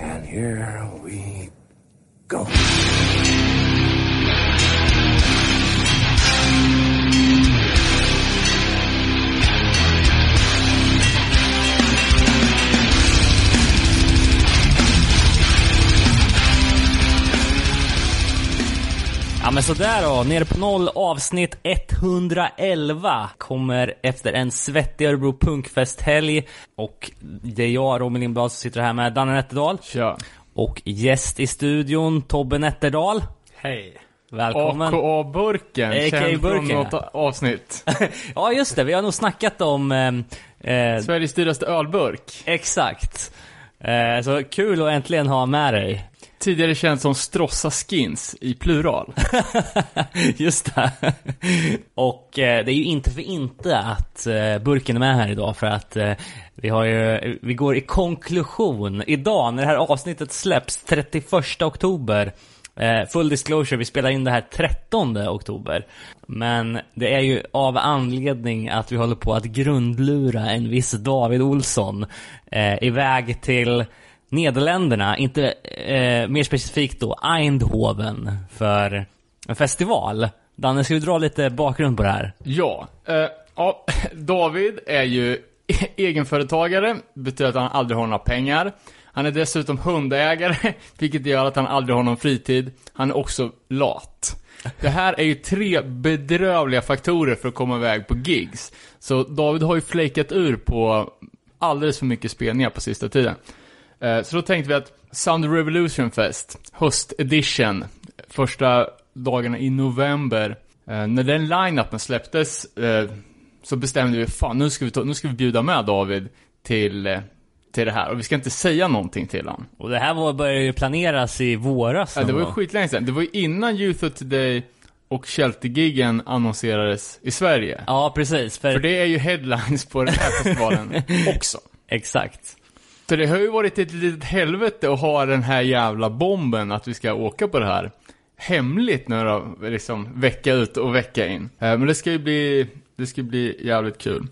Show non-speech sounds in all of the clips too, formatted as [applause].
And here we go. Ja men sådär då, nere på noll avsnitt 111 kommer efter en svettig Örebro punkfesthelg och det är jag, Robin Lindblad, som sitter här med Danne Nätterdal Tja. och gäst i studion, Tobbe Nätterdal. Hej. Välkommen! AKA-burken, AKA känd från något avsnitt. [laughs] ja just det, vi har nog snackat om... Eh, eh, Sveriges dyraste ölburk. exakt. Eh, så kul att äntligen ha med dig. Tidigare känd som Strossa Skins i plural. [laughs] Just det. Och eh, det är ju inte för inte att eh, burken är med här idag för att eh, vi har ju, vi går i konklusion idag när det här avsnittet släpps 31 oktober. Eh, full disclosure, vi spelar in det här 13 oktober. Men det är ju av anledning att vi håller på att grundlura en viss David Olsson eh, iväg till Nederländerna, inte eh, mer specifikt då Eindhoven för en festival. Danne, ska du dra lite bakgrund på det här? Ja. Eh, ja, [laughs] David är ju [laughs] egenföretagare, betyder att han aldrig har några pengar. Han är dessutom hundägare, [laughs] vilket gör att han aldrig har någon fritid. Han är också lat. Det här är ju tre bedrövliga faktorer för att komma iväg på gigs. Så David har ju flakat ur på alldeles för mycket spelningar på sista tiden. Eh, Så då tänkte vi att Sound Revolution Fest, höstedition, första dagarna i november, eh, när den line-upen släpptes, eh, så bestämde vi, fan nu ska vi, ta, nu ska vi bjuda med David till, till det här. Och vi ska inte säga någonting till honom. Och det här var, började ju planeras i våras Ja, det var ju skitlänge sedan. Det var ju innan Youth of Today och Shelter-giggen annonserades i Sverige. Ja, precis. För, För det är ju headlines på den här festivalen [laughs] också. Exakt. För det har ju varit ett litet helvete att ha den här jävla bomben att vi ska åka på det här. Hemligt nu då, liksom vecka ut och vecka in. Eh, men det ska ju bli, det ska bli jävligt kul.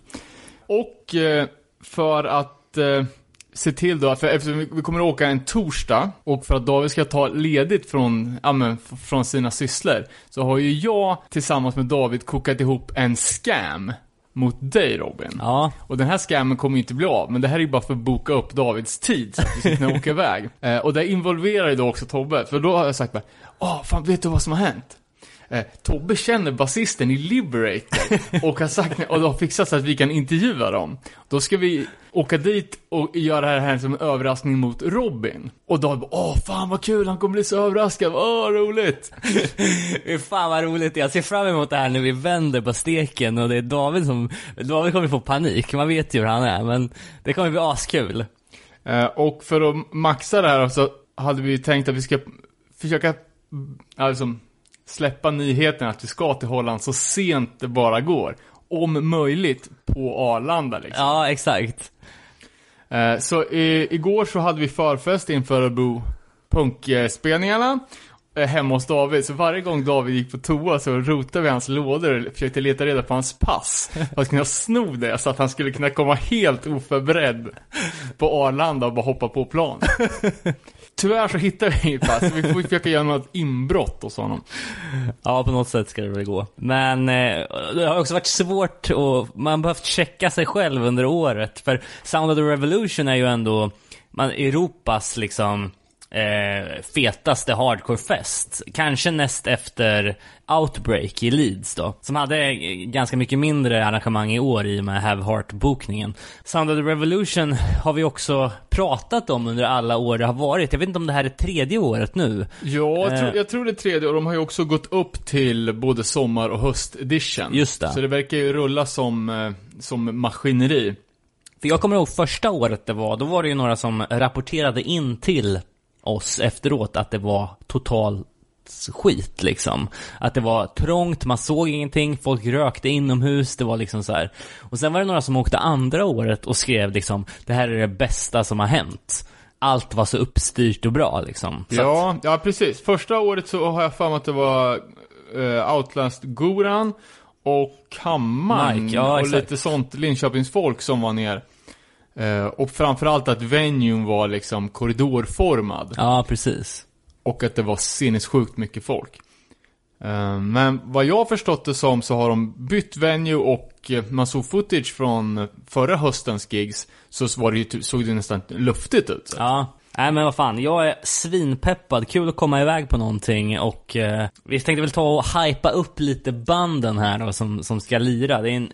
Och eh, för att eh, se till då, för eftersom vi kommer att åka en torsdag och för att David ska ta ledigt från, ja men, från sina sysslor så har ju jag tillsammans med David kokat ihop en scam mot dig Robin. Ja, Och den här scammen kommer ju inte bli av, men det här är ju bara för att boka upp Davids tid så att vi ska kunna [laughs] åka iväg. Eh, och det involverar ju då också Tobbe, för då har jag sagt bara, Åh, fan vet du vad som har hänt? Eh, Tobbe känner basisten i Liberator och har sagt, [laughs] och har fixat så att vi kan intervjua dem. Då ska vi åka dit och göra det här som en överraskning mot Robin. Och David bara, åh fan vad kul, han kommer bli så överraskad, åh roligt. [laughs] Fan vad roligt. Jag ser fram emot det här när vi vänder på steken och det är David som, David kommer få panik. Man vet ju hur han är, men det kommer bli askul. Eh, och för att maxa det här så hade vi tänkt att vi ska försöka, alltså, släppa nyheten att vi ska till Holland så sent det bara går. Om möjligt på Arlanda liksom. Ja, exakt. Eh, så i, igår så hade vi förfest inför Örebro punkspelningarna. eh, Hemma hos David, så varje gång David gick på toa så rotade vi hans lådor och försökte leta reda på hans pass. För att kunna sno det så att han skulle kunna komma helt oförberedd på Arlanda och bara hoppa på plan. [laughs] Tyvärr så hittade vi inget pass, vi får försöka göra något inbrott hos honom. Ja, på något sätt ska det väl gå. Men eh, det har också varit svårt och man har behövt checka sig själv under året. För Sound of the Revolution är ju ändå man, Europas liksom eh, fetaste hardcore-fest. Kanske näst efter Outbreak i Leeds då. Som hade eh, ganska mycket mindre arrangemang i år i och med Have Heart-bokningen. Sound of the Revolution har vi också pratat om under alla år det har varit. Jag vet inte om det här är tredje året nu. Ja, jag Eh. tror, jag tror det är tredje och de har ju också gått upp till både sommar och höstedition. Just det. Så det verkar ju rulla som, eh, som maskineri. För jag kommer ihåg första året det var, då var det ju några som rapporterade in till oss efteråt att det var total skit liksom. Att det var trångt, man såg ingenting, folk rökte inomhus, det var liksom så här. Och sen var det några som åkte andra året och skrev liksom, det här är det bästa som har hänt. Allt var så uppstyrt och bra liksom. Så att, Ja, ja precis. Första året så har jag för mig att det var uh, Outlast Goran och Hammaren Mike, ja, och exakt. lite sånt Linköpingsfolk som var ner. Eh, och framförallt att venuen var liksom korridorformad. Ja, precis. Och att det var sinnessjukt mycket folk. Eh, Men vad jag har förstått det som så har de bytt venue och eh, man såg footage från förra höstens gigs så var det ju, såg det nästan luftigt ut. Ja. Nej men vad fan, jag är svinpeppad. Kul att komma iväg på någonting och eh, vi tänkte väl ta och hypa upp lite banden här då som, som ska lira. Det är en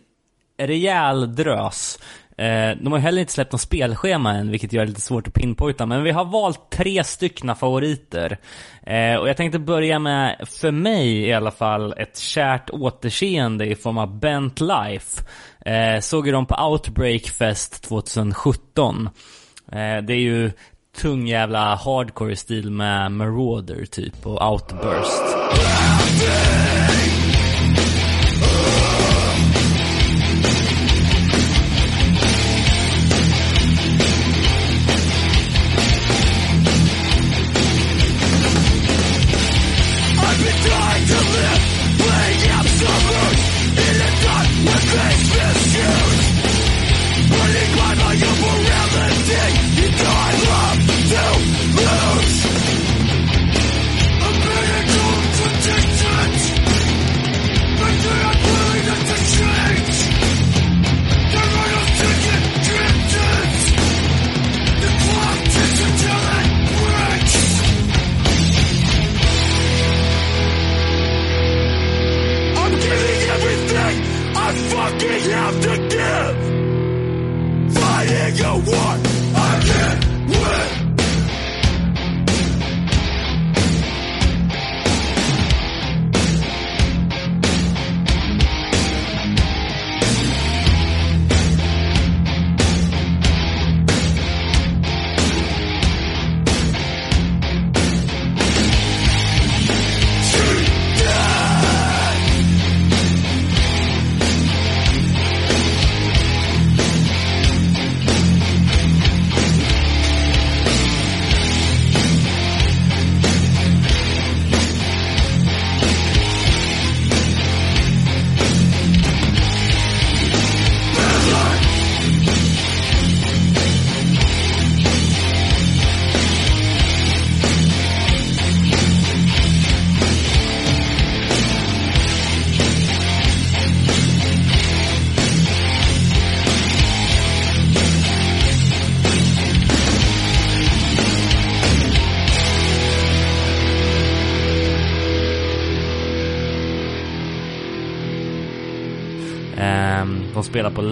rejäl drös. Eh, de har ju heller inte släppt något spelschema än, vilket gör det lite svårt att pinpointa. Men vi har valt tre styckna favoriter. Eh, och jag tänkte börja med, för mig i alla fall, ett kärt återseende i form av Bent Life. Eh, såg ju dem på Outbreak Fest 2017. Eh, det är ju tung jävla hardcore i stil med Marauder typ och Outburst.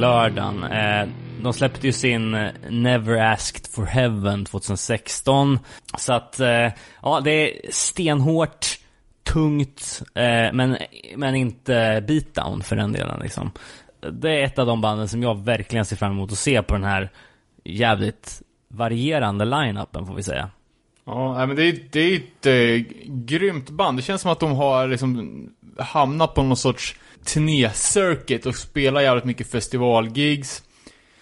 Lördagen. Eh, de släppte ju sin eh, Never Asked for Heaven 2016. Så att, eh, ja det är stenhårt, tungt, men, men inte beatdown för den delen liksom. Det är ett av de banden som jag verkligen ser fram emot att se på den här jävligt varierande line-upen får vi säga. Ja, nej, men det är, det är ett eh, grymt band. Det känns som att de har liksom hamnat på någon sorts turné-circuit och spelar jävligt mycket festivalgigs.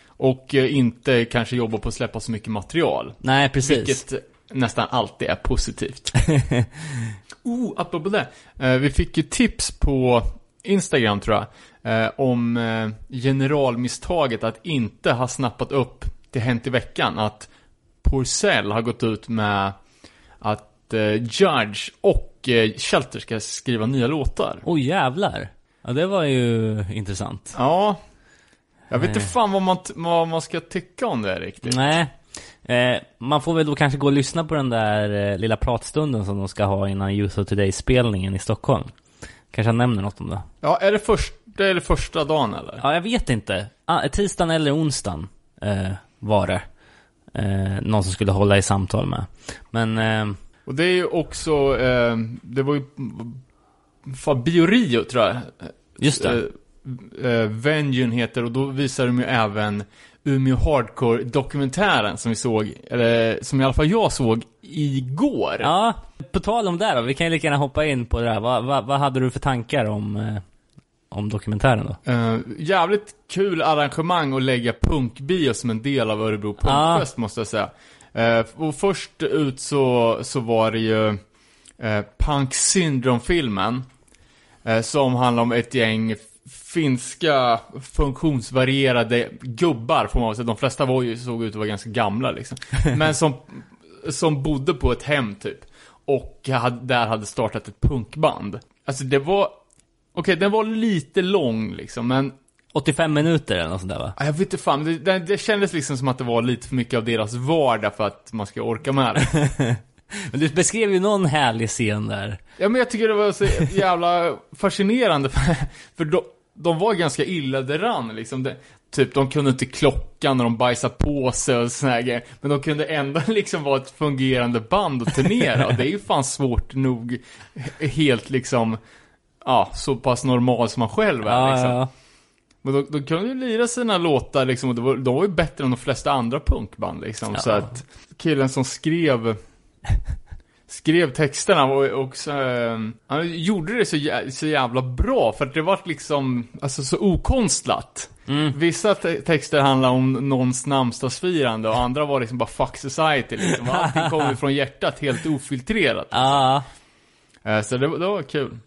Och eh, inte kanske jobbar på att släppa så mycket material. Nej, precis. Vilket nästan alltid är positivt. [laughs] oh, apropå det. Eh, vi fick ju tips på Instagram tror jag. Eh, om generalmisstaget att inte ha snappat upp det Hänt i veckan. Att Porcell har gått ut med att Judge och Shelter ska skriva nya låtar. Oj jävlar. Ja det var ju intressant. Ja. Jag vet inte Nej. fan vad man, vad man ska tycka om det riktigt. Nej. Eh, man får väl då kanske gå och lyssna på den där eh, lilla pratstunden som de ska ha innan Youth of Today-spelningen i Stockholm. Kanske han nämner något om det. Ja, är det första eller första dagen eller? Ja, jag vet inte. Ah, tisdagen eller onsdagen eh, var det. Eh, någon som skulle hålla i samtal med. Men, eh, Och det är ju också, eh, det var ju Fabio Rio tror jag. Just det. Eh, eh, Vengeance heter och då visar de ju även Umeå Hardcore-dokumentären som vi såg, eller som i alla fall jag såg igår. Ja, på tal om det då. Vi kan ju lika gärna hoppa in på det där. Vad, vad, vad hade du för tankar om, eh, om dokumentären då? Eh, jävligt kul arrangemang att lägga punkbio som en del av Örebro Punkfest måste jag säga. Eh, och först ut så, så var det ju eh, Punk Syndrome-filmen. Eh, som handlar om ett gäng finska funktionsvarierade gubbar får man säga. De flesta var ju, såg ut att vara ganska gamla liksom. [laughs] Men som, som bodde på ett hem typ. Och hade, där hade startat ett punkband. Alltså det var, okej den var lite lång liksom, men 85 minuter eller något sånt där va? Ja, Jag vet inte fan, det, det, det kändes liksom som att det var lite för mycket av deras vardag för att man ska orka med det. [laughs] Men du beskrev ju någon härlig scen där. Ja men jag tycker det var så jävla fascinerande [laughs] för, för de, de var ganska illa däran liksom. Det, typ, de kunde inte klockan när de bajsade på sig och såna grejer. Men de kunde ändå [laughs] liksom vara ett fungerande band och turnera. Och det är ju fan svårt nog, helt liksom, ja, så pass normal som man själv är Ja, liksom. ja. Men de, de kunde ju lira sina låtar liksom, och var, de var ju bättre än de flesta andra punkband liksom. Så Ja. att killen som skrev Skrev texterna var också, eh, han gjorde det så, jä- så jävla bra för att det var liksom, alltså så okonstlat. Mm. Vissa te- texter handlar om någons namnsdagsfirande och andra var liksom bara fuck society liksom. Och Allting kom från hjärtat helt ofiltrerat. Ja, [laughs] Eh, Så det, det var kul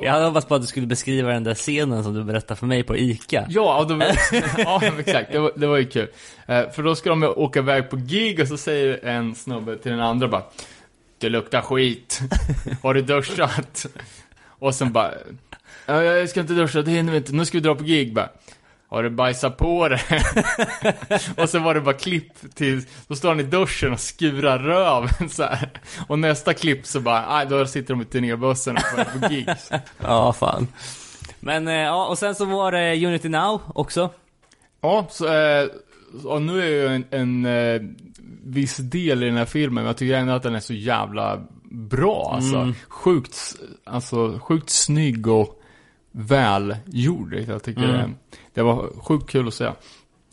jag hade hoppats på att du skulle beskriva den där scenen som du berättade för mig på ICA. Ja, och [laughs] ja exakt. Det var, det var ju kul. Eh, för då ska de åka iväg på gig och så säger en snubbe till den andra bara Det luktar skit. Har du duschat? Och sen bara Jag ska inte duscha, det hinner vi inte. Nu ska vi dra på gig bara. Har du bajsat på det? [laughs] och så var det bara klipp till, då står han i duschen och skurar röven så här. Och nästa klipp så bara, nej då sitter de i turnébussen och på gigs. [laughs] Ja, fan. Men eh, ja, och sen så var det Unity Now också. Ja, så, eh, och nu är ju en, en eh, viss del i den här filmen, men jag tycker ändå att den är så jävla bra alltså. Mm. Sjukt, alltså, sjukt snygg och välgjord. Jag tycker Mm. det, det var sjukt kul att se.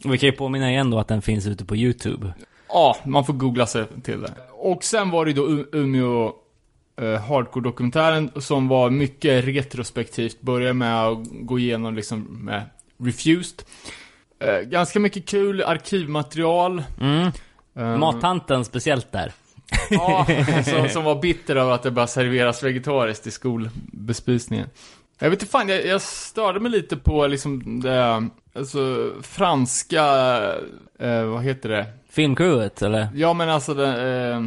Och vi kan ju påminna igen då att den finns ute på YouTube. Ja, man får googla sig till det. Och sen var det då Umeå eh, Hardcore-dokumentären som var mycket retrospektivt. Började med att gå igenom liksom med Refused. Eh, ganska mycket kul arkivmaterial. Mm. Eh, Mattanten speciellt där. Ja, [laughs] som, som var bitter över att det bara serveras vegetariskt i skolbespisningen. Jag vet inte fan, jag, jag störde mig lite på liksom det, alltså franska, eh, vad heter det? Filmcrewet, eller? Ja men alltså det, eh,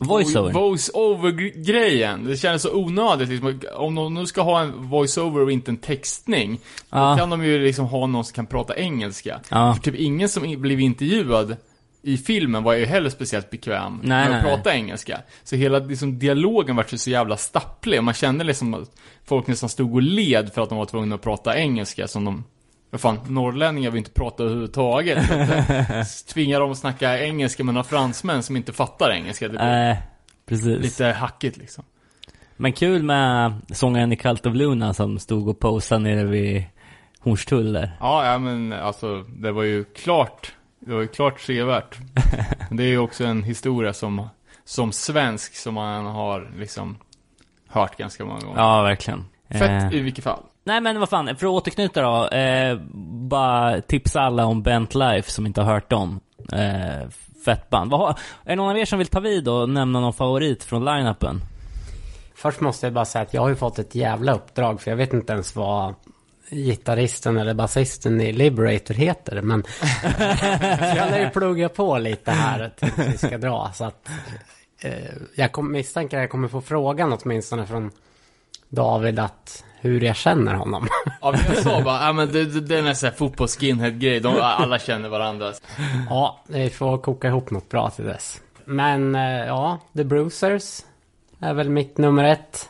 Voiceover. Voice-over-grejen. Det kändes så onödigt liksom. Om de nu ska ha en voice-over och inte en textning, Ja. då kan de ju liksom ha någon som kan prata engelska. Ja. För typ ingen som blev intervjuad i filmen var ju heller speciellt bekväm Nej, med att nej, nej. prata engelska. Så hela liksom, dialogen var så jävla stapplig. Man kände liksom att folk nästan stod och led för att de var tvungna att prata engelska som de vad fan, norrlänningar vill inte prata överhuvudtaget. Att, eh, [laughs] Tvingar dem att snacka engelska med några fransmän som inte fattar engelska. Det blir Eh, precis. lite hackigt liksom. Men kul med sångaren i Cult of Luna som stod och posade nere vid Hornstull där. Ja, ja men alltså det var ju klart, det var ju klart sevärt. [laughs] Det är ju också en historia som, som svensk som man har liksom hört ganska många gånger. Ja, verkligen. Fett Eh, i vilket fall. nej men vad fan, för att återknyta då. Eh, bara tipsa alla om Bent Life som inte har hört dem. Eh, fett band. Vad har, är det någon av er som vill ta vid och nämna någon favorit från line-upen? Först måste jag bara säga att jag har ju fått ett jävla uppdrag för jag vet inte ens vad gitarristen eller basisten i Liberator heter. Men [laughs] jag lär ju plugga på lite här tills vi ska dra. Så att, eh, jag kom, misstänker att jag kommer få frågan åtminstone från David att hur jag känner honom. [laughs] Ja, men jag sa bara, ja men det, det, det är en sån här fotbolls-skinhead-grej. De, alla känner varandra. ja, vi får koka ihop något bra till dess. Men eh, ja, The Bruisers är väl mitt nummer ett.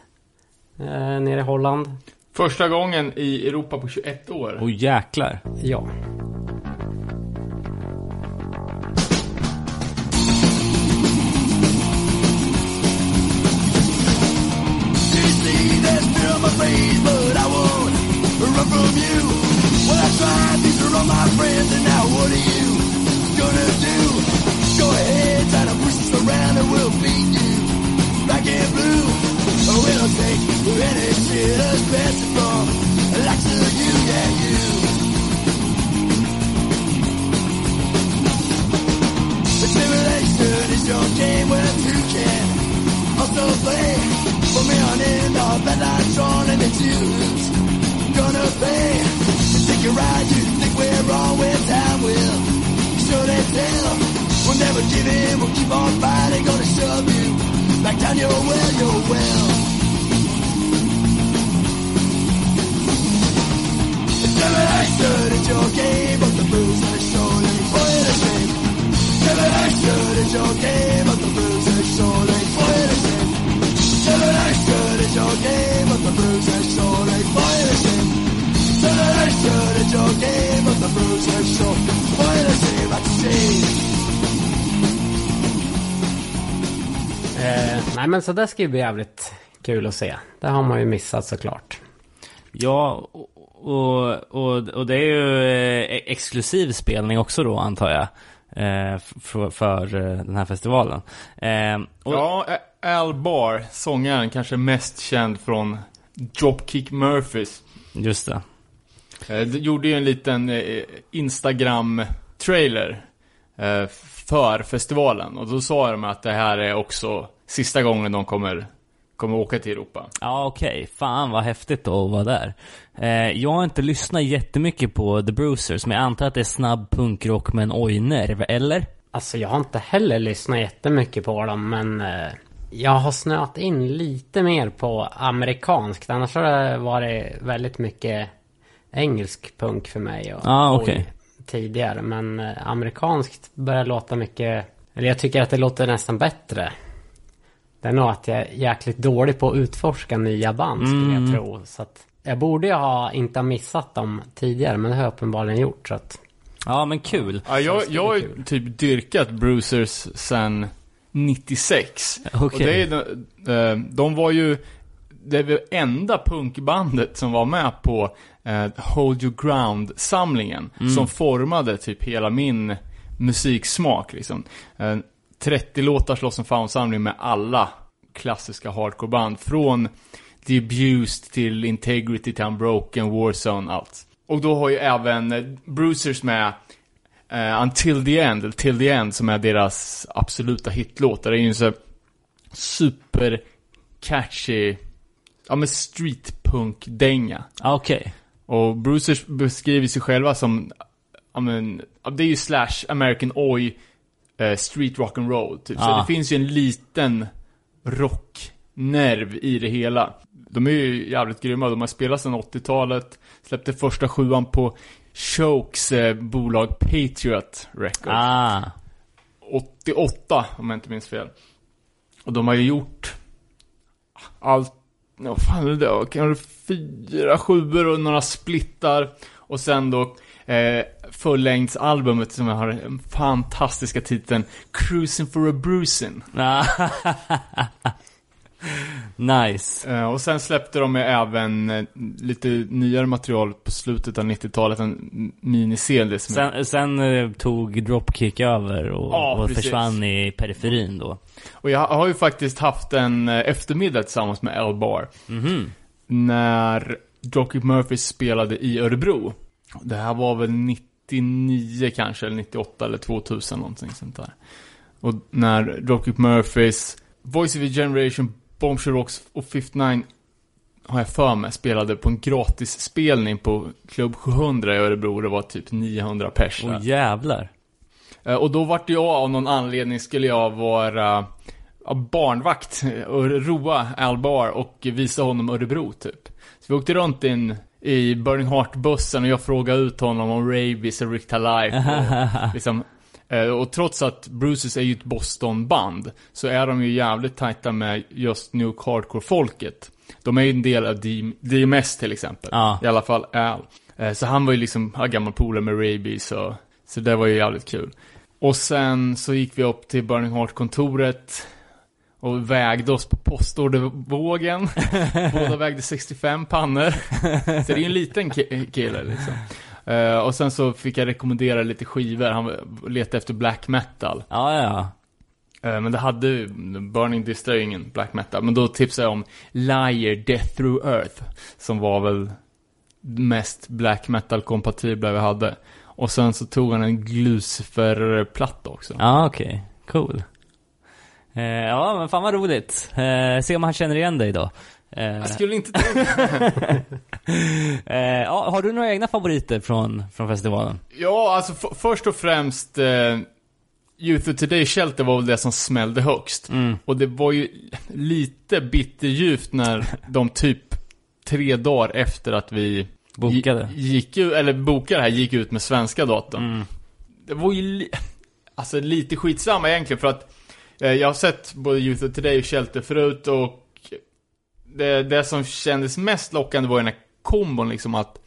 Eh, nere i Holland. Första gången i Europa på 21 år. Åh jäklar. Ja. Go ahead, try to push us around, and we'll beat you. Black and blue, we don't take any shit, especially from the likes of you, yeah, you. The simulation is your game where two can also play. Put me on in the bed lights on and it's you. gonna pay. You Think you're right, you think we're wrong, well, time will surely tell. We'll never give in, we'll keep on fighting, gonna shove you back down your well, your well. Your game, but the blues are surely for the your game, but the blues are surely for the your game, but the blues are surely for the your game, but the blues are surely for the Eh, nej men så där ska ju bli jävligt kul att se. Det har man ju missat såklart. Ja, och, och, och det är ju eh, exklusiv spelning också då antar jag. Eh, för, för eh, den här festivalen. Eh, och, Ja, Al Barr, sångaren, kanske mest känd från Dropkick Murphys. Just det. De gjorde ju en liten Instagram-trailer för festivalen. Och då sa de att det här är också sista gången de kommer, kommer åka till Europa. Ja okej, fan vad häftigt då att vara där. Eh, jag har inte lyssnat jättemycket på The Bruisers, men jag antar att det är snabb punkrock med en oj-nerv, eller? Alltså jag har inte heller lyssnat jättemycket på dem men eh, jag har snöat in lite mer på amerikanskt. Annars har det varit väldigt mycket engelsk punk för mig. Och, Ah, och okej. Tidigare. Men eh, amerikanskt börjar låta mycket... Eller jag tycker att det låter nästan bättre. Det är nog att jag är jäkligt dålig på att utforska nya band skulle Mm. jag tro. Så att jag borde ju ha inte ha missat dem tidigare men det har jag uppenbarligen gjort. Så att, Ja men kul. Ja, jag, har ju typ dyrkat Bruisers sen 96. Okej. Och det är, de, eh, de var ju det enda punkbandet som var med på eh, Hold Your Ground-samlingen. Som formade typ hela min musiksmak liksom. Eh, 30 låtar slåss en fan-samling med alla klassiska hardcoreband. Från The Abused till Integrity till Unbroken, Warzone, allt. Och då har ju även Bruisers med eh, Until the End, eller Till the End, som är deras absoluta hitlåt. Det är ju en så super catchy, ja men streetpunk-dänga. Ja, Okej. Och Bruisers beskriver sig själva som, ja men, det är ju slash American Oi eh, street rock and roll typ. Så Ah. det finns ju en liten rocknerv i det hela. De är ju jävligt grymma, de har spelat sedan 80-talet, släppte första sjuan på Chokes eh, bolag Patriot Records. Ah. 88, om jag inte minns fel. Och de har ju gjort allt, vad fan är det då? Kanske fyra sjuor och några splittar. Och sen då eh, fullängdsalbumet som har den fantastiska titeln Cruising for a Bruising. Ah. [laughs] nice. Eh, och sen släppte de även eh, lite nyare material på slutet av 90-talet, en mini-CD som Sen, sen eh, tog Dropkick över och, Ja, och försvann i periferin då. Och jag har ju faktiskt haft en eh, eftermiddag tillsammans med L Bar. Mhm. När Dropkick Murphys spelade i Örebro. Det här var väl 99 kanske, eller 98 eller 2000 någonting sånt där. Och när Dropkick Murphys, Voice of a Generation, Bombshell Rocks och 59 har jag för mig spelade på en gratis spelning på Club 700 i Örebro. Det var typ 900 pers. Åh jävlar. Eh, Och då vart jag av någon anledning skulle jag vara barnvakt och roa Albar och visa honom Örebro typ. Så vi åkte runt in i Burning Heart-bussen och jag frågade ut honom om Rabies och Rick Life och liksom eh, och trots att Bruces är ju ett Boston-band så är de ju jävligt tajta med just New Hardcore-folket. De är ju en del av DMS till exempel. Ja. I alla fall Al. Eh, Så han var ju liksom gammal polare med Rabies och så det var ju jävligt kul. Och sen så gick vi upp till Burning Heart-kontoret och vägde oss på postordervågen. [laughs] Båda vägde 65 pannor. Så det är ju en liten ki- kille liksom. Eh, och sen så fick jag rekommendera lite skivor. Han letade efter black metal. Ja, ja. Eh, Men det hade Burning Distra ju ingen black metal. Men då tipsade jag om Liar Death Through Earth. Som var väl mest black metal kompatibla vi hade. Och sen så tog han en Glucifer-platta också. Ja, okej. Cool. Eh, ja, men fan vad roligt. Eh, se om han känner igen dig då. Eh, Jag skulle inte [laughs] eh, ja, har du några egna favoriter från, från festivalen? Ja, alltså först och främst eh, Youth of Today Shelter var väl det som smällde högst. Och det var ju lite bitterljuvt när de typ tre dagar efter att vi Bokade. gi- gick ut, eller bokade här, gick ut med svenska datorn. Det var ju li- alltså lite skitsamma egentligen för att jag har sett både Youth of Today och Shelter förut och det, det som kändes mest lockande var den här kombon liksom att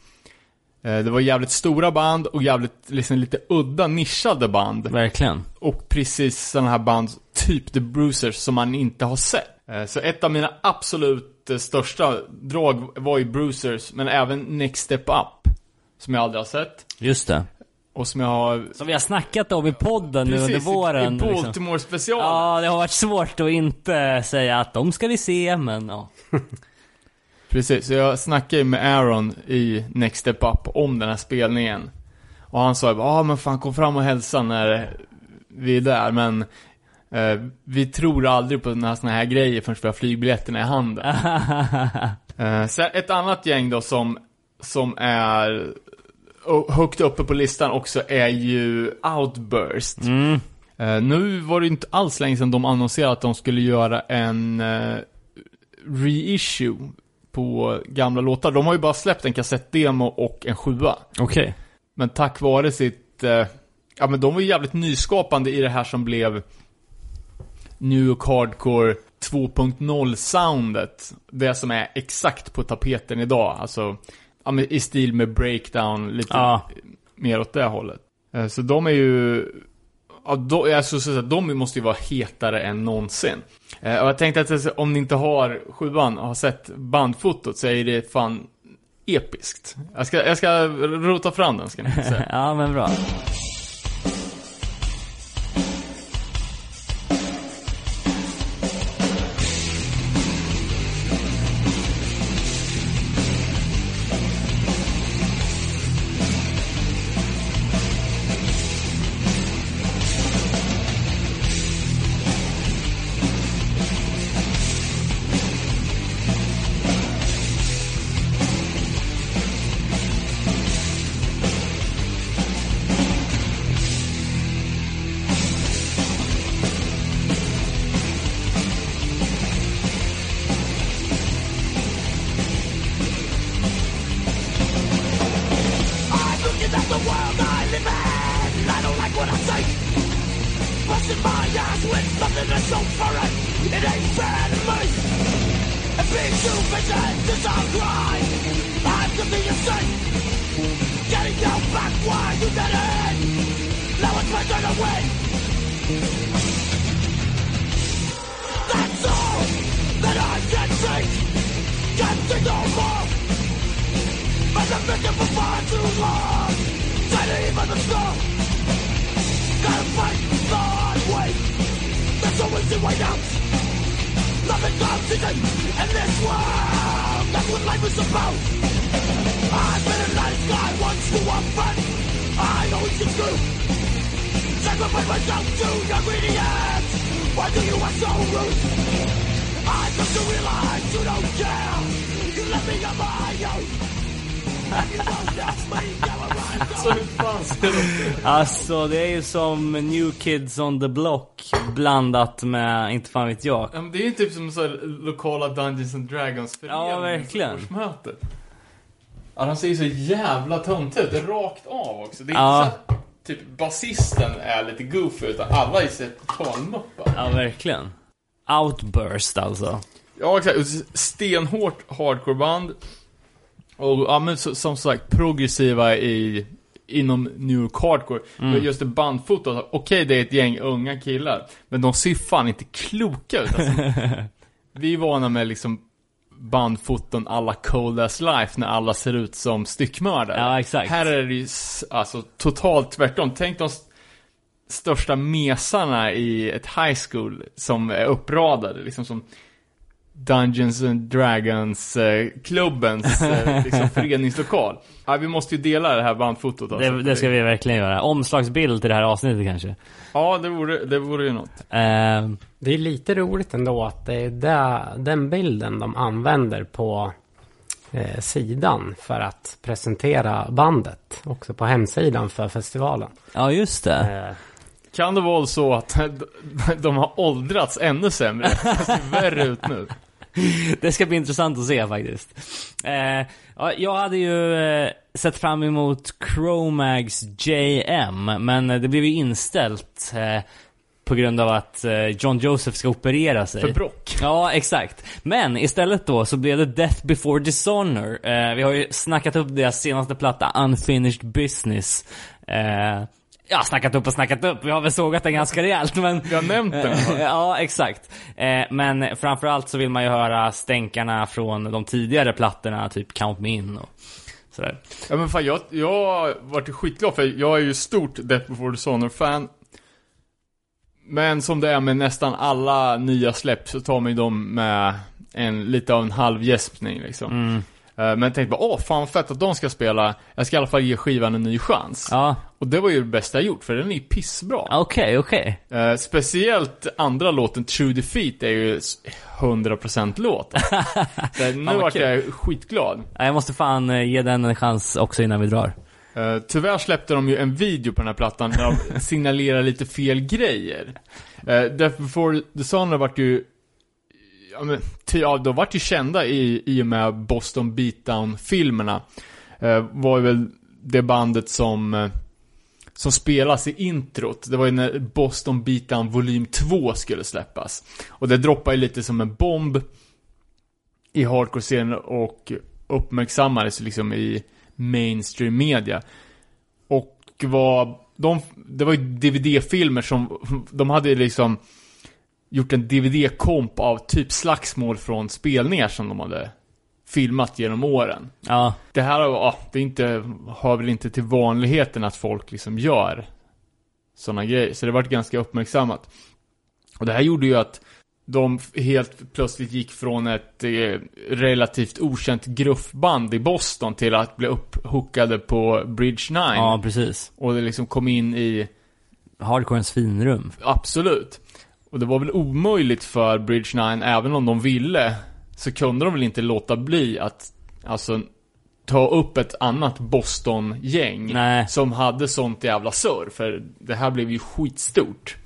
eh, det var jävligt stora band och jävligt liksom lite udda nischade band. Verkligen. Och precis sådana här band, typ The Bruisers, som man inte har sett. Eh, Så ett av mina absolut eh, största drag var ju Bruisers, men även Next Step Up. Som jag aldrig har sett. Just det. Och som jag har... Som vi har snackat om i podden nu under Precis, våren. i liksom. Baltimore special. Ja, det har varit svårt att inte säga att de ska vi se, men ja. [laughs] Precis, så jag snackade med Aaron i Next Step Up om den här spelningen. Och han sa ju bara, ah, men fan kom fram och hälsa när vi är där, men eh, vi tror aldrig på några såna här grejer förrän vi har flygbiljetterna i handen. [laughs] Eh, sen ett annat gäng då som, som är högt uppe på listan också är ju Outburst. Mm. Eh, nu var det inte alls länge sedan de annonserade att de skulle göra en eh, reissue på gamla låtar. De har ju bara släppt en kassettdemo och en sjua. Okej. Men tack vare sitt, eh, ja men de var ju jävligt nyskapande i det här som blev New York Hardcore 2.0 soundet. Det som är exakt på tapeten idag. Alltså, ja, men i stil med breakdown, lite Ja. mer åt det hållet. Eh, Så de är ju, ja, skulle säga att de måste ju vara hetare än någonsin. Eh, Och jag tänkte att alltså, om ni inte har sjuan och har sett bandfotot så är det fan episkt. Jag ska, jag ska rota fram den ska ni se. [laughs] ja, men bra. Alltså, det är ju som New Kids on the Block blandat med, inte fan vet jag. Det är ju typ som så här lokala Dungeons and Dragons Ja, verkligen. årsmöte. Ja, de ser ju så jävla töntiga ut. Det är rakt av också. Det är Ja. inte så att typ basisten är lite goofy, utan alla är så totalmuppar. Ja, verkligen. Outburst alltså. Ja, exakt. Stenhårt hardcoreband. Och ja, men så, som sagt, progressiva i inom New York Hardcore. Men just det bandfotot, okej det är ett gäng unga killar, men de ser fan inte kloka ut alltså. [laughs] Vi är vana med liksom bandfoton alla Cold As Life när alla ser ut som styckmördare. Ja, exakt. Här är det ju alltså totalt tvärtom. Tänk de st- största mesarna i ett high school som är uppradade, liksom som Dungeons and Dragons eh, klubbens eh, [laughs] liksom föreningslokal. Ja, vi måste ju dela det här bandfotot alltså. Det, det ska vi verkligen göra. Omslagsbild till det här avsnittet kanske. Ja, det vore, det vore ju något. Eh, Det är lite roligt ändå att det är där, den bilden de använder på eh, sidan för att presentera bandet. Också på hemsidan för festivalen. ja, just det. Eh, Kan det vara så att [laughs] de har åldrats ännu sämre? Det ser värre ut nu. [laughs] Det ska bli intressant att se faktiskt. Eh, ja, jag hade ju eh, sett fram emot Chromags JM, men det blev ju inställt eh, på grund av att eh, John Joseph ska operera sig. För brock. Ja, exakt. Men istället då så blev det Death before Dishonor. Eh, vi har ju snackat upp deras senaste platta, Unfinished Business. Ja, snackat upp och snackat upp. Vi har väl sågat den ganska rejält, men... Vi har nämnt den. [laughs] ja, exakt. Eh, men framförallt så vill man ju höra stänkarna från de tidigare plattorna, typ Count Me In och sådär. Ja men fan jag, jag har varit skitglad för jag är ju stort Death before Dishonor-fan. Men som det är med nästan alla nya släpp så tar man ju dem med en, lite av en halv gäspning liksom. Mm. Eh, Men jag tänkte bara, åh fan fett att de ska spela. Jag ska i alla fall ge skivan en ny chans. Ja, Och det var ju det bästa jag gjort, för den är ju pissbra. okej, okej. Eh, speciellt andra låten, True Defeat, är ju s- 100% låt. [laughs] Så nu vart jag skitglad. Ja, Jag måste fan eh, ge den en chans också innan vi drar. Uh, tyvärr släppte de ju en video på den här plattan där de [laughs] signalerar lite fel grejer. Uh, Death before Dishonor vart ju Ja, men, ja, de vart ju kända i, i och med Boston Beatdown-filmerna. Eh, var ju väl det bandet som eh, som spelas i introt. Det var ju när Boston Beatdown volym 2 skulle släppas. Och det droppade ju lite som en bomb i hardcore-scenen och uppmärksammades liksom i mainstream media. Och var, de, det var ju DVD-filmer som, de hade ju liksom gjort en DVD-komp av typ slagsmål från spelningar som de hade filmat genom åren. Ja, Det här ja, det är inte, hör väl inte till vanligheten att folk liksom gör sådana grejer. Så det vart ganska uppmärksammat. Och det här gjorde ju att de helt plötsligt gick från ett eh, relativt okänt gruffband i Boston till att bli upphookade på Bridge 9. ja precis. Och det liksom kom in i, Hardcorens finrum. absolut. Och det var väl omöjligt för Bridge 9, även om de ville, så kunde de väl inte låta bli att, alltså, ta upp ett annat Boston-gäng. Som hade sånt jävla surr, för det här blev ju skitstort.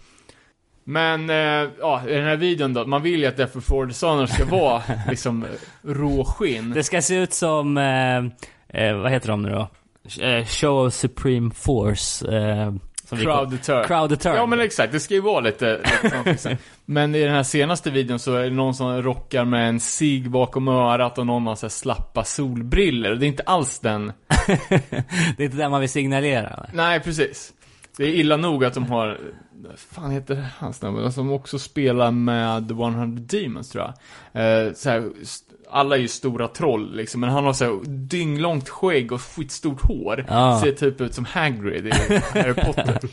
Men, eh, ja, i den här videon då, man vill ju att Death Before Dishonor ska vara [laughs] liksom eh, råskinn. Det ska se ut som, eh, eh, vad heter de nu då? Eh, Show of Supreme Force. Som Crowd Deter. Crowd Deter. Ja men exakt, det ska ju vara lite, liksom. [laughs] Men i den här senaste videon så är det någon som rockar med en cigg bakom örat och någon har så här slappa solbriller. Det är inte alls den... [laughs] det är inte det man vill signalera. va? Nej, precis. Det är illa nog att de har... Vad fan heter han snubben? Som också spelar med 100 Demons tror jag. Eh, så här, alla är ju stora troll liksom, men han har så dynglångt skägg och skitstort hår. Ja. Ser typ ut som Hagrid i Harry Potter. [laughs]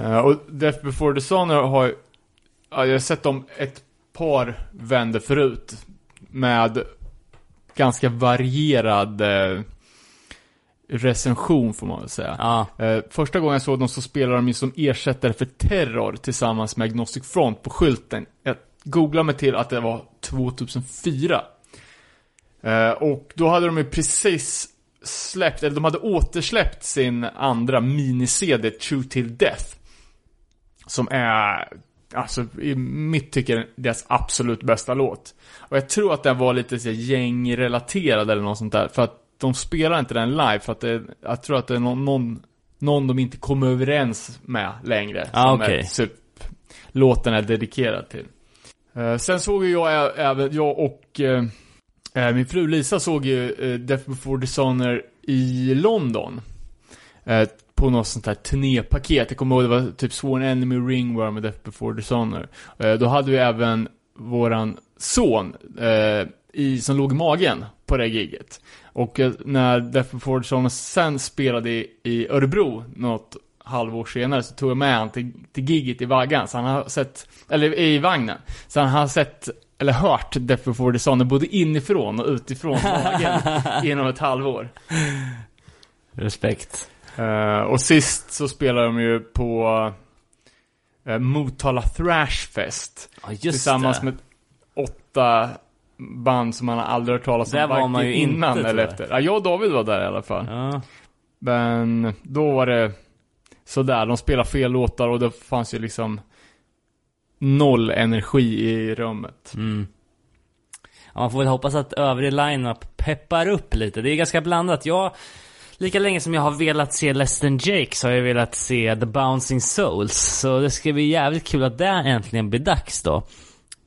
Eh, och Death before Dishonor har ju- ja, jag har sett dem ett par vänder förut. Med ganska varierad eh, recension får man väl säga. Ja, Eh, första gången jag såg dem så spelade de ju som ersättare för Terror tillsammans med Agnostic Front på skylten. Jag googlade mig till att det var 2004. Eh, och då hade de ju precis släppt, eller de hade återsläppt sin andra mini-CD, True Till Death. Som är, alltså i mitt tycke, deras absolut bästa låt. Och jag tror att den var lite så gängrelaterad eller något sånt där. För att de spelar inte den live för att det, jag tror att det är någon, någon, någon de inte kommer överens med längre. Ah, som okej. är, typ, låten är dedikerad till. Eh, sen såg ju jag även, jag och eh, eh, min fru Lisa såg ju eh, Death before Dishonor i London. Eh, på något sånt här turnépaket. Jag kommer ihåg det var typ Sworn Enemy Ringworm och Death before Dishonor. Eh, då hade vi även våran son eh, i, som låg i magen på det giget. Och eh, när Death before Dishonor sen spelade i, i Örebro något halvår senare så tog jag med han till, till giget i vaggan. Så han har sett, eller i vagnen. Så han har sett, eller hört Death before the Sun både inifrån och utifrån [laughs] vagen inom ett halvår. Respekt. Eh, och sist så spelade de ju på uh, Motala Thrash Fest. Ja, just tillsammans det. med åtta band som man aldrig hört talas om. Där var man ju innan inte, eller efter. Ja, jag och David var där i alla fall. Ja. Men då var det sådär, de spelade fel låtar och det fanns ju liksom noll energi i rummet. Mm. Ja, man får väl hoppas att övrig lineup peppar upp lite. Det är ganska blandat. Jag, lika länge som jag har velat se Less than Jake så har jag velat se The Bouncing Souls. Så det ska bli jävligt kul att det äntligen blir dags då.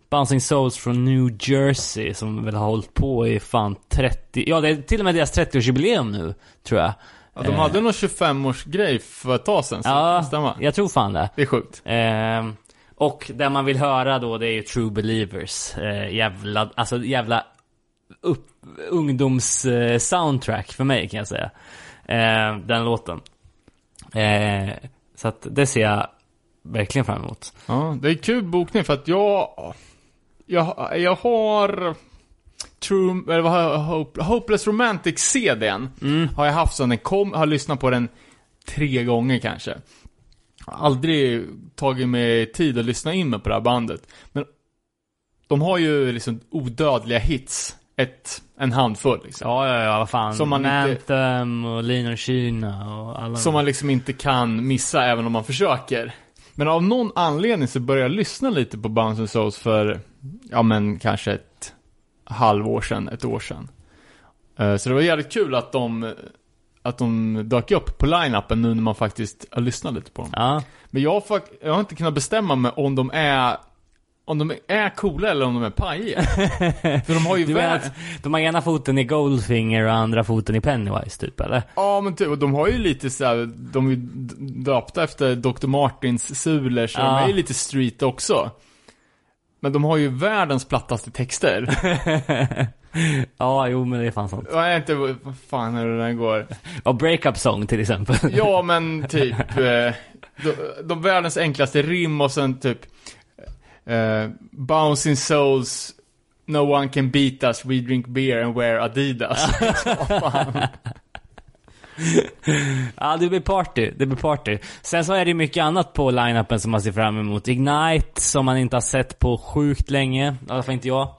Bouncing Souls från New Jersey som väl har hållit på i fan 30... Ja, det är till och med deras 30-årsjubileum nu, tror jag. Ja, de Eh. hade någon 25-årsgrej för ett tag sedan, så Ja, stämma. jag tror fan det. Det är sjukt. Ehm, och det man vill höra då, det är ju True Believers. Eh, jävla, alltså jävla upp, ungdoms eh, soundtrack för mig kan jag säga. Eh, den låten. Eh, så att det ser jag verkligen fram emot. Ja, det är kul bokning för att jag... Jag, jag har... True, eller vad har Hope, Hopeless Romantic CDn Mm. har jag haft sedan den kom, har lyssnat på den tre gånger kanske. Aldrig tagit mig tid att lyssna in mig på det här bandet. Men de har ju liksom odödliga hits. Ett, en handfull liksom. Ja, ja, ja, vad fan. Som man inte- Anthem och Lean och Kina och alla Som man liksom inte kan missa även om man försöker. Men av någon anledning så började jag lyssna lite på Bounce and Souls för, ja men kanske ett halvår sedan, ett år sedan. Eh, Så det var jävligt kul att de, att de dök upp på line-upen nu när man faktiskt har lyssnat lite på dem. Ja, Men jag har, jag har inte kunnat bestämma mig om de är, om de är coola eller om de är pajiga. [laughs] för de har ju väl, de har ena foten i Goldfinger och andra foten i Pennywise typ, eller? Ja men typ, och de har ju lite så här, de är ju döpta efter Dr. Martins sulor så de Ja. är ju lite street också. Men de har ju världens plattaste texter. [laughs] [laughs] ja, jo men det är fan sant. Jag är inte, vad fan är det den går? [laughs] Och Breakup Song till exempel. Ja [laughs] men typ, eh, de, de världens enklaste rim och sen typ eh, Bouncing souls, no one can beat us, we drink beer and wear Adidas. Fan. Ja, det blir party. Det blir party. Sen så är det mycket annat på line-upen som man ser fram emot. Ignite, som man inte har sett på sjukt länge. I alla fall inte jag.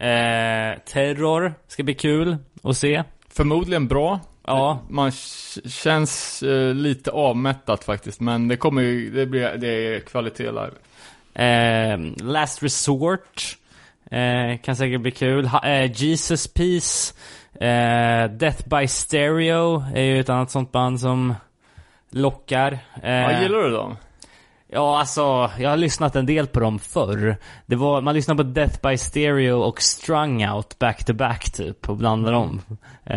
Eh, terror, ska bli kul att se. Förmodligen bra. Ja. Man känns eh, lite avmättat faktiskt, men det kommer ju, det blir, det är kvalitet live. Eh, Last Resort. Eh, kan säkert bli kul. Ha, eh, Jesus Peace. Eh, Death by Stereo är ju ett annat sånt band som lockar. Ja, gillar du dem? Ja, alltså, jag har lyssnat en del på dem förr. Det var, man lyssnade på Death by Stereo och Strung Out back to back typ, och blandade dem. Eh,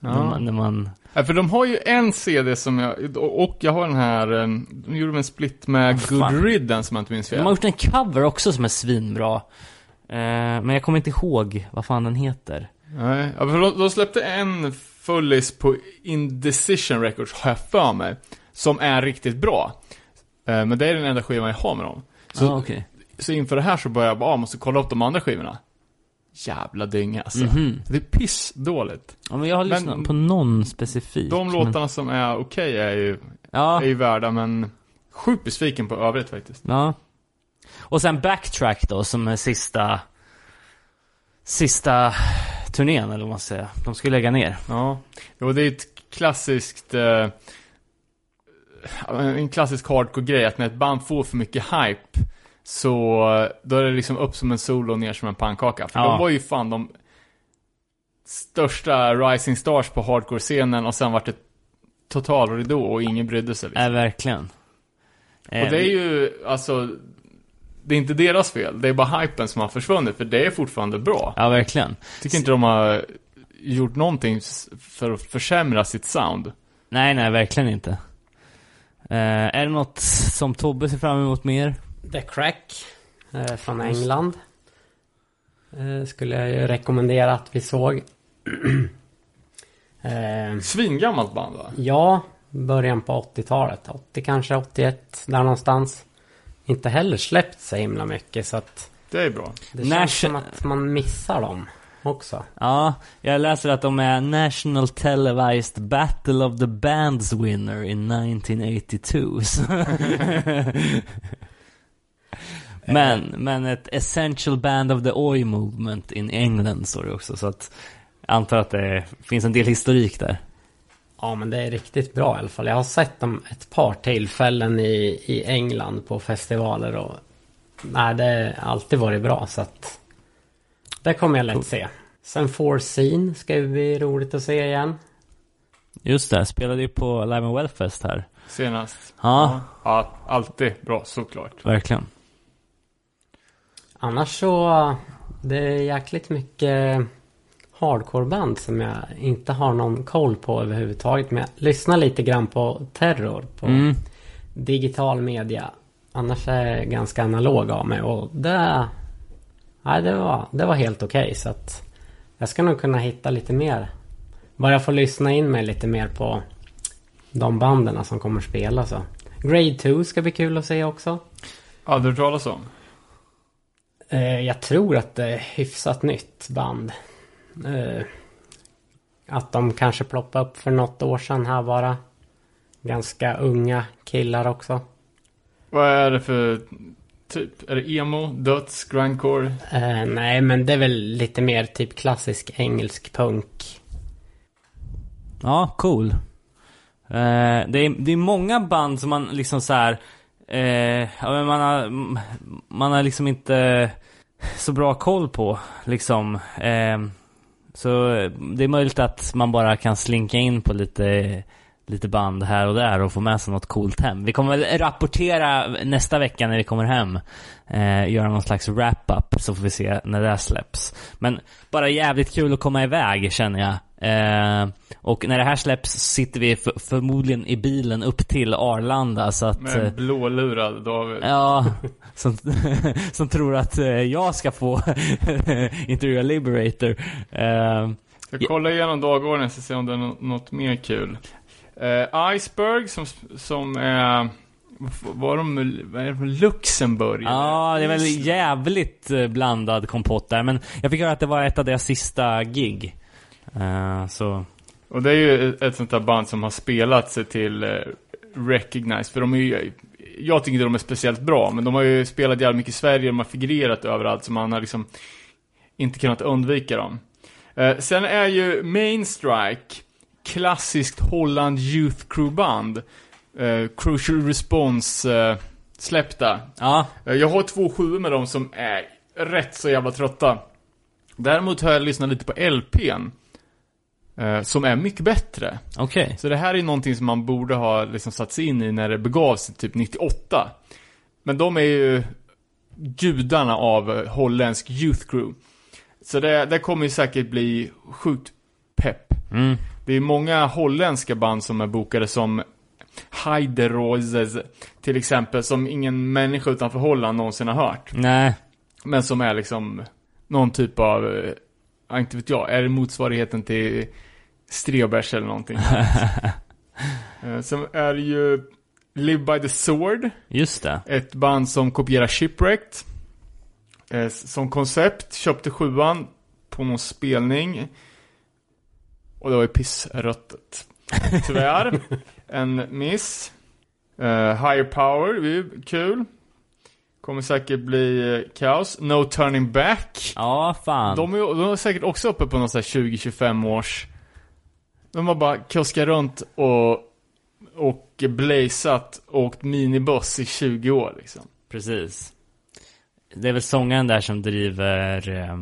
när, man, när man... Ja, för de har ju en CD som jag, och jag har den här, eh, de gjorde en split med fan. Good Riddance som jag inte minns De har fel. gjort en cover också som är svinbra. Eh, men jag kommer inte ihåg vad fan den heter. Nej, ja, för de, de släppte en fullis på Indecision Records, har jag för mig, som är riktigt bra. Eh, Men det är den enda skivan jag har med dem. Så, ah, okej. så inför det här så började jag bara, ah, måste kolla upp de andra skivorna. Jävla dynga alltså. Mhm. Det är pissdåligt. Ja, men jag har Men- lyssnat på någon specifik. De men- låtarna som är okej är ju, Ja, är ju värda, men sjukt besviken på övrigt faktiskt. ja. Och sen Backtrack då, som är sista... Sista turnén, eller vad man säga. De ska ju lägga ner. Ja. Jo, det är ett klassiskt, eh, en klassisk hardcore-grej, att när ett band får för mycket hype, så då är det liksom upp som en sol och ner som en pannkaka. För Ja. de var ju fan de största rising stars på hardcore-scenen och sen vart det total ridå och ingen brydde sig. Liksom. Är verkligen. Och det är ju, alltså, det är inte deras fel. Det är bara hypen som har försvunnit, för det är fortfarande bra. Ja, verkligen. Tycker inte de har gjort någonting för att försämra sitt sound. Nej, nej, verkligen inte. Eh, är det något som Tobbe ser fram emot mer? The Crack eh, från England. Eh, skulle jag ju rekommendera att vi såg. [clears throat] eh, Svingammalt band va? ja, början på 80-talet. 80 kanske, 81, där någonstans. Inte heller släppt så himla mycket så att Det är bra. det känns Nation- som att man missar dem också. Ja, jag läser att de är National Televised Battle of the Bands winner in 1982. Så- [laughs] men, men ett Essential Band of the Oi Movement in England står det också. Så att jag antar att det finns en del historik där. Ja men det är riktigt bra i alla fall. Jag har sett dem ett par tillfällen i, i England på festivaler och nej, det har alltid varit bra så att det kommer jag lätt se. Sen Four Scene ska ju bli roligt att se igen. Just det, spelade ju på Live and Wellfest här. Senast. Ja, Ja, alltid bra såklart. verkligen. Annars så det är jäkligt mycket hardcoreband som jag inte har någon koll på överhuvudtaget. Men jag lyssnar lite grann på Terror på Mm. digital media. Annars är jag ganska analog av mig och det... Nej, det var, det var helt okej så att jag ska nog kunna hitta lite mer. Bara få lyssna in mig lite mer på de banden som kommer spela så. Grade 2 ska bli kul att se också. Aldrig hört talas om. Eh, jag tror att det är hyfsat nytt band. Eh, att de kanske ploppade upp för något år sedan här bara. Ganska unga killar också. Vad är det för typ? Är det emo, döds, grindcore? Eh, nej, men det är väl lite mer typ klassisk engelsk punk. Ja, cool. Eh, det, är, det är många band som man liksom så här. Men man, har, man har liksom inte så bra koll på. Liksom. Så det är möjligt att man bara kan slinka in på lite, lite band här och där och få med sig något coolt hem. Vi kommer väl rapportera nästa vecka när vi kommer hem. Eh, göra någon slags wrap-up så får vi se när det släpps. Men bara jävligt kul att komma iväg känner jag. Eh, och när det här släpps sitter vi för, förmodligen i bilen upp till Arlanda så att... eh, Med blålurad David. Ja, som, [laughs] som tror att eh, jag ska få [laughs] intervjua Liberator. Eh, Jag kollar igenom dagordningen så ser om det är nå- något mer kul. Eh, Iceberg som, som är... Var de, vad är det från Luxemburg? ja, det är väl jävligt eh, blandad kompott där. Men jag fick höra att det var ett av deras sista gig. Eh, så, Och det är ju ett- sånt där band som har spelat sig till eh, Recognize, för de är ju, jag tycker inte de är speciellt bra, men de har ju spelat jävligt mycket i Sverige, de har figurerat överallt, så man har liksom inte kunnat undvika dem. Eh, sen är ju Main Strike, klassiskt Holland Youth Crew band, eh, Crucial Response eh, släppta. ja. Eh, Jag har två sjuor med dem som är rätt så jävla trötta. Däremot har jag lyssnat lite på LPn. eh, Som är mycket bättre. Okej. Så det här är någonting som man borde ha liksom satt sig in i när det begav sig typ 98. Men de är ju gudarna av eh, holländsk youth crew. Så det, det kommer ju säkert bli sjukt pepp. Mm. Det är många holländska band som är bokade som Heideroses till exempel, som ingen människa utanför Holland någonsin har hört. Nej. Men som är liksom någon typ av, eh, inte vet jag, är det motsvarigheten till Strebers eller någonting? [laughs] Eh, Sen är det ju Live by the Sword, Just det. ett band som kopierar Shipwrecked. Eh, Som koncept, köpte sjuan på någon spelning. Och det var ju pissröttet. Tyvärr. en miss. Eh, higher Power, det är ju kul. Kommer säkert bli eh, kaos. No Turning Back. Ja, fan. De är, de är säkert också uppe på någon här 20-25 års... De har bara kuskat runt och, och blazat och åkt minibuss i 20 år liksom. Precis. Det är väl sångaren där som driver eh,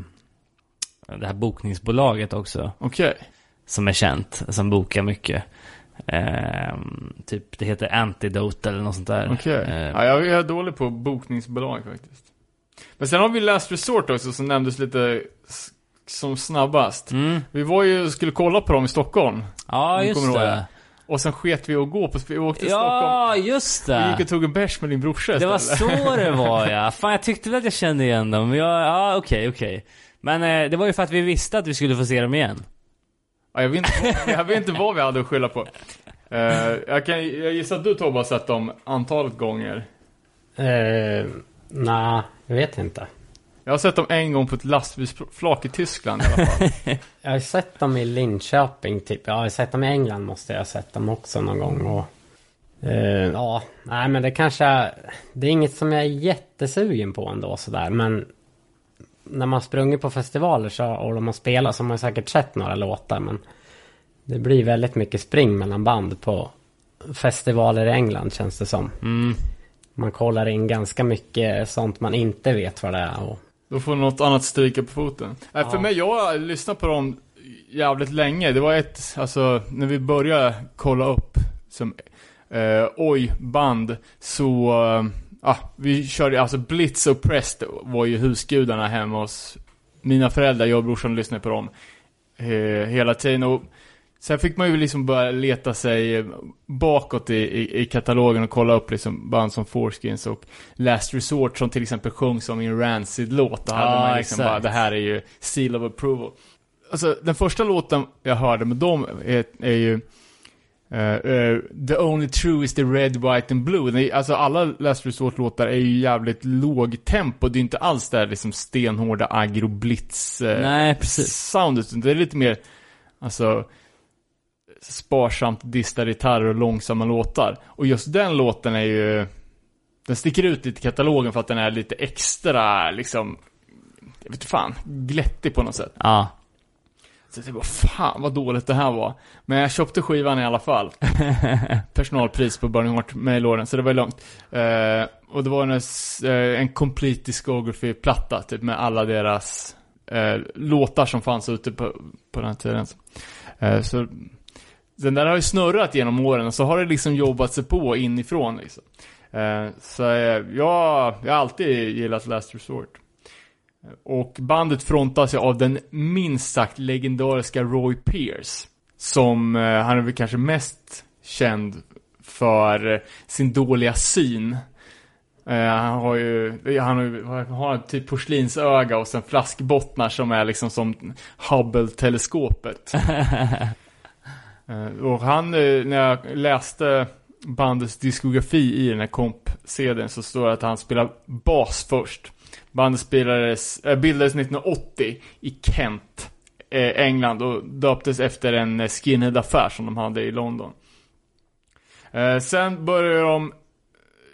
det här bokningsbolaget också. Okej. Som är känt, som bokar mycket. Eh, typ, det heter Antidote eller något sånt där. Okej. Eh, Ja, jag är dålig på bokningsbolag faktiskt. Men sen har vi Last Resort också som nämndes lite som snabbast. mm. Vi var ju och skulle kolla på dem i Stockholm. Ja, just det. det. Och sen sket vi att gå på, vi åkte till Stockholm. Ja, just Vi gick det. och tog en bärs med din brorsa Det var så det [laughs] var ja. Fan, jag tyckte väl att jag kände igen dem. Jag, ja, okej, okej. Men eh, det var ju för att vi visste att vi skulle få se dem igen. Ja, jag, vet inte, jag vet inte vad vi hade att skylla på. Eh, jag, kan, jag gissar att du Tobbe har sett dem antalet gånger. Eh, Nej, jag vet inte. Jag har sett dem en gång på ett lastbilsflak i Tyskland i alla fall. [laughs] Jag har sett dem i Linköping typ. Jag har sett dem i England måste jag ha sett dem också någon gång. Och, eh, ja, nej men det kanske Det är inget som jag är jättesugen på ändå sådär. Men när man sprungit på festivaler så, och de har spelat så har man säkert sett några låtar. Men det blir väldigt mycket spring mellan band på festivaler i England känns det som. Mm. Man kollar in ganska mycket sånt man inte vet vad det är. Och, Då får något annat stryka på foten. För Ja. mig, jag har lyssnat på dem jävligt länge. Det var ett, alltså, när vi började kolla upp som eh, oj-band så, eh, ah, vi körde, alltså Blitz och Prest var ju husgudarna hemma hos mina föräldrar, jag och brorsan lyssnade på dem eh, hela tiden. Och sen fick man ju liksom börja leta sig bakåt i, i, i katalogen och kolla upp liksom band som Foreskins och Last Resort som till exempel sjungs om i en Rancid-låt. Då hade Ja, man liksom exakt. bara, det här är ju Seal of Approval. Alltså den första låten jag hörde med dem är, är ju eh, eh, The Only True is the Red, White and Blue. Det är, alltså alla Last Resort-låtar är ju jävligt låg tempo. Det är inte alls det här liksom stenhårda agro blitz eh, Det är lite mer, alltså sparsamt distade gitarrer och långsamma låtar. Och just den låten är ju, den sticker ut lite i katalogen för att den är lite extra, liksom, jag vet inte fan, glättig på något sätt. Ja. Så jag tänkte, fan vad dåligt det här var. Men jag köpte skivan i alla fall. [laughs] Personalpris på Burning Heart Mail-åren, så det var lugnt. Eh, och det var en, eh, en complete discography-platta, typ med alla deras eh, låtar som fanns ute på, på den tiden. Eh, så den där har ju snurrat genom åren och så har det liksom jobbat sig på inifrån liksom. Så jag, jag har alltid gillat Last Resort. Och bandet frontas ju av den minst sagt legendariska Roy Pierce. Som, eh, han är väl kanske mest känd för eh, sin dåliga syn. Eh, han har ju, han har, ju- han har typ porslinsöga och sen flaskbottnar som är liksom som Hubble-teleskopet. [laughs] Och han, när jag läste bandets diskografi i den här komp-CDn så står det att han spelar bas först. Bandet spelades, äh, bildades 1980 i Kent, eh, England och döptes efter en eh, skinhead-affär som de hade i London. Eh, sen började de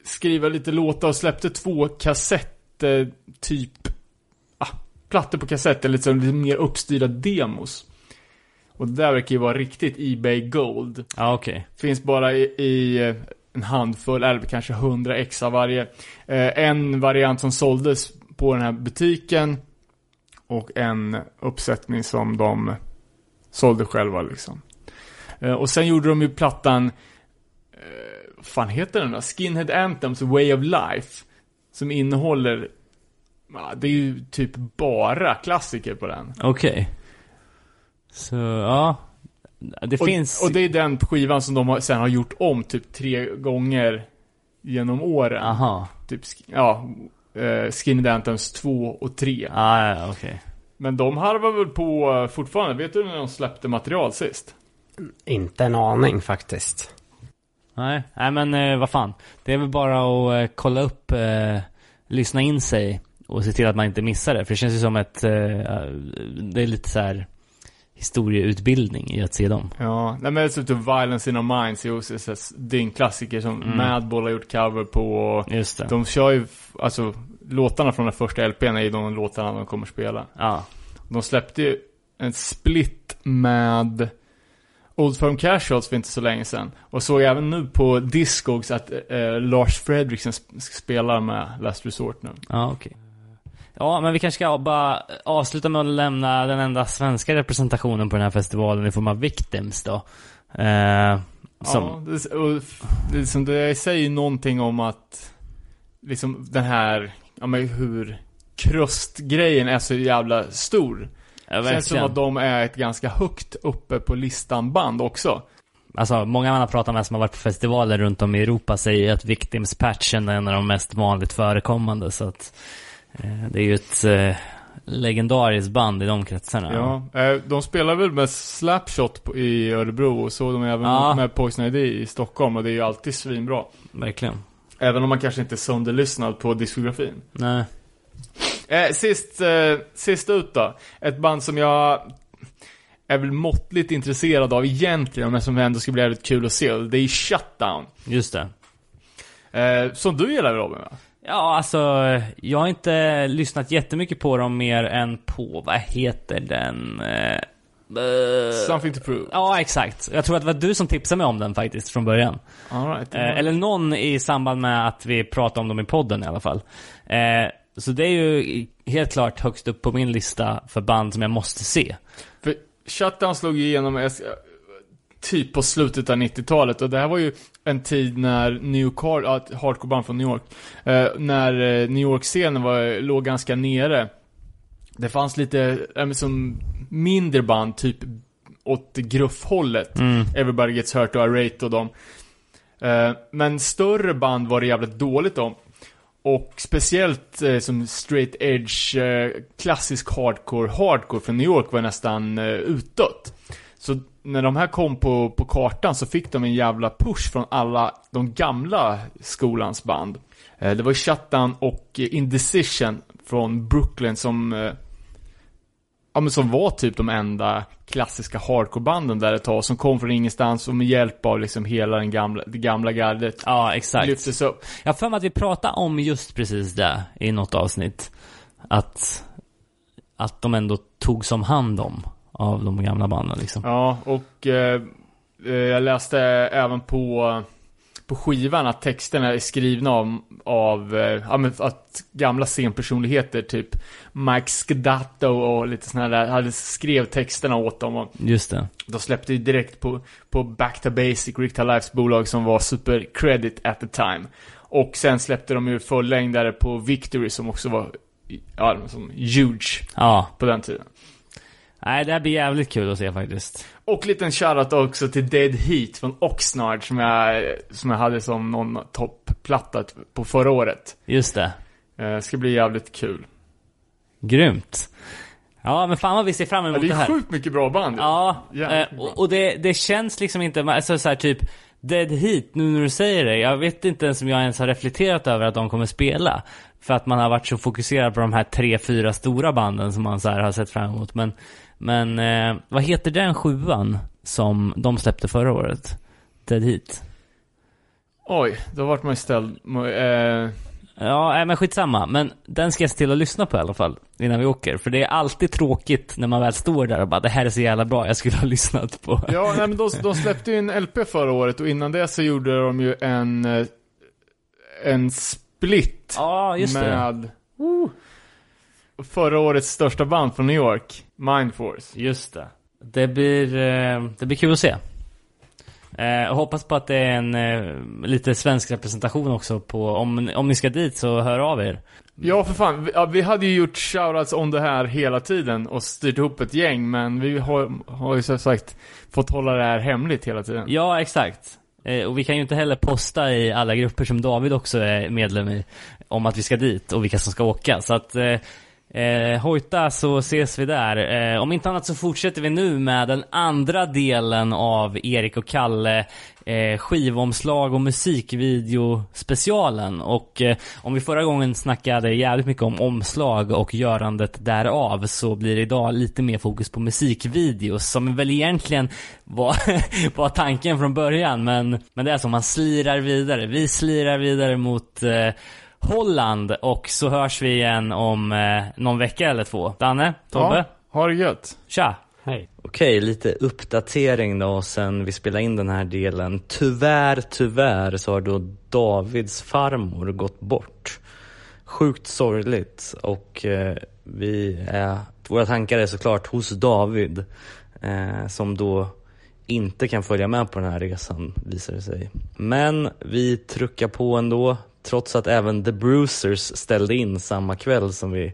skriva lite låtar och släppte två kassetter, typ, ah, plattor på kassett, eller liksom lite mer uppstyrda demos. Och det där verkar ju vara riktigt Ebay Gold. Ja, okej. Finns bara i, i eh, en handfull, eller kanske 100 ex av varje. Eh, en variant som såldes på den här butiken. Och en uppsättning som de sålde själva liksom. Eh, och sen gjorde de ju plattan, eh, vad fan heter den då? Skinhead Anthems Way of Life. Som innehåller, det är ju typ bara klassiker på den. Okej. Så, ja. Det och, finns... och det är den skivan som de sen har gjort om typ tre gånger genom åren. Aha. Typ, ja, uh, Skinny Anthems 2 och 3. Ah, ja, okej. Men de harvar väl på eh, fortfarande. Vet du när de släppte material sist? inte en aning faktiskt. Nej, nej men eh, vad fan. Det är väl bara att eh, kolla upp, eh, lyssna in sig och se till att man inte missar det. För det känns ju som ett, eh, det är lite så här historieutbildning i att se dem. Ja, nej men typ Violence in our minds är också en klassiker som Mm. Madball har gjort cover på. och Just det. De kör ju, alltså låtarna från den första LPn är ju de låtarna de kommer spela. Ja. De släppte ju en split med Old Firm Casuals för inte så länge sedan. Och såg även nu på Discogs att eh, Lars Fredriksen sp- spelar med Last Resort nu. Ja, okej. Ja, men vi kanske ska bara avsluta med att lämna den enda svenska representationen på den här festivalen i form av Victims då. Eh, som, Ja, det, och, f- det, säger ju någonting om att liksom den här, ja men hur krustgrejen är så jävla stor. ja, Det känns som verkligen. att de är ett ganska högt uppe på listan band också. Alltså, många man har pratat med som har varit på festivaler runt om i Europa säger att Victims-patchen är en av de mest vanligt förekommande. Så att det är ju ett, eh, legendariskt band i de kretsarna. Ja, eh, de spelar väl med Slapshot på, i Örebro och så de är även Ja. med Poison ID i Stockholm och det är ju alltid svinbra. Verkligen. Även om man kanske inte är sönderlyssnad på diskografin. Nej. Eh, sist, eh, sist ut då. Ett band som jag är väl måttligt intresserad av egentligen, men som ändå skulle bli jävligt kul att se. Det är Shutdown. Just det. Eh, som du gillar Robin va? Ja, alltså, jag har inte lyssnat jättemycket på dem mer än på, vad heter den? Eh, Something to prove. Ja, exakt. Jag tror att det var du som tipsade mig om den faktiskt från början. All right. Eh, eller någon i samband med att vi pratade om dem i podden i alla fall. Så det är ju helt klart högst upp på min lista för band som jag måste se. För Shutdown slog ju igenom typ på slutet av 90-talet och det här var ju en tid när New York, ja, ett hardcore-band från New York, eh, när eh, New York-scenen var, låg ganska nere. Det fanns lite, äh, som mindre band, typ åt gruffhållet. Everybody Gets Hurt och Arate och dem. Eh, men större band var det jävligt dåligt om. Och speciellt eh, som straight edge, eh, klassisk hardcore, hardcore från New York var nästan eh, utdött. Så när de här kom på, på kartan så fick de en jävla push från alla de gamla skolans band. Eh, det var Shutdown och eh, Indecision från Brooklyn som eh, Ja men som var typ de enda klassiska hardcore-banden där ett tag, som kom från ingenstans och med hjälp av liksom hela den gamla, det gamla gardet Ja, exakt. lyftes upp. Jag har för mig att vi pratade om just precis det i något avsnitt. Att, att de ändå tog som hand om av de gamla banden liksom. Ja, och eh, eh, jag läste även på, på skivan att texterna är skrivna av, av eh, att gamla scenpersonligheter, typ Mike Skedato och lite sådana där, hade skrev texterna åt dem. Och Just det. de släppte ju direkt på, på Back to Basic, Rick Lives bolag som var super credit at the time. Och sen släppte de ju fullängdare på Victory som också var, ja, som huge Ja. på den tiden. Nej, det här blir jävligt kul att se faktiskt. Och liten shoutout också till Dead Heat från Oxnard som jag, som jag hade som någon toppplatta på förra året. Just det. Eh, ska bli jävligt kul. Grymt. Ja, men fan vad vi ser fram Ja, emot det det är här. sjukt mycket bra band. Ja, Jävligt eh, och, och det, det känns liksom inte, alltså så här typ Dead Heat, nu när du säger det, jag vet inte ens om jag ens har reflekterat över att de kommer spela. För att man har varit så fokuserad på de här tre, fyra stora banden som man så här har sett fram emot. Men, men eh, vad heter den sjuan som de släppte förra året? Dead Heat? Oj, då vart man ju ställd. Eh, Ja, men skitsamma. Men den ska jag se till att lyssna på i alla fall. Innan vi åker. För det är alltid tråkigt när man väl står där och bara det här är så jävla bra, jag skulle ha [laughs] lyssnat på. ja, nej, men de, de släppte ju en LP förra året och innan det så gjorde de ju en, eh, en split Ja, just det. med förra årets största band från New York, Mindforce. Just det. Det blir, eh, det blir kul att se. Eh, Jag hoppas på att det är en eh, lite svensk representation också på, om, om ni ska dit så hör av er. Ja, för fan. Vi, ja, vi hade ju gjort shoutouts om det här hela tiden och styrt ihop ett gäng, men vi har, har ju som sagt fått hålla det här hemligt hela tiden. Ja, exakt. Eh, Och vi kan ju inte heller posta i alla grupper som David också är medlem i, om att vi ska dit och vilka som ska åka. Så att eh, hojta så ses vi där. Eh, om inte annat så fortsätter vi nu med den andra delen av Erik och Kalle eh, skivomslag och musikvideo specialen. Och eh, om vi förra gången snackade jävligt mycket om omslag och görandet därav så blir det idag lite mer fokus på musikvideos som väl egentligen var, [laughs] var tanken från början. Men, men det är som man slirar vidare. Vi slirar vidare mot eh, Holland och så hörs vi igen om eh, någon vecka eller två. Danne, Tobbe, Ja, ha det gött. tja! Hej. Okej, lite uppdatering då sen vi spelade in den här delen. Tyvärr, tyvärr så har då Davids farmor gått bort. Sjukt sorgligt och eh, vi är, våra tankar är såklart hos David eh, som då inte kan följa med på den här resan visar det sig. Men vi truckar på ändå trots att även The Bruisers ställde in samma kväll som vi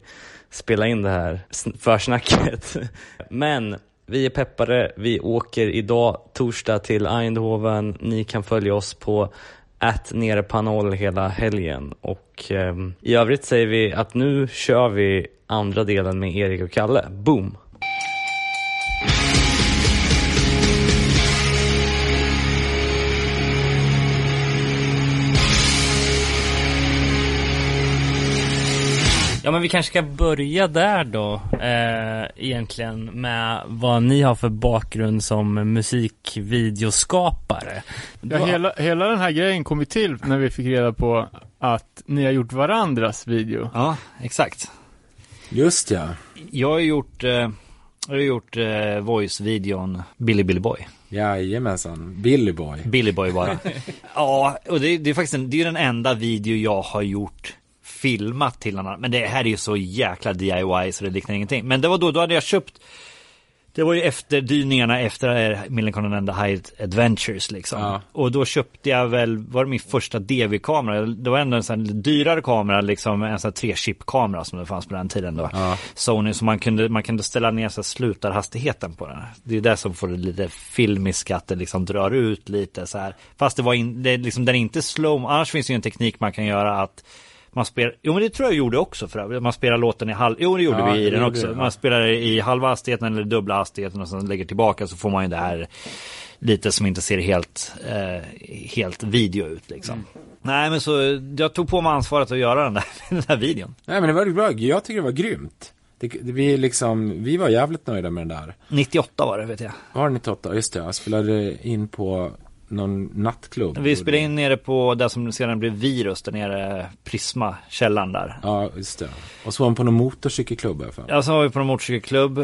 spelade in det här försnacket. [laughs] Men vi är peppade. Vi åker idag torsdag till Eindhoven. Ni kan följa oss på att nere på noll hela helgen. Och eh, i övrigt säger vi att nu kör vi andra delen med Erik och Kalle. Boom! Ja men vi kanske ska börja där då eh, egentligen med vad ni har för bakgrund som musikvideoskapare. Ja, hela, hela den här grejen kom ju till när vi fick reda på att ni har gjort varandras video. Ja, exakt. Just ja. Jag har gjort, eh, jag har gjort eh, voice-videon Billy Billy Boy. Jajamensan. Billy Boy. Billy Boy bara. [laughs] ja, och det, det är faktiskt en, det är den enda video jag har gjort filmat till någon annan. Men det här är ju så jäkla DIY så det liknar ingenting. Men det var då, då hade jag köpt det var ju efter dyningarna efter Millencolin and the High Adventures liksom. Ja. Och då köpte jag väl, var det min första DV-kamera? Det var ändå en sån här dyrare kamera, liksom en sån här tre-chip-kamera som det fanns på den tiden då. Ja. Sony, så man kunde, man kunde ställa ner så slutarhastigheten på den. Det är det som får det lite filmiska, att det liksom drar ut lite så här. Fast det var in, det, liksom, den är inte slow, annars finns det ju en teknik man kan göra att man spelar, jo men det tror jag gjorde också för övrigt. Man spelar låten i halv, jo det gjorde Ja, vi i det den också. vi, ja. Man spelar i halva hastigheten eller dubbla hastigheten och sen lägger tillbaka så får man ju det här lite som inte ser helt, eh, helt video ut liksom. Mm. Nej men så jag tog på mig ansvaret att göra den där, [laughs] den där videon. Nej men det var bra. Jag tycker det var grymt. Det, det, vi, liksom, vi var jävligt nöjda med den där. 98 var det vet jag. Var det 98? Just det, jag spelade in på någon nattklubb. Vi spelade in nere på där som sedan blev Virus, där nere Prisma, källaren där. Ja, just det. Och så var han på någon motorcykelklubb i alla fall. Ja, sen var vi på en motorcykelklubb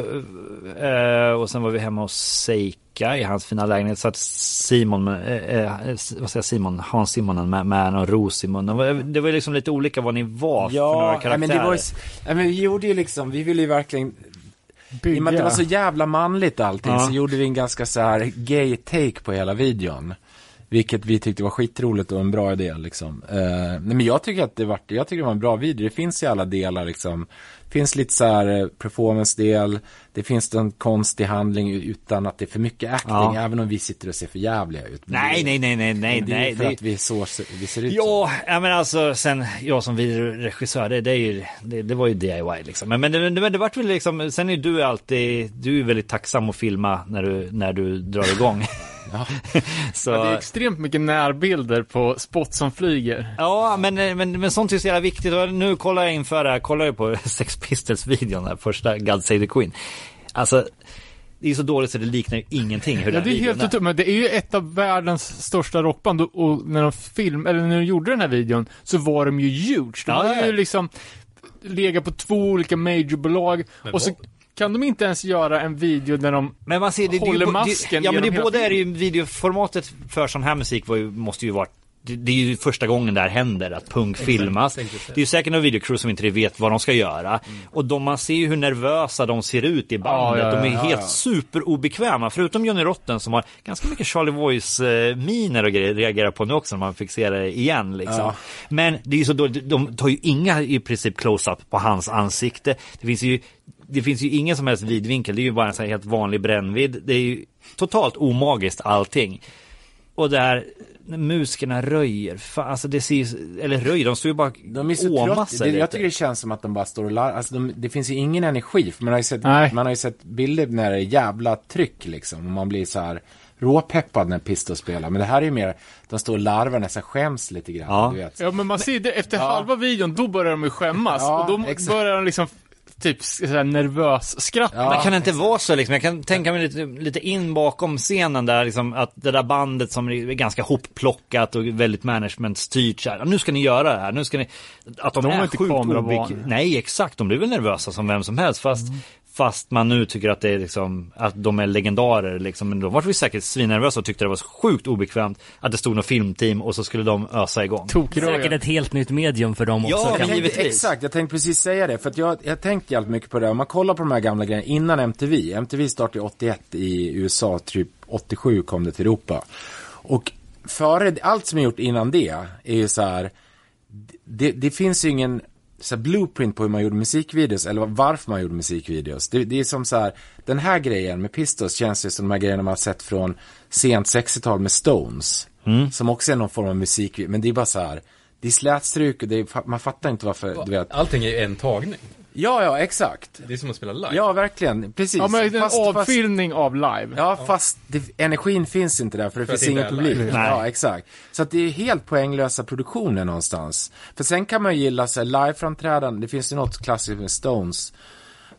eh, och sen var vi hemma hos Seika i hans fina lägenhet. Så att Simon, med, eh, eh, vad säger Simon, Hans Simonen med, med någon ros i munnen. Det var- Det ju liksom lite olika vad ni var för några Ja, karaktärer. nej, men det var ju, men vi gjorde ju liksom, vi ville ju verkligen I och med att det var så jävla manligt allting Ja. så gjorde vi en ganska så här gay take på hela videon. Vilket vi tyckte var skitroligt och en bra idé liksom. Eh, men jag tycker att det var, jag tycker det var en bra video. Det finns i alla delar liksom. finns lite så här eh, performance-del. Det finns en konstig handling utan att det är för mycket acting. Ja. Även om vi sitter och ser för jävliga ut. Nej, det, nej, nej, nej, nej, det är nej. för det- att vi, så, vi ser ut så. Ja, ja, men alltså sen jag som videoregissör, det, det, är ju, det, det var ju DIY liksom. Men, men, det, men det vart väl liksom, sen är du alltid, du är väldigt tacksam att filma när du, när du drar igång. [laughs] Ja. [laughs] Så, Ja, det är extremt mycket närbilder på spot som flyger. Ja, men, men, men sånt är så jävla viktigt. Och nu kollar jag inför det här, kollar jag på [laughs] Sex Pistols-videon, där första God Save the Queen. Alltså, det är så dåligt så det liknar ju ingenting hur Ja, det är helt otroligt. Men det är ju ett av världens största rockband och, och när de film, eller när de gjorde den här videon så var de ju huge. De Ja, ja. ju liksom legat på två olika majorbolag och så kan de inte ens göra en video där de Men man ser, det, det, håller bo- masken det, Ja men det både är det ju videoformatet för sån här musik var ju, måste ju vara det, det är ju första gången det här händer, att punk filmas. Det är ju säkert några videocrew som inte vet vad de ska göra. Och de, man ser ju hur nervösa de ser ut i bandet. Ja, ja, de är ja, helt ja. superobekväma. Förutom Johnny Rotten som har ganska mycket Charlie Voice-miner och grejer reagerar på nu också när man se det igen. Liksom. Ja. Men det är ju så dåligt, de tar ju inga i princip close-up på hans ansikte. Det finns ju det finns ju ingen som helst vidvinkel, det är ju bara en sån här helt vanlig brännvidd. Det är ju totalt omagiskt allting. Och det här, när musikerna röjer, fan, alltså det ser ju, eller röjer, de står ju bara De är så trötta. Det, jag tycker det känns som att de bara står och larvar. Alltså de, det finns ju ingen energi. För man har ju sett, Nej. man har ju sett bilder när det är jävla tryck liksom. Och man blir så här råpeppad när Pistol spelar. Men det här är ju mer, de står och larvar nästan skäms lite grann. Ja. Du vet. Ja men man ser det, efter Ja. halva videon då börjar de ju skämmas Ja, och då exakt. börjar de liksom typ såhär nervös skratt. Ja. Men kan det inte vara så liksom? Jag kan tänka mig lite, lite in bakom scenen där liksom att det där bandet som är ganska hopplockat och väldigt managementstyrt så här. Nu ska ni göra det här, nu ska ni... Att de, De är är inte sjukt obek... Nej exakt, de blir väl nervösa som vem som helst fast Fast man nu tycker att det är liksom, att de är legendarer liksom. Men då var vi säkert svinnervösa och tyckte det var sjukt obekvämt att det stod något filmteam och så skulle de ösa igång. Säkert Tokröja. ett helt nytt medium för dem också. Ja, tänkte, givetvis. exakt, jag tänkte precis säga det. För att jag, jag tänkte jävligt mycket på det. Om man kollar på de här gamla grejerna innan MTV. MTV startade 81 i USA, typ 87 kom det till Europa. Och före, allt som är gjort innan det är ju så här. Det, det finns ju ingen så blueprint på hur man gjorde musikvideos eller varför man gjorde musikvideos. Det, det är som så här, den här grejen med Pistols känns ju som de här grejerna man har sett från sent 60-tal med Stones. Som också är någon form av musikvideo, men det är bara så här. Det är slätstruk och det är, man fattar inte varför, du vet. Allting är en tagning. Ja, ja, exakt. Det är som att spela live. Ja, verkligen. Precis. Ja, men en Fast- fast- avfilmning av live. Ja, fast det, energin finns inte där för det För att finns det ingen är publik. live. Nej. Ja, exakt. Så att det är helt poänglösa produktioner någonstans. För sen kan man ju gilla så liveframträdanden. Det finns ju något klassiskt med Stones.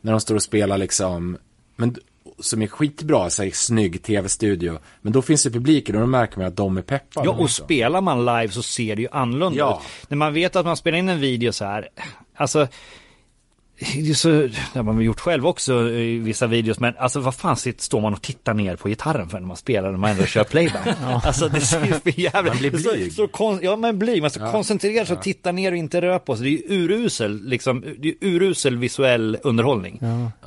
När de står och spelar liksom, men, som är skitbra, så här, snygg tv-studio. Men då finns det publiken och då märker man att de är peppade. Ja, och liksom. spelar man live så ser det ju annorlunda Ja. ut. När man vet att man spelar in en video så här, alltså det är så, det har man gjort själv också i vissa videos, men alltså vad fan sitter, står man och tittar ner på gitarren för när man spelar när man ändå kör playback? [laughs] Alltså det ser ju för jävligt Man blir så- blyg. Så, kon, ja man blir, man ska koncentrera sig och titta ner och inte röra på sig. Det är ju urusel, liksom, det är urusel visuell underhållning.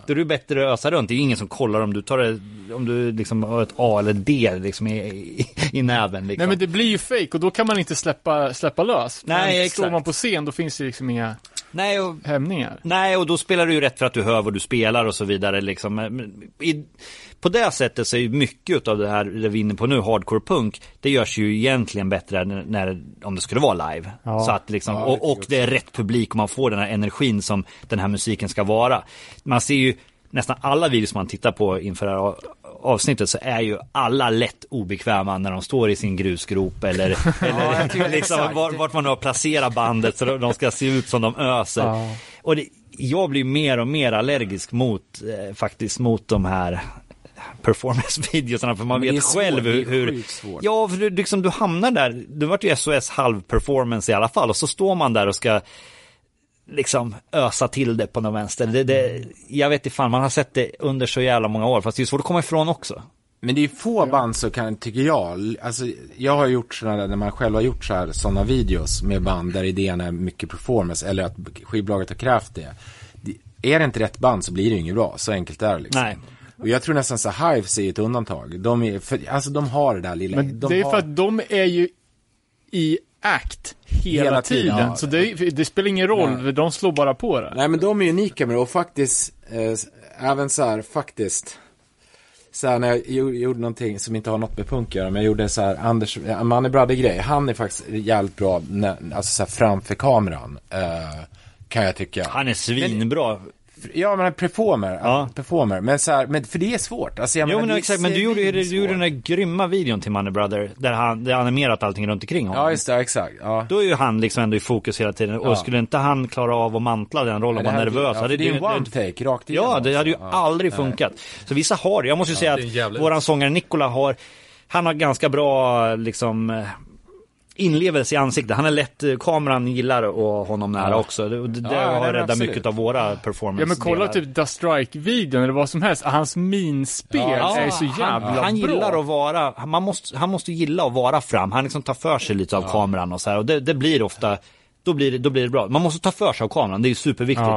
Då är det bättre att ösa runt, det är ju ingen som kollar om du tar det, om du liksom har ett A eller D liksom i, i, i näven liksom. Nej men det blir ju fake och då kan man inte släppa, släppa lös. Nej, men exakt. Står man på scen då finns det liksom inga Nej, och hämningar. Nej, och då spelar du ju rätt för att du hör vad du spelar och så vidare. Liksom. Men I, på det sättet så är ju mycket av det här det vi är inne på nu, hardcore punk, det görs ju egentligen bättre när, när, om det skulle vara live. Så att liksom, Ja, det och, och det är rätt publik och man får den här energin som den här musiken ska vara. Man ser ju nästan alla videos man tittar på inför det här avsnittet så är ju alla lätt obekväma när de står i sin grusgrop eller, [laughs] eller liksom, exakt. var, vart man nu har placerat bandet så de ska se ut som de öser. Och det, jag blir mer och mer allergisk mot eh, faktiskt mot de här performance-videosarna för man vet svårt, själv hur, hur. Ja, för du, liksom, du hamnar där, du vart ju SOS halv performance i alla fall och så står man där och ska liksom ösa till det på någon vänster. Det, det, jag vet inte fan, man har sett det under så jävla många år, fast det är svårt att komma ifrån också. Men det är ju få band som kan, tycker jag, alltså jag har gjort sådana där, när man själv har gjort så här, sådana videos med band där idén är mycket performance, eller att skivbolaget har krävt det. Är det inte rätt band så blir det ju inget bra, så enkelt är det liksom. Nej. Och jag tror nästan så Hives är ett undantag. De är, för, alltså de har det där lilla, Men de det är har, för att de är ju i act hela, Hela tiden. tiden, ja. Så det, det spelar ingen roll, Nej. de slår bara på det. Nej men de är unika med det och faktiskt, eh, även så här, faktiskt. Så här när jag gjorde, någonting som inte har något med punk att göra, men jag gjorde så här, Anders, eh, Money Brother grej, han är faktiskt jävligt bra, när, alltså så här framför kameran. Eh, kan jag tycka. Han är svinbra. Ja men performer, Ja. performer. Men så här, men för det är svårt. Alltså, jag Jo menar, men det exakt, men du gjorde, ju- du gjorde den där grymma videon till Money Brother, där han, där han animerat allting runt omkring honom. Ja just det, exakt. Ja. Då är ju han liksom ändå i fokus hela tiden. Och Ja. skulle inte han klara av att mantla den rollen och det vara nervös. ja, hade det är en det- one take rakt igenom Ja, det hade ju. Ja. aldrig funkat. Så vissa har det. Jag måste ju säga det en att våran sångare Nikola har, han har ganska bra liksom eh, inlevelse i ansiktet. Han är lätt, eh, kameran gillar och honom nära Ja. också. Det, det, det Ja, har räddat mycket av våra performance Ja men kolla typ The Strike-videon eller vad som helst. Hans minspel Ja, är så jävla han, han bra. gillar att vara, man måste, han måste gilla att vara fram. Han liksom tar för sig lite av kameran och så här. Och det, det blir ofta, då blir, det, då blir det bra. Man måste ta för sig av kameran, det är ju superviktigt.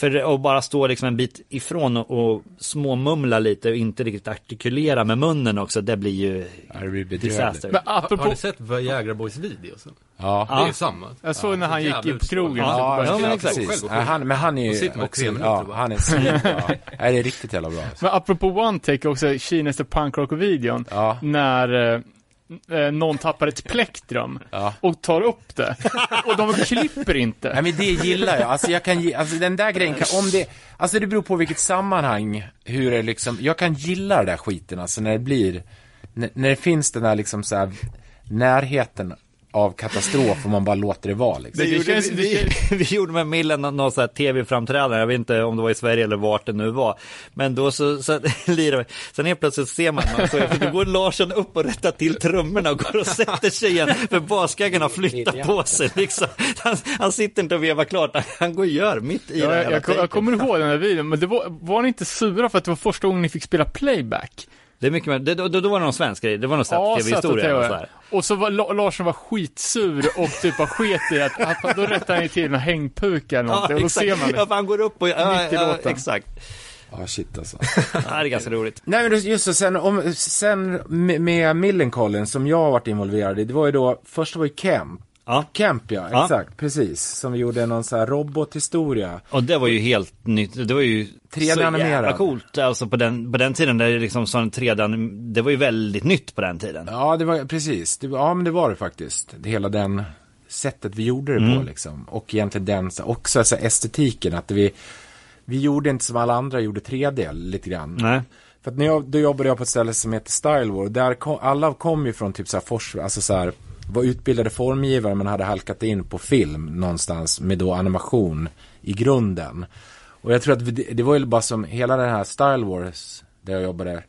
Ja. För att bara stå liksom en bit ifrån och, och småmumla lite och inte riktigt artikulera med munnen också, det blir ju Ja, det disaster. Men Har, apropå, har ni sett Viagra Boys videos? Ja. Det är ju samma. jag såg när han gick in på krogen. Ja, ja, men ja, exakt. precis. Han, men han är ju sitter också, tre minuter ja, han är svinbra. Nej, det är riktigt jävla bra. Men apropå One Take också, Kinaste punkrock-videon. Ja. När eh, någon tappar ett plektrum Ja. och tar upp det. och de klipper inte. Nej men det gillar jag, alltså jag kan alltså den där grejen kan, om det, alltså det beror på vilket sammanhang, hur det liksom, jag kan gilla den där skiten alltså när det blir, när, när det finns den där liksom så här närheten av katastrof och man bara låter det vara liksom. Det Vi gjorde, känns- vi, vi [laughs] gjorde med Millen någon, sån här tv-framträdande, jag vet inte om det var i Sverige eller vart det nu var. Men då så, så [laughs] lirade vi. Sen helt plötsligt ser man, man så, då går Larsson upp och rättar till trummorna och går och sätter sig igen. För baskaggen har flyttat på sig liksom. Han, han sitter inte och vevar klart, han går och gör mitt i Ja, det jag, jag, jag kommer ihåg den här videon, men det var, var ni inte sura för att det var första gången ni fick spela playback? Det är mycket mer, det, då, då var det någon svensk grej, det var någon Ja, tv-historia. och och TV. så här. Och så var La- Larsson var skitsur och typ var sket i att, att då rättade han ju till en hängpuka eller någonting. och då ser man Ja, för han går upp och, ja, Mitt i ja, låten. exakt. Ja shit alltså. [laughs] Ja, det är ganska roligt. Nej men just så, sen, om, sen med, Millencolin som jag har varit involverad i, det var ju då, först var ju Camp. Ja. Camp ja, Ja. exakt, precis. Som vi gjorde någon så här robothistoria. Och det var ju helt nytt, det var ju 3D så animerad. jävla coolt. Alltså på den, på den tiden, där det liksom sån 3D, det var ju väldigt nytt på den tiden. Ja, det var precis. Det, ja, men det var det faktiskt. Det, hela den sättet vi gjorde det Mm. på liksom. Och egentligen den, så- också så här, estetiken, att vi, vi gjorde inte som alla andra gjorde 3D lite grann. Nej. För att när jag, då jobbade jag på ett ställe som heter Style War. Där kom, alla kom ju från typ så här alltså så här, var utbildade formgivare men hade halkat in på film någonstans med då animation i grunden. Och jag tror att vi, det, var ju bara som, hela den här Style Wars, där jag jobbade,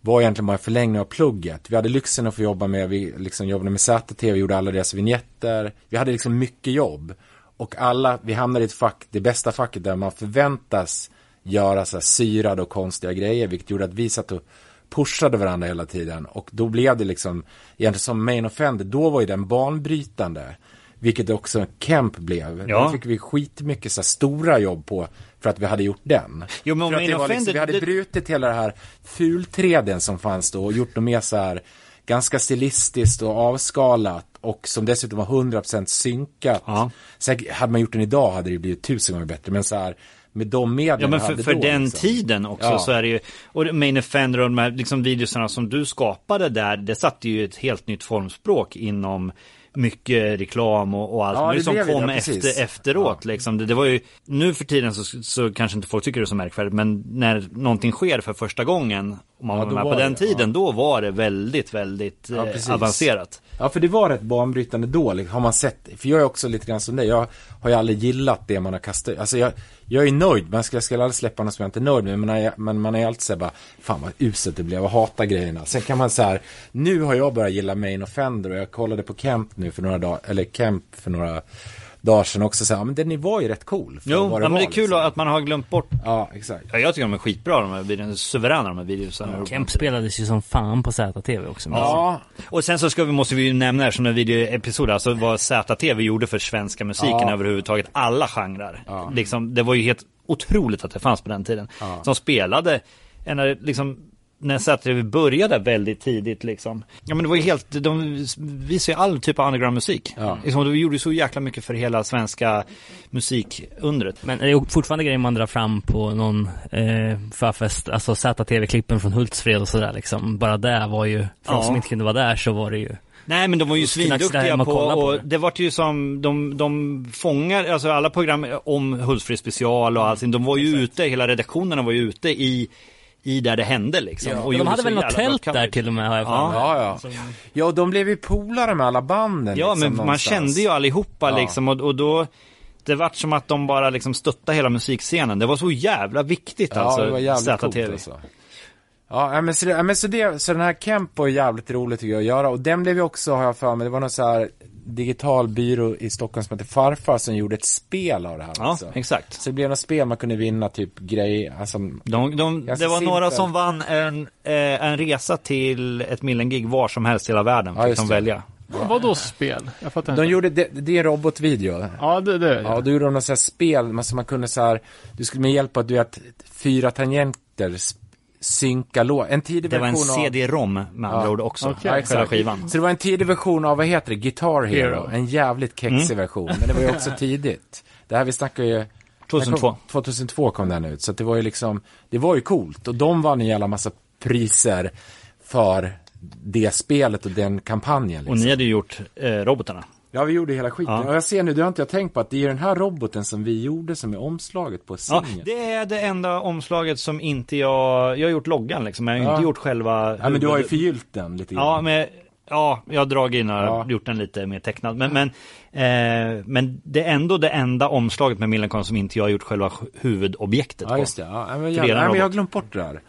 var egentligen bara en förlängning av plugget. Vi hade lyxen att få jobba med, vi liksom jobbade med ZTV, gjorde alla deras vignetter. Vi hade liksom mycket jobb. Och alla, vi hamnade i ett fack, det bästa facket där man förväntas göra så här syrade och konstiga grejer, vilket gjorde att vi satt och pushade varandra hela tiden. Och då blev det liksom, egentligen som Main Offender, då var ju den banbrytande. Vilket också Kemp blev. Ja. Då fick vi skitmycket så här stora jobb på för att vi hade gjort den. Jo, men för att det var liksom, vi hade det- brutit hela det här fulträden som fanns då och gjort dem mer så här ganska stilistiskt och avskalat och som dessutom var 100% synkat. Ja. Säkert, hade man gjort den idag hade det blivit tusen gånger bättre, men så här med de medlen Ja men för, för då, den liksom. tiden också Ja. så är det ju, och Main Offender och de här liksom videosarna som du skapade där, det satte ju ett helt nytt formspråk inom mycket reklam och, och allt Ja, möjligt det som kom det, efter, efteråt. Liksom. Det, det var ju, nu för tiden så, så kanske inte folk tycker det är så märkvärdigt, men när någonting sker för första gången, om man Ja, var med på den det, tiden, ja. då var det väldigt, väldigt Ja, eh, avancerat. Ja, för det var rätt banbrytande då, liksom. har man sett. För jag är också lite grann som dig, jag har ju aldrig gillat det man har kastat Alltså jag, jag är nöjd, man ska, jag ska aldrig släppa något som jag inte är nöjd med, men, jag, men man är alltid såhär bara, fan vad uselt det blev, jag hatar grejerna. Sen kan man så här, nu har jag börjat gilla Main Offender och jag kollade på Kemp nu för några dagar, eller Kemp för några dagar sedan också, så här, ja, men den var ju rätt cool. för Jo, vad ja, men var, det är kul liksom. att man har glömt bort Ja, exakt. Ja, jag tycker de är skitbra de här videorna, suveräna de här videorna. Kemp spelades ju som fan på ZTV också. Ja, Och sen så ska vi, måste vi ju nämna här som en videoepisod, alltså vad ZTV gjorde för svenska musiken Ja. överhuvudtaget, alla genrer. Liksom, det var ju helt otroligt att det fanns på den tiden. Som spelade, en, liksom, när ZTV började väldigt tidigt liksom. Ja men det var ju helt, de visade ju all typ av undergroundmusik. Ja. Liksom, de gjorde så jäkla mycket för hela svenska musikundret. Men det är fortfarande grejer man drar fram på någon eh, förfest, alltså ZTV-klippen från Hultsfred och sådär liksom. Bara det var ju, för Ja. de som inte kunde vara där så var det ju Nej men de var ju svinduktiga på, på och det. det vart ju som, de, de fångar, alltså alla program om Hultsfred special och allting, de var ju ute, hela redaktionerna var ju ute i, i där det hände liksom. och de hade väl något tält där till och med har jag Ja. ja, ja. Ja, och de blev ju polare med alla banden. Ja liksom, men man någonstans. kände ju allihopa Ja. liksom och, och då det vart som att de bara liksom stöttade hela musikscenen. Det var så jävla viktigt Ja, alltså. det var jävligt coolt alltså. Ja, ja, men så, det, ja, men så, det, så den här Kemp var ju jävligt roligt tycker jag att göra. Och den blev ju också, har jag för mig, det var någon så här digital byrå i Stockholm som heter Farfar som gjorde ett spel av det här Ja, också. exakt. Så det blev något spel man kunde vinna typ grej, alltså, De, de, det var några som vann en, eh, en resa till ett millengig var som helst i hela världen. Ja, Fick de välja. Vad då spel? Jag fattar de inte. gjorde, det, det är en robotvideo. Ja, det, det. Ja, då gjorde de något så här spel, så man kunde så här, du skulle med hjälp av, du vet, fyra tangenter sp- synka låt. En tidig Det var en version. CD-ROM med andra Ja. ord också. Okej. Själva skivan. Så det var en tidig version av, vad heter det, Guitar Hero. Hero. En jävligt kexig Mm. version. Men det var ju också [laughs] tidigt. Det här vi snackar ju... 2002. Kom, 2002 kom den ut. Så det var ju liksom, det var ju coolt. Och de vann en jävla massa priser för det spelet och den kampanjen. Liksom. Och ni hade ju gjort eh, robotarna. Ja, vi gjorde hela skiten. Ja. Och jag ser nu, det har inte jag tänkt på, att det är den här roboten som vi gjorde som är omslaget på Ja, singeln. det är det enda omslaget som inte jag... Jag har gjort loggan liksom, men jag har Ja. inte gjort själva... Ja, men du har ju förgyllt den lite grann. Ja, men... Ja, jag har dragit in och Ja. gjort den lite mer tecknad. Men, men, eh, men det är ändå det enda omslaget med Millencolin som inte jag har gjort själva huvudobjektet Ja, på. just det. Ja, men, jag, nej, men jag har glömt bort det där.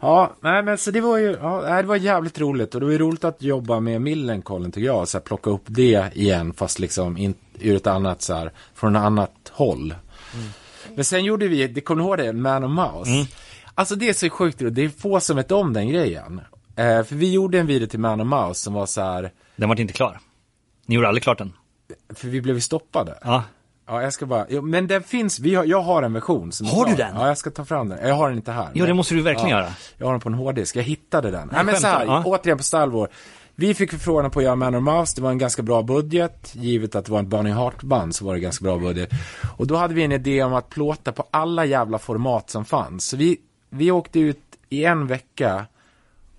Ja, nej, men så det var ju, ja, det var jävligt roligt. Och det var ju roligt att jobba med Millencolin tycker jag. Så här, plocka upp det igen, fast liksom in, ur ett annat så här, från ett annat håll. Men sen gjorde vi, det kommer du ihåg det, Man och Mouse? Alltså det är så sjukt roligt, det är få som vet om den grejen. Eh, för vi gjorde en video till Man och Mouse som var så här, Den var inte klar. Ni gjorde aldrig klart den? för vi blev stoppade. Ja. Ja, jag ska bara, jo, men den finns, vi har, jag har en version som Har du den? Ja, jag ska ta fram den. Jag har den inte här. Jo, det måste du verkligen ja, göra. Jag har den på en hårddisk, jag hittade den. Nej, men så här, Ja. återigen på Star Wars. Vi fick förfrågan på att göra Man or Mouse, det var en ganska bra budget. Givet att det var ett Burning Heart-band så var det ganska bra budget. Och då hade vi en idé om att plåta på alla jävla format som fanns. Så vi, vi åkte ut i en vecka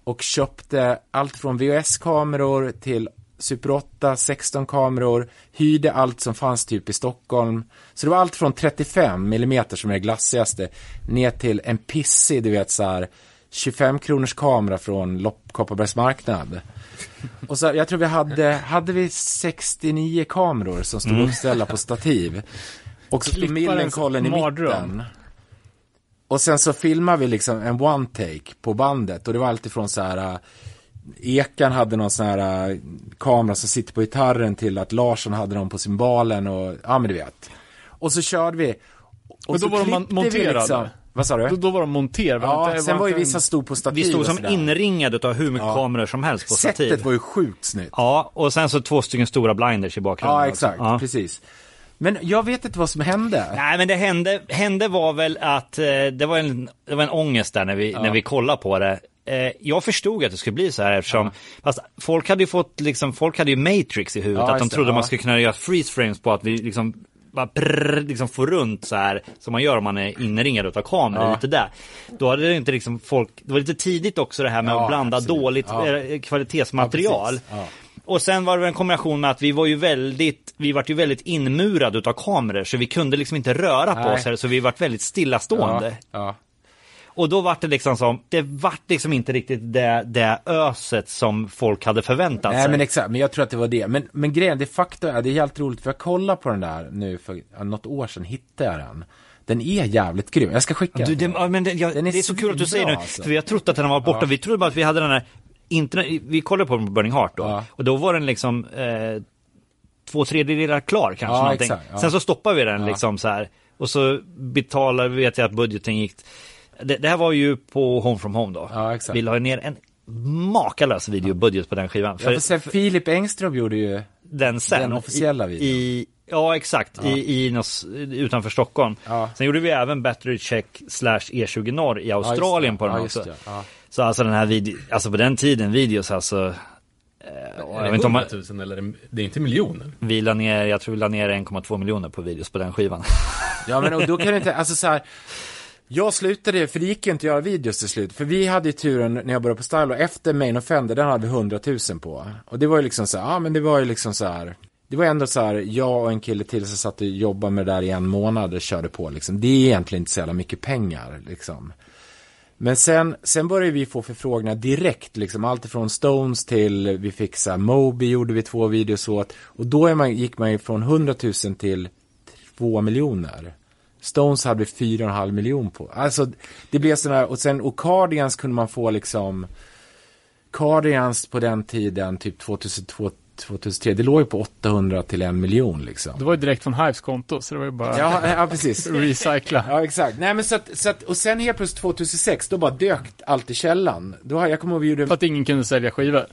och köpte allt från VHS-kameror till Super 8, 16 kameror, hyrde allt som fanns typ i Stockholm. Så det var allt från 35 mm som är det glassigaste, ner till en pissig, du vet så här 25 kronors kamera från Kopparbergs marknad. Och så, jag tror vi hade, hade vi 69 kameror som stod uppställda på stativ. Och så stod Millencolin i mitten. Och sen så filmade vi liksom en one take på bandet och det var alltifrån så här Ekan hade någon sån här äh, kamera som sitter på gitarren till att Larsson hade någon på cymbalen och ja men du vet. Och så körde vi. Och Men då var de monterade? Vad sa du? Då, då var de monterade. ja, inte- sen var ju inte en- vissa stod på stativ Vi stod som inringade av hur mycket Ja. kameror som helst på stativ. Sättet var ju sjukt snyggt. Ja, och sen så två stycken stora blinders i bakgrunden. Ja, exakt. Ja. Precis. Men jag vet inte vad som hände. Nej, men det hände, hände var väl att eh, det, var en, det var en ångest där när vi, när vi kollade på det. Eh, jag förstod att det skulle bli så här eftersom, fast folk hade ju fått liksom, folk hade ju Matrix i huvudet, Ja, att de trodde ja. man skulle kunna göra freeze frames på att vi liksom bara brrr, liksom får runt så här som man gör om man är inringad av kameror Ja. lite där. Då hade det inte liksom folk, det var lite tidigt också det här med Ja, att blanda absolut. dåligt Ja. eh, kvalitetsmaterial. Ja. Ja. Och sen var det en kombination med att vi var ju väldigt, vi vart ju väldigt inmurade utav kameror så vi kunde liksom inte röra på Nej. oss här, så vi vart väldigt stillastående. Ja, ja. Och då vart det liksom som, det vart liksom inte riktigt det, det öset som folk hade förväntat Nej sig. men exakt, men jag tror att det var det. Men, men grejen, det faktum är, det är helt roligt för jag kollade på den där nu för något år sedan, hittade jag den. Den är jävligt grym, jag ska skicka Du, den. det, ja, men det, jag, Den är det är så kul att du säger nu, alltså. för vi har trott att den var borta. Ja. Vi trodde bara att vi hade den här, internet, vi kollade på den på Burning Heart då, Ja. och då var den liksom eh, två tredjedelar klar kanske Ja, någonting. exakt, ja. Sen så stoppade vi den liksom så här, och så betalade, vet jag att budgeten gick, det, det här var ju på Home from Home då. Ja, exakt. Vi la ner en makalös videobudget på den skivan. Ja, för sen Filip Engström gjorde ju, den sen. Den officiella videon. I, ja, exakt. I, i nås, utanför Stockholm. Ja. Sen gjorde vi även Battery Check slash E20 Norr i Australien det. på den Ja, också. Ja. Så alltså den här video, alltså på den tiden videos alltså. Eh, Är det vet inte om man, 100 000 eller det är inte miljoner? vi la ner, jag tror vi la ner 1,2 miljoner på videos på den skivan. Ja men och då kan det inte, alltså så här. Jag slutade, för det gick ju inte att göra videos till slut. För vi hade ju turen när jag började på Style och efter Main Offender, den hade vi 100 000 på. Och det var ju liksom så här, ja men det var ju liksom så här. Det var ändå så här, jag och en kille till som satt och jobbade med det där i en månad och körde på liksom. Det är egentligen inte så jävla mycket pengar liksom. Men sen, sen började vi få förfrågningar direkt, liksom allt ifrån Stones till vi fick så här, Moby gjorde vi två videos åt. Och då är man, gick man ju från 100 000 till 2 miljoner. Stones hade vi 4,5 miljon på. Alltså det blev sådana här, och sen och Cardigans kunde man få liksom Cardigans på den tiden, typ 2002, 2003, det låg ju på 800 till en miljon liksom. Det var ju direkt från Hives konto, så det var ju bara Ja, ja precis. [laughs] recycla. Ja, exakt. Nej, men så att, så att, och sen helt plötsligt 2006, då bara dök allt i källan. Då, jag kommer ihåg vi gjorde... För att ingen kunde sälja skivor.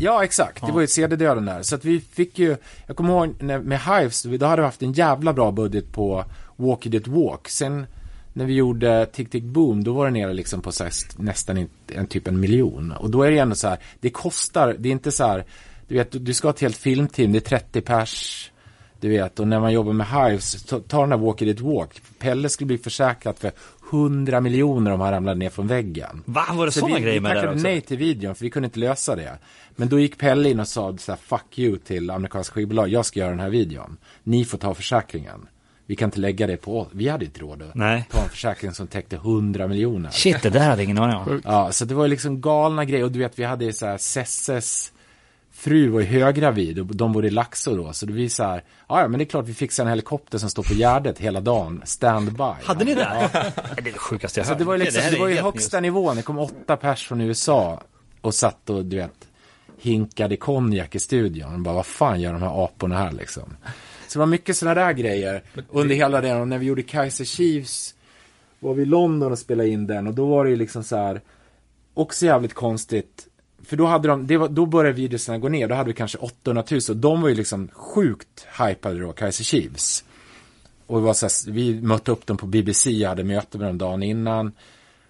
Ja, exakt. Det var ju CD-döden där. Så att vi fick ju, jag kommer ihåg när, med Hives, då hade vi haft en jävla bra budget på Walk It Walk. Sen när vi gjorde Tick Tick Boom, då var det nere liksom på här, nästan en, en typ en miljon. Och då är det ändå så här, det kostar, det är inte så här, du vet, du- ska ha ett helt filmteam, det är 30 pers. Du vet, och när man jobbar med Hives, ta, den där Walk It Walk. Pelle skulle bli försäkrad för 100 miljoner om han ramlade ner från väggen. Va, var det Så sådana vi, grejer vi med det där tackade nej till videon för vi kunde inte lösa det. Men då gick Pelle in och sa så här, fuck you till amerikanska skivbolag. Jag ska göra den här videon. Ni får ta försäkringen. Vi kan inte lägga det på oss. Vi hade inte råd att Nej. ta en försäkring som täckte 100 miljoner. Shit, det där hade ingen aning om. Ja, så det var liksom galna grejer. Och du vet, vi hade så här, Sesses fru var ju höggravid och de bodde i Laxå då. Så det blir så här, ja ja, men det är klart vi fixar en helikopter som står på Gärdet hela dagen, standby. Hade ni det? [laughs] Det är det sjukaste jag Så hört. det var ju, liksom, det är var ju högsta nytt. nivån. Det kom åtta pers från USA och satt och du vet hinkade konjak i studion. Och bara, vad fan gör de här aporna här liksom? Så det var mycket sådana där grejer under hela den. Och när vi gjorde Kaiser Chiefs var vi i London och spelade in den. Och då var det ju liksom så här, också jävligt konstigt. För då hade de, var, då började videorna gå ner. Då hade vi kanske 800 000. Och de var ju liksom sjukt hypade då, Kaiser Chiefs. Och det var så här, vi mötte upp dem på BBC, jag hade möte med dem dagen innan.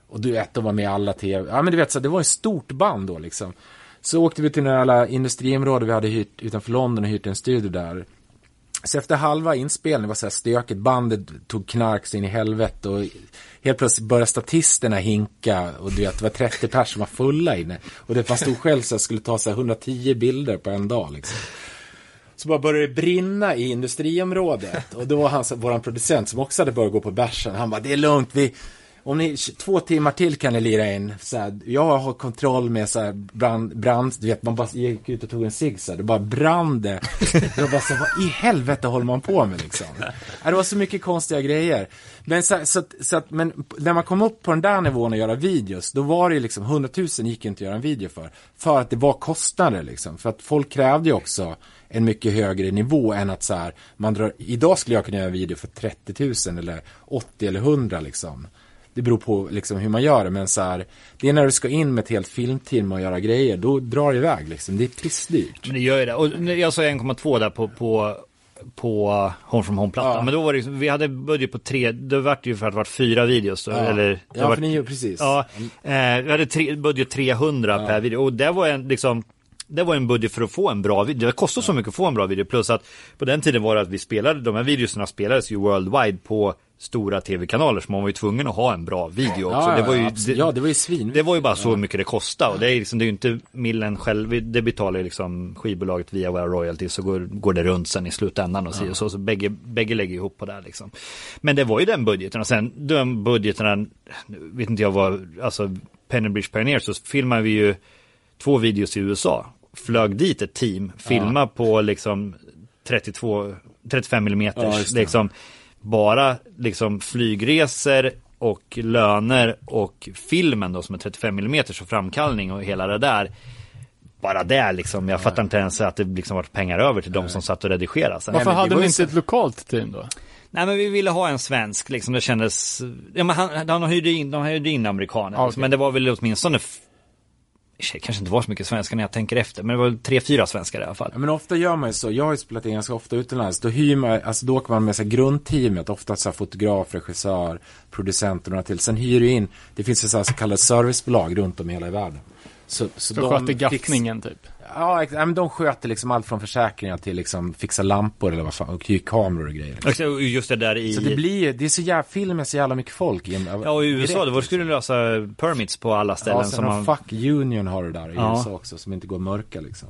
Och du vet, de var med i alla tv. Ja men du vet, så det var ett stort band då liksom. Så åkte vi till några alla industriområden vi hade hyrt utanför London och hyrt en studio där. Så efter halva inspelningen var så här stökigt, bandet tog knark så in i helvete och helt plötsligt började statisterna hinka och du vet, det var 30 personer som var fulla inne. Och det fanns stod själv så jag skulle ta så här 110 bilder på en dag liksom. Så bara började det brinna i industriområdet. Och då var han, så- våran producent som också hade börjat gå på bärsen. Han bara, det är lugnt, vi, om ni, två timmar till kan ni lira in. Så här, jag har kontroll med så här brand, brand, du vet, man bara gick ut och tog en cigg så här, det bara brann det. Jag bara så här, vad i helvete håller man på med liksom? Det var så mycket konstiga grejer. Men, så, så, att- så att, men när man kom upp på den där nivån och göra videos, då var det ju liksom 100 000 gick ju inte att göra en video för. För att det var kostnader liksom. För att folk krävde ju också en mycket högre nivå än att så här, man drar, idag skulle jag kunna göra en video för 30 000 eller 80 eller 100 liksom. Det beror på liksom hur man gör det, men så här, det är när du ska in med ett helt filmteam och göra grejer, då drar det iväg liksom. Det är pissdyrt. Men det gör ju det. Och jag sa 1,2 där på, på, på Home from Home-plattan. Ja. Men då var det, liksom- vi hade budget på tre, det vart ju för att det vart fyra videos. Då, eller, det ja, vart- för ni precis. Ja, eh, vi hade tre, budget 300 per video och det var en liksom det var en budget för att få en bra video. Det kostar så mycket att få en bra video. Plus att på den tiden var det att vi spelade, de här videorna spelades ju worldwide på stora tv-kanaler. Så man var ju tvungen att ha en bra video också. Ja, det var ju, absolut. ja, det var ju svin. det var ju bara så mycket det kostade. Och det är, liksom, det är ju inte millen själv. Det betalar ju liksom skivbolaget via våra royalties. Så går, går det runt sen i slutändan och så. Så, så bägge, bägge lägger ihop på det här liksom. Men det var ju den budgeten. Och sen de budgeterna, vet inte jag vad, alltså Pennybridge Pioneer så filmar vi ju två videos i USA. Flög dit ett team, filma på liksom 32, 35 mm Ja, liksom bara liksom flygresor och löner och filmen då som är 35 mm och framkallning och hela det där. Bara det liksom, jag fattar inte ens att det liksom varit pengar över till de som satt och redigerade. Sen, Varför det hade ni inte ett lokalt team då? Nej men vi ville ha en svensk liksom, det kändes, ja men han, de hyrde in, de hyrde in amerikaner. Ja, okej. Men det var väl åtminstone, kanske inte var så mycket svenskar när jag tänker efter, men det var väl tre, fyra svenskar i alla fall. Ja, men ofta gör man ju så. Jag har ju spelat in ganska ofta utomlands. Då hyr man, alltså då åker man med sig grundteamet. Ofta så här fotograf, regissör, producent och några till. Sen hyr du in, det finns ju så, här så kallade servicebolag runt om i hela världen. Så, så Så de sköter fix- gaffningen typ. Ja, men de sköter liksom allt från försäkringar till liksom fixa lampor eller vad fan, och kameror och grejer. Och så Just det där i, Så det blir det är så jävla, film är så jävla mycket folk. i en- ja och i USA, direkt, då var- skulle du lösa permits på alla ställen Ja, sen som har man... Fuck Union har det där i Ja. USA också, som inte går mörka liksom.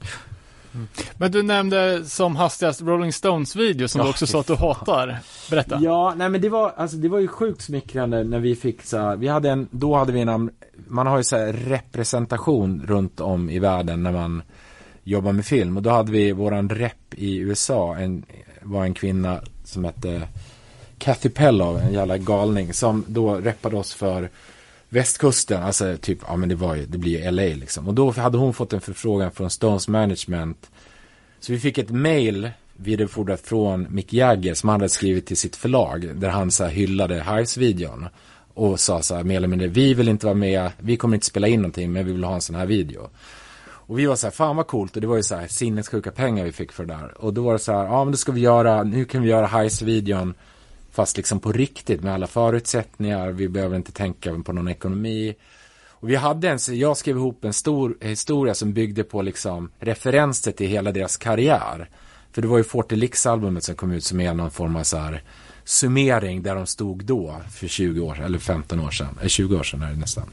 Men du nämnde som hastigast Rolling Stones video som Ja, du också sa att du hatar. Berätta. Ja, nej men det var, alltså det var ju sjukt smickrande när vi fick så här, vi hade en, då hade vi en, man har ju så här representation runt om i världen när man jobba med film. Och då hade vi våran rep i USA, en, var en kvinna som hette Kathy Pellow, en jävla galning, som då reppade oss för västkusten, alltså typ, ja men det var ju, det blir ju LA liksom. Och då hade hon fått en förfrågan från Stones Management. Så vi fick ett mail vidarebefordrat från Mick Jagger som han hade skrivit till sitt förlag. Där han så här hyllade Hives-videon. Och sa så här mer eller mindre, vi vill inte vara med, vi kommer inte spela in någonting men vi vill ha en sån här video. Och vi var så här, fan vad coolt. Och det var ju så här sinnessjuka pengar vi fick för det där. Och då var det så här, ja men då ska vi göra, nu kan vi göra Hives-videon. Fast liksom på riktigt med alla förutsättningar. Vi behöver inte tänka på någon ekonomi. Och vi hade en, jag skrev ihop en stor historia som byggde på liksom referenser till hela deras karriär. För det var ju Fortelix-albumet som kom ut som är någon form av så här summering där de stod då för 20 år, eller 15 år sedan, eller 20 år sedan är det nästan.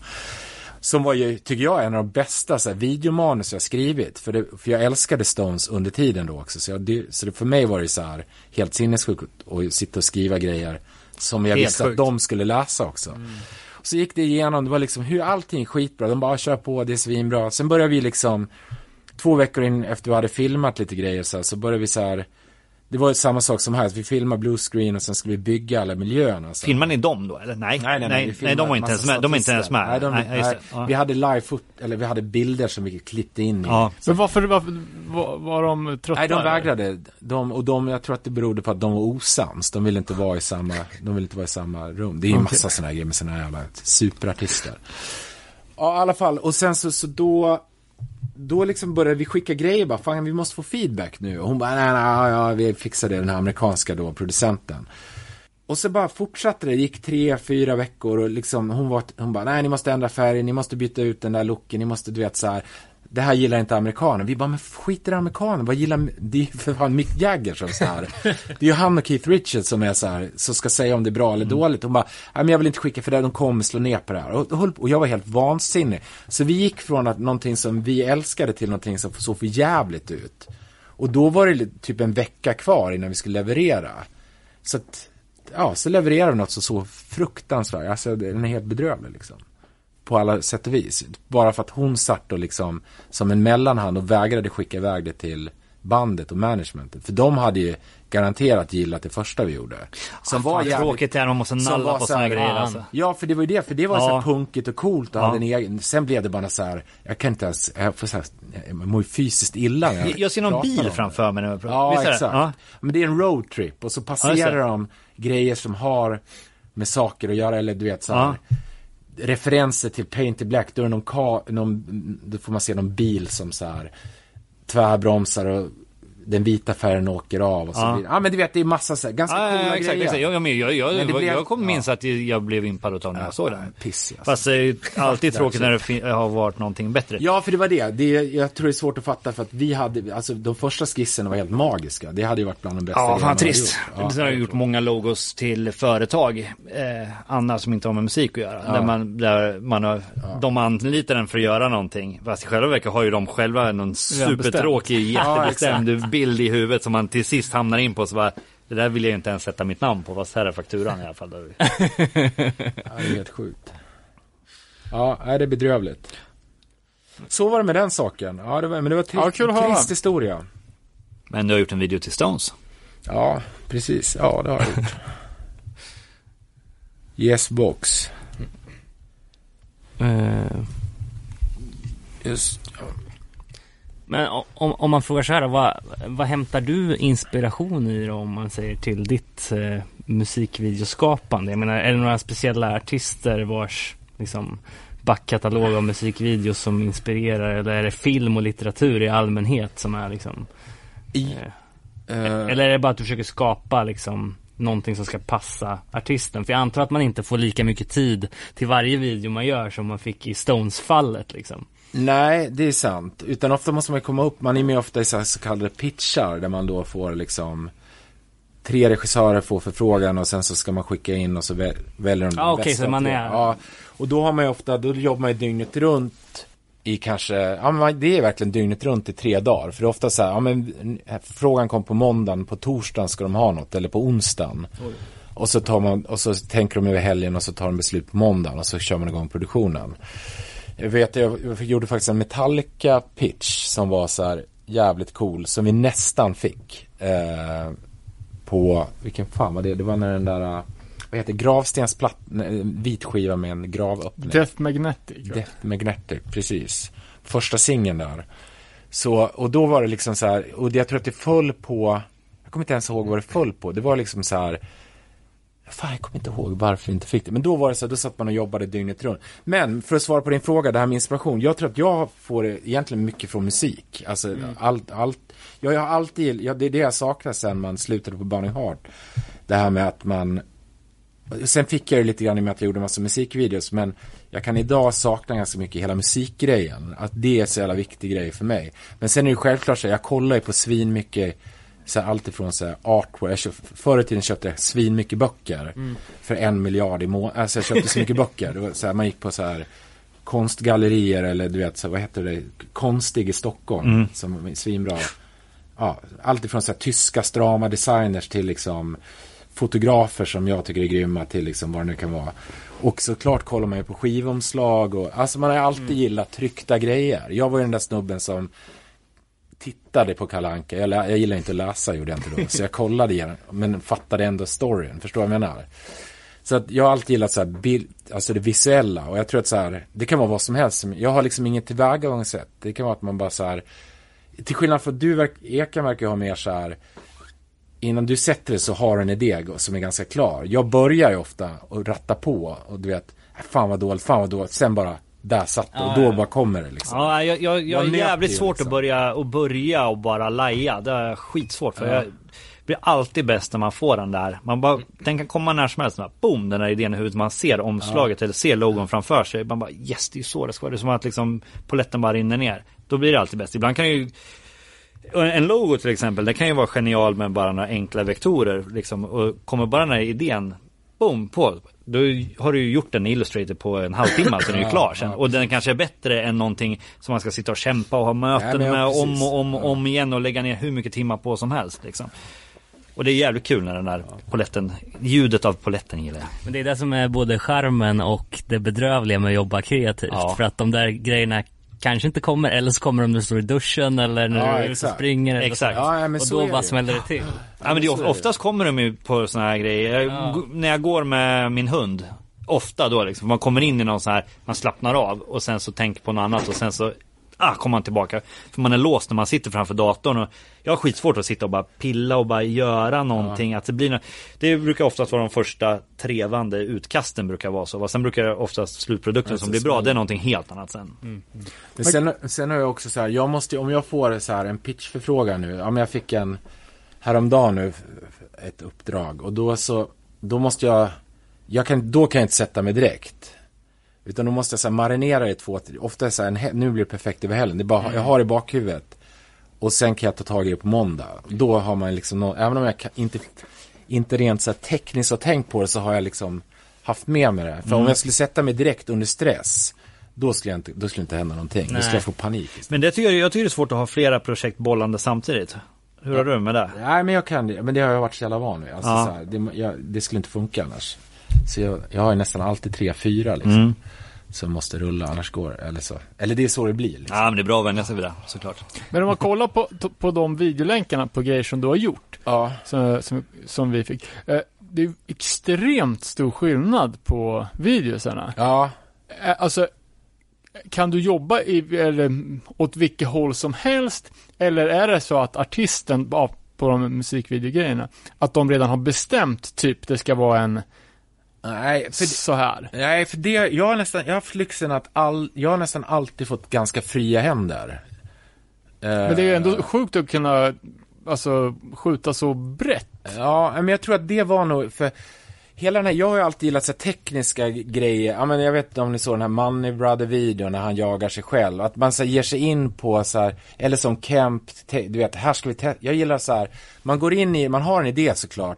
Som var ju, tycker jag, en av de bästa så här, videomanus jag skrivit. För, det, för jag älskade Stones under tiden då också. Så, jag, det, så det, för mig var det så här helt sinnessjukt att sitta och skriva grejer som jag Helt visste att sjukt. de skulle läsa också. Så gick det igenom, det var liksom hur allting skitbra. De bara kör på, det är svinbra. Sen började vi liksom, två veckor in efter vi hade filmat lite grejer så, här, så började vi så här. Det var ju samma sak som här, att vi filmade blue screen och sen skulle vi bygga alla miljöerna. Så. Filmar ni dem då eller? Nej, Nej, nej, nej, filmade de var inte ens med. De är inte ens med. Nej, de, nej. Ja. Vi hade live foot, eller vi hade bilder som vi klippte in i. Ja. Men varför, varför var, var de trötta? Nej, de vägrade. De, och de, jag tror att det berodde på att de var osams. De ville inte vara i samma, de ville inte vara i samma rum. Det är ju massa sådana här grejer med sådana här jävla superartister. Ja, i alla fall. Och sen så, så då, då liksom började vi skicka grejer bara, fan vi måste få feedback nu. Och hon bara, nej, nej, ja, vi fixar det, den här amerikanska då, producenten. Och så bara fortsatte det, det gick tre, fyra veckor och liksom hon var, hon bara, nej ni måste ändra färg, ni måste byta ut den där looken, ni måste du vet så här det här gillar inte amerikaner. Vi bara, men skit i amerikaner, vad gillar, det är ju för fan Mick Jagger som så här. Det är ju han och Keith Richards som är så här, som ska säga om det är bra eller dåligt. Hon bara, nej men jag vill inte skicka för det, de kommer slå ner på det här. Och, och, jag var helt vansinnig. Så vi gick från att någonting som vi älskade till någonting som såg för jävligt ut. Och då var det typ en vecka kvar innan vi skulle leverera. Så att, ja, så levererade vi något som så fruktansvärt, alltså den är helt bedrövlig liksom. På alla sätt och vis. Bara för att hon satt och liksom som en mellanhand och vägrade skicka iväg det till bandet och managementet. För de hade ju garanterat gillat det första vi gjorde. Som Fan, tråkigt det är, man måste nalla var på så här, såna grejer ja, alltså. Ja, för det var ju det. För det var Ja. så punkigt och coolt och Ja. hade en egen. Sen blev det bara så här, jag kan inte ens, jag får så här, jag mår fysiskt illa när jag Jag ser någon bil framför mig nu. Ja, Visst exakt. Ja. Men det är en roadtrip och så Ja, passerar det. de grejer som har med saker att göra eller du vet så här. Ja. Referenser till Paint Black, då är det någon, ka, någon, då får man se någon bil som så här tvärbromsar och den vita färgen åker av och så Ja. vidare. Ja men du vet det är massa så här, ganska Ja, coola ja, exakt, grejer. exakt. Jag, jag, jag, blev- jag kommer ja. minns att jag blev impad av när jag såg den. Piss, alltså. Fast det är ju alltid tråkigt när det har varit någonting bättre. Ja, för det var det. det. Jag tror det är svårt att fatta för att vi hade, alltså de första skisserna var helt magiska. Det hade ju varit bland de bästa Ja, fan trist. gjort. Sen har jag gjort många logos till företag, eh, Anna som inte har med musik att göra. Där man, där man har, de anlitar den för att göra någonting. Fast i själva verket har ju de själva någon supertråkig, jättebestämd bild i huvudet som man till sist hamnar in på. Så bara, det där vill jag ju inte ens sätta mitt namn på, här är fakturan i alla fall. [laughs] Ja, det är helt sjukt. Ja, det är bedrövligt. Så var det med den saken. Ja, det var, men det var trist, Ja, kul trist historia. Men du har gjort en video till Stones. Ja, precis. Ja, det har jag gjort. Yes box. Eh, Just. Men om, om man frågar så här, vad, vad hämtar du inspiration i då, om man säger till ditt eh, musikvideoskapande? Jag menar, är det några speciella artister vars liksom, backkatalog av musikvideos som inspirerar? Eller är det film och litteratur i allmänhet som är liksom... I, Eh, eh, eller är det bara att du försöker skapa liksom någonting som ska passa artisten? För jag antar att man inte får lika mycket tid till varje video man gör som man fick i Stones-fallet liksom. Nej, det är sant. Utan ofta måste man komma upp, man är med ofta i så, så kallade pitchar där man då får liksom tre regissörer får förfrågan och sen så ska man skicka in och så väl, väljer de den okej, bästa så man är- Ja, och då har man ju ofta, då jobbar man ju dygnet runt i kanske, ja men det är verkligen dygnet runt i tre dagar. För det är ofta så här, ja men frågan kom på måndagen, på torsdagen ska de ha något, eller på onsdagen. Och så tar man, och så tänker de över helgen och så tar de beslut på måndagen och så kör man igång produktionen. Jag vet, jag, gjorde faktiskt en Metallica pitch som var så här jävligt cool, som vi nästan fick. Eh, på, vilken fan var det? Det var när den där, vad heter det? gravstensplatt, nej, vit skiva med en gravöppning. Death Magnetic. Death Magnetic, precis. Första singeln där. Så, och då var det liksom så här, och jag tror att det föll på, jag kommer inte ens ihåg vad det föll på. Det var liksom så här, fan jag kommer inte ihåg varför vi inte fick det. Men då var det så här, då satt man och jobbade dygnet runt. Men för att svara på din fråga, det här med inspiration. Jag tror att jag får egentligen mycket från musik. Alltså allt, allt. Jag, jag har alltid, ja, det är det jag saknar sen man slutade på Burning Heart. Det här med att man Sen fick jag det lite grann i och med att jag gjorde massa musikvideos men jag kan idag sakna ganska mycket hela musikgrejen. Att det är så jävla viktig grej för mig. Men sen är det självklart så jag kollar ju på svin mycket så här, allt ifrån så här artwork. Jag köpt, förr i tiden köpte jag svin mycket böcker för en miljard i månaden. Alltså jag köpte så mycket [laughs] böcker. Det var så här, man gick på så här konstgallerier eller du vet, så, här, vad heter det, konstig i Stockholm som är svinbra. Ja, allt ifrån så här, tyska strama designers till liksom fotografer som jag tycker är grymma till liksom vad det nu kan vara. Och såklart kollar man ju på skivomslag och alltså man har alltid gillat tryckta grejer. Jag var ju den där snubben som tittade på Kalle Anka. Jag, jag gillar inte att läsa gjorde jag inte då. Så jag kollade igen men fattade ändå storyn. Förstår du vad jag menar? Så att jag har alltid gillat så här bild, alltså det visuella och jag tror att så här, det kan vara vad som helst. Jag har liksom inget tillvägagångssätt. Det kan vara att man bara så här, till skillnad från du, verk, Ekan verkar ha mer så här, innan du sätter det så har du en idé som är ganska klar. Jag börjar ju ofta och ratta på och du vet, äh, fan vad dåligt, fan vad dåligt, sen bara, där satt det och då bara kommer det liksom. Ja, jag, jag, jag är jävligt svårt liksom. att börja och börja och bara laja. Det är skitsvårt för Ja. jag blir alltid bäst när man får den där. Man bara, den kan komma när som helst. Bara, boom, den här idén i huvudet. Man ser omslaget eller ser logon framför sig. Man bara yes, det är ju så det ska vara. Det är som att liksom poletten bara rinner ner. Då blir det alltid bäst. Ibland kan ju en logo till exempel, det kan ju vara genial med bara några enkla vektorer liksom, och kommer bara den här idén, boom, på. Då har du ju gjort en Illustrator på en halvtimme, så den är ju klar sen. Och den kanske är bättre än någonting som man ska sitta och kämpa och ha möten ja, med om och om om igen och lägga ner hur mycket timmar på som helst. Liksom. Och det är jävligt kul när den där poletten, ljudet av poletten gillar jag. Men det är det som är både charmen och det bedrövliga med att jobba kreativt. Ja. För att de där grejerna kanske inte kommer, eller så kommer de när du står i duschen eller när Ja, du exakt. springer. Eller Exakt. Så. Ja, och så då bara smäller det till. Ja men det är, oftast kommer de ju på såna här grejer. Jag, När jag går med min hund. Ofta då liksom. Man kommer in i någon så här. Man slappnar av och sen så tänker på något annat och sen så [laughs] ah, kommer man tillbaka. För man är låst när man sitter framför datorn. Och jag har skitsvårt att sitta och bara pilla och bara göra någonting. Att det, blir nå- det brukar oftast vara de första trevande utkasten brukar vara så. Sen brukar det oftast slutprodukten som blir bra. Det är någonting helt annat sen. Men sen, sen har jag också så här, jag måste, om jag får så här en pitchförfrågan nu, ja men jag fick en häromdagen nu, ett uppdrag och då så, då måste jag, jag kan, då kan jag inte sätta mig direkt. Utan då måste jag så här marinera det två, ofta så här, nu blir det perfekt över helgen, det är bara, jag har det i bakhuvudet. Och sen kan jag ta tag i det på måndag. Då har man liksom, nå- även om jag kan, inte, inte rent så här tekniskt har tänkt på det så har jag liksom haft med mig det. För om jag skulle sätta mig direkt under stress, då skulle, inte, då skulle inte hända någonting. Då skulle Nej. jag få panik. istället. Men det tycker jag, jag tycker det är svårt att ha flera projekt bollande samtidigt. Hur har du med det? Nej, men jag kan det. Men det har jag varit så jävla van vid. Alltså, Ja. så här, det, jag, det skulle inte funka annars. Så jag, jag har ju nästan alltid tre, fyra liksom. Mm. Som måste rulla, annars går eller så. Eller det är så det blir. Liksom. Ja men det är bra att vänja sig vid det såklart. Men om man kollar på, på de videolänkarna på grejer som du har gjort, Ja. som, som, som vi fick. Eh, det är extremt stor skillnad på videosarna. Ja. Eh, Alltså, kan du jobba i, eller, åt vilket håll som helst? Eller är det så att artisten på de musikvideogrejerna, att de redan har bestämt typ det ska vara en Nej, för, så här? nej, för det, jag har nästan, jag har haft lyxen att all, jag har nästan alltid fått ganska fria händer. Men det är ju ändå sjukt att kunna, alltså, skjuta så brett. Ja, men jag tror att det var nog, för hela den här, jag har ju alltid gillat så tekniska grejer. Ja, men jag vet inte om ni såg den här Money Brother-videon när han jagar sig själv. Att man så här, ger sig in på så här, eller som Kemp, du vet, här ska vi testa. Jag gillar så här, man går in i, man har en idé såklart.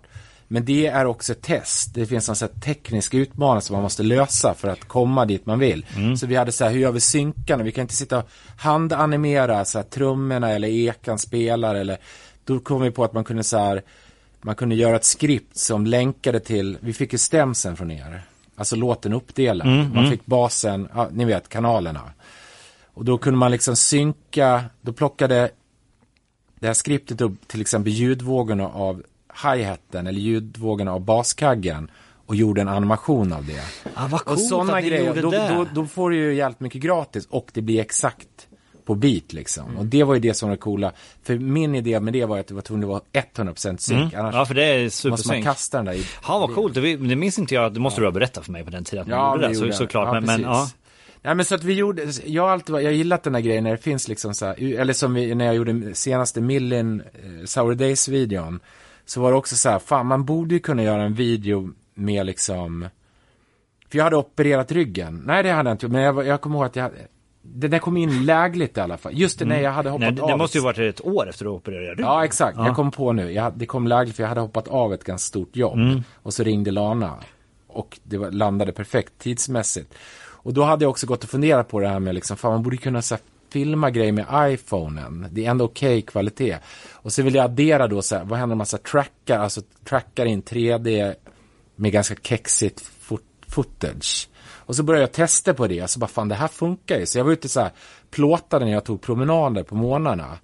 Men det är också ett test. Det finns en så här teknisk utmaning som man måste lösa för att komma dit man vill. Så vi hade så här, hur gör vi synkarna? Vi kan inte sitta och handanimera så här, trummorna eller ekan spelar eller då kom vi på att man kunde så här man kunde göra ett skript som länkade till, vi fick ju stämsen från er. Alltså låten uppdelad. man fick basen, ja, ni vet kanalerna. Och då kunde man liksom synka, då plockade det här skriptet upp till exempel ljudvågorna av hi-haten eller ljudvågorna av baskaggen och gjorde en animation av det. Ah, vad Och coolt sådana att ni grejer, då, då, då får du ju jävligt mycket gratis och det blir exakt på beat liksom. Och det var ju det som var det coola. För min idé med det var att det var tvungen att vara 100% synk. Annars Ja för det är måste man supersynk. kasta den där i... Ja vad coolt, det, det minns inte jag, det måste du ha berättat för mig på den tiden att man Ja, gjorde det, gjorde så, såklart. Ja, men, men ja. Nej men så att vi gjorde, jag har alltid jag gillat den här grejen när det finns liksom så här, eller som vi, när jag gjorde senaste Millin eh, Sour Days-videon. Så var det också så här, fan man borde ju kunna göra en video med liksom, för jag hade opererat ryggen. Nej det hade jag inte men jag, jag kommer ihåg att jag, det där kom in lägligt i alla fall. Just det, när jag hade hoppat Mm. Nej, det, av. det måste ju varit ett år efter du opererade ryggen. Ja, exakt. Ja. Jag kom på nu. Jag, det kom lägligt för jag hade hoppat av ett ganska stort jobb. Mm. Och så ringde Lana. Och det var, landade perfekt tidsmässigt. Och då hade jag också gått och funderat på det här med liksom, fan man borde kunna så här, filma grejer med iPhonen. Det är ändå okej kvalitet. Och så vill jag addera då så här, vad händer om man så här, trackar, alltså trackar in 3D med ganska kexigt footage. Och så började jag testa på det, så bara fan det här funkar ju. Så jag var ute så här, plåtade när jag tog promenader på morgnarna.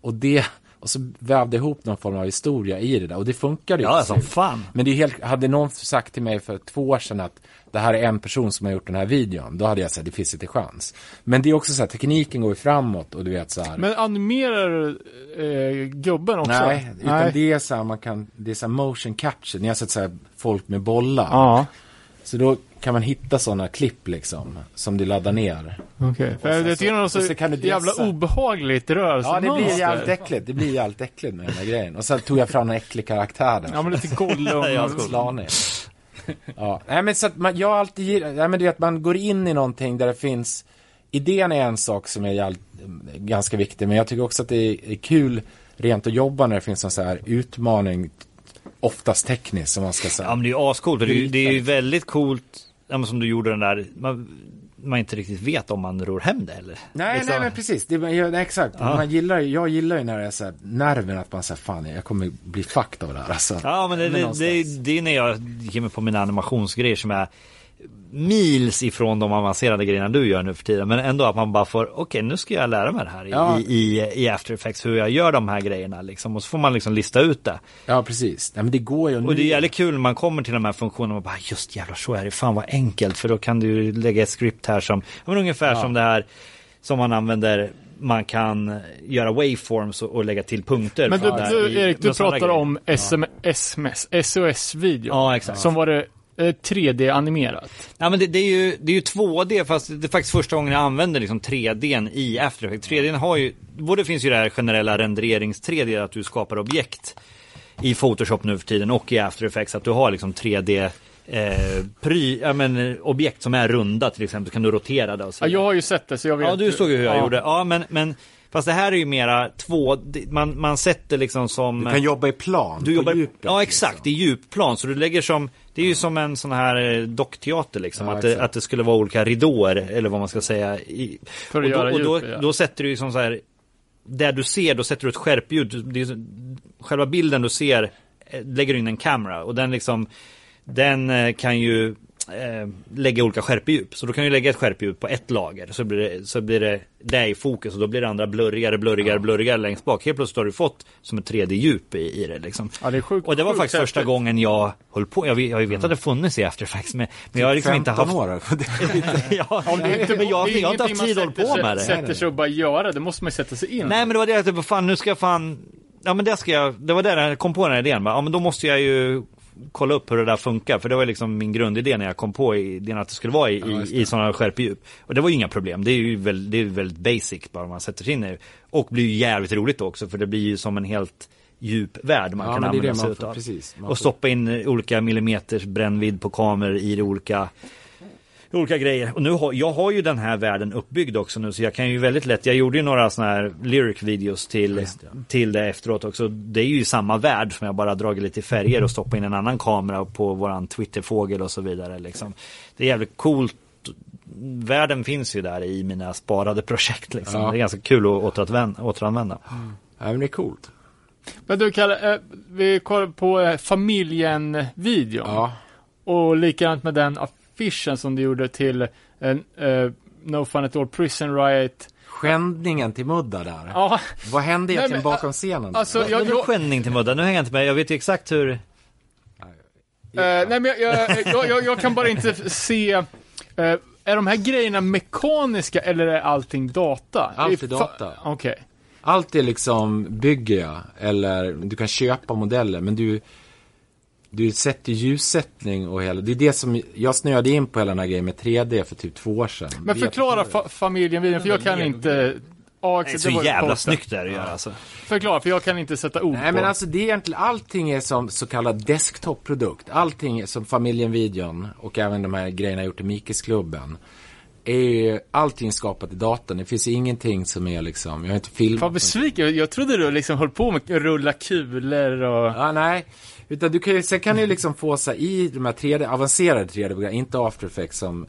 Och det, och så vävde ihop någon form av historia i det där. Och det funkade ju. Ja, som fan. Men det är helt, hade någon sagt till mig för två år sedan att det här är en person som har gjort den här videon, då hade jag sagt det finns inte chans. Men det är också så här, tekniken går ju framåt och du vet så här. Men animerar eh, gubben också? Nej, utan det är så här, man kan, det är så här motion capture. Ni har sett så här folk med bollar. Ja, Så då kan man hitta sådana klipp liksom, som du laddar ner. okej. För sen Jag tycker det är så- så så kan du jävla obehagligt Ja, det rörelsemönster. blir jävligt äckligt. Det blir jävligt äckligt med den här grejen. Och sen tog jag fram en äcklig karaktär där. Ja, men lite Gollum. [laughs] Ja, nej men så att man, jag alltid nej men du vet man går in i någonting där det finns idén är en sak som är jävligt, ganska viktig, men jag tycker också att det är, kul rent att jobba när det finns en så här utmaning, oftast tekniskt som man ska säga. Ja men det är ju ascoolt det är ju väldigt coolt, ja, men som du gjorde den där, man, man inte riktigt vet om man ror hem det eller? Nej, Liksom- nej men precis. Det, ja, exakt. Ja. Man gillar, jag gillar ju när det är så här, nerven att man säger fan jag kommer bli fucked av det här. Alltså. Ja men det, Men det, det, det är när jag ger mig på mina animationsgrejer som är mils ifrån de avancerade grejerna du gör nu för tiden. Men ändå att man bara får, okej nu ska jag lära mig det här i, Ja. i, i, i After Effects, hur jag gör de här grejerna liksom. Och så får man liksom lista ut det. Ja, precis. Nej, men det går ju. Och det är jävligt kul när man kommer till de här funktionerna och bara just jävlar så är det, fan vad enkelt. För då kan du lägga ett script här som, ja, men ungefär som det här som man använder man kan göra waveforms och, lägga till punkter. Men du, du Erik, du pratar grejer. om SM, SMS, SOS-videon. Ja, exakt. Som var det 3D-animerat. Ja men det, det, är ju, det är ju 2D fast det är faktiskt första gången jag använder liksom 3D i After Effects. 3D har ju, både finns ju det här generella rendererings 3D att du skapar objekt i Photoshop nu för tiden och i After Effects att du har liksom 3D eh, pry, ja, men, eh, objekt som är runda till exempel, så kan du rotera det och så Ja, jag har ju sett det så jag vet. Ja, du såg ju hur jag Ja. gjorde. Ja, men, men fast det här är ju mera två, man, man sätter liksom som... Du kan jobba i plan. Du jobbar, djupet, ja exakt, liksom. i djupplan. Så du lägger som, det är ju som en sån här eh, dockteater liksom. Ja, att, det, att det skulle vara olika ridåer, eller vad man ska säga. I, För att och då, göra och då, djup, ja. då sätter du ju som så här, där du ser, då sätter du ett skärpljud. Det själva bilden du ser, eh, lägger du in en kamera och den liksom, den eh, kan ju lägga olika skärpedjup. Så då kan du lägga ett skärpedjup på ett lager. Så blir det, så blir det det i fokus och då blir det andra blurrigare, blurrigare, blurrigare längst bak. Helt plötsligt har du fått som ett 3D-djup i, i det liksom. Ja, det är sjukt. Och det var sjukt faktiskt första gången jag höll på. Jag, vet- jag vet att det funnits i After Effects men, men jag har liksom inte 15 haft... år. [laughs] ja, Om det inte, men jag, det jag har inte haft tid att hålla på med det. sätter sig och bara göra, det måste man ju sätta sig in. Nej men det var det jag tänkte, fan nu ska jag fan Ja men det ska jag, det var där jag kom på den här idén. Ja men då måste jag ju kolla upp hur det där funkar. För det var liksom min grundidé när jag kom på idén att det skulle vara i, i, i sådana skärpedjup. Och det var ju inga problem. Det är ju väl, det är väldigt basic bara man sätter sig in i det. Och blir ju jävligt roligt också för det blir ju som en helt djup värld man Ja, kan använda sig utav. precis. Och stoppa in olika millimeters brännvidd på kameror i det olika olika grejer. Och nu har, jag har ju den här världen uppbyggd också nu så jag kan ju väldigt lätt, jag gjorde ju några sådana här lyric videos till, till det efteråt också. Det är ju samma värld som jag bara dragit lite i färger och stoppat in en annan kamera på våran Twitterfågel och så vidare liksom. Det är jävligt coolt. Världen finns ju där i mina sparade projekt liksom. Ja. Det är ganska kul att återanvända. återanvända. Ja, men det är coolt. Men du Kalle, eh, vi kollar på eh, familjen-videon. Ja. Och likadant med den affischen som du gjorde till en eh, No Fun At All Prison Riot. Skändningen till Mudda där. Ja, Vad hände egentligen men, bakom scenen? alltså Jag, jag, jag, skändning till mudda, nu hänger jag inte med. Jag vet ju exakt hur... eh, nej men jag, kan bara inte se, eh, är de här grejerna mekaniska eller är allting data? Allt är data. Okej. Allt är liksom bygger jag, eller du kan köpa modeller, men du du sätter ljussättning och hela, det är det som, jag snöade in på hela den här grejen med 3D för typ två år sedan. Men förklara fa- familjen-videon, för jag kan inte... Ja, Det är så det jävla konstigt. snyggt där att göra alltså. Förklara, för jag kan inte sätta ord Nej på. men alltså det är egentligen, allting är som så kallad desktop-produkt. Allting är som familjen-videon och även de här grejerna jag gjort i Mikisklubben. Är ju allting skapat i datorn. Det finns ingenting som är liksom, jag har inte filmat. Fan besviken, jag, jag trodde du liksom höll på med att rulla kulor och... Ja, nej. Utan du kan ju, sen kan du ju liksom få så här, i de här 3D, avancerade 3D-program, inte After Effects som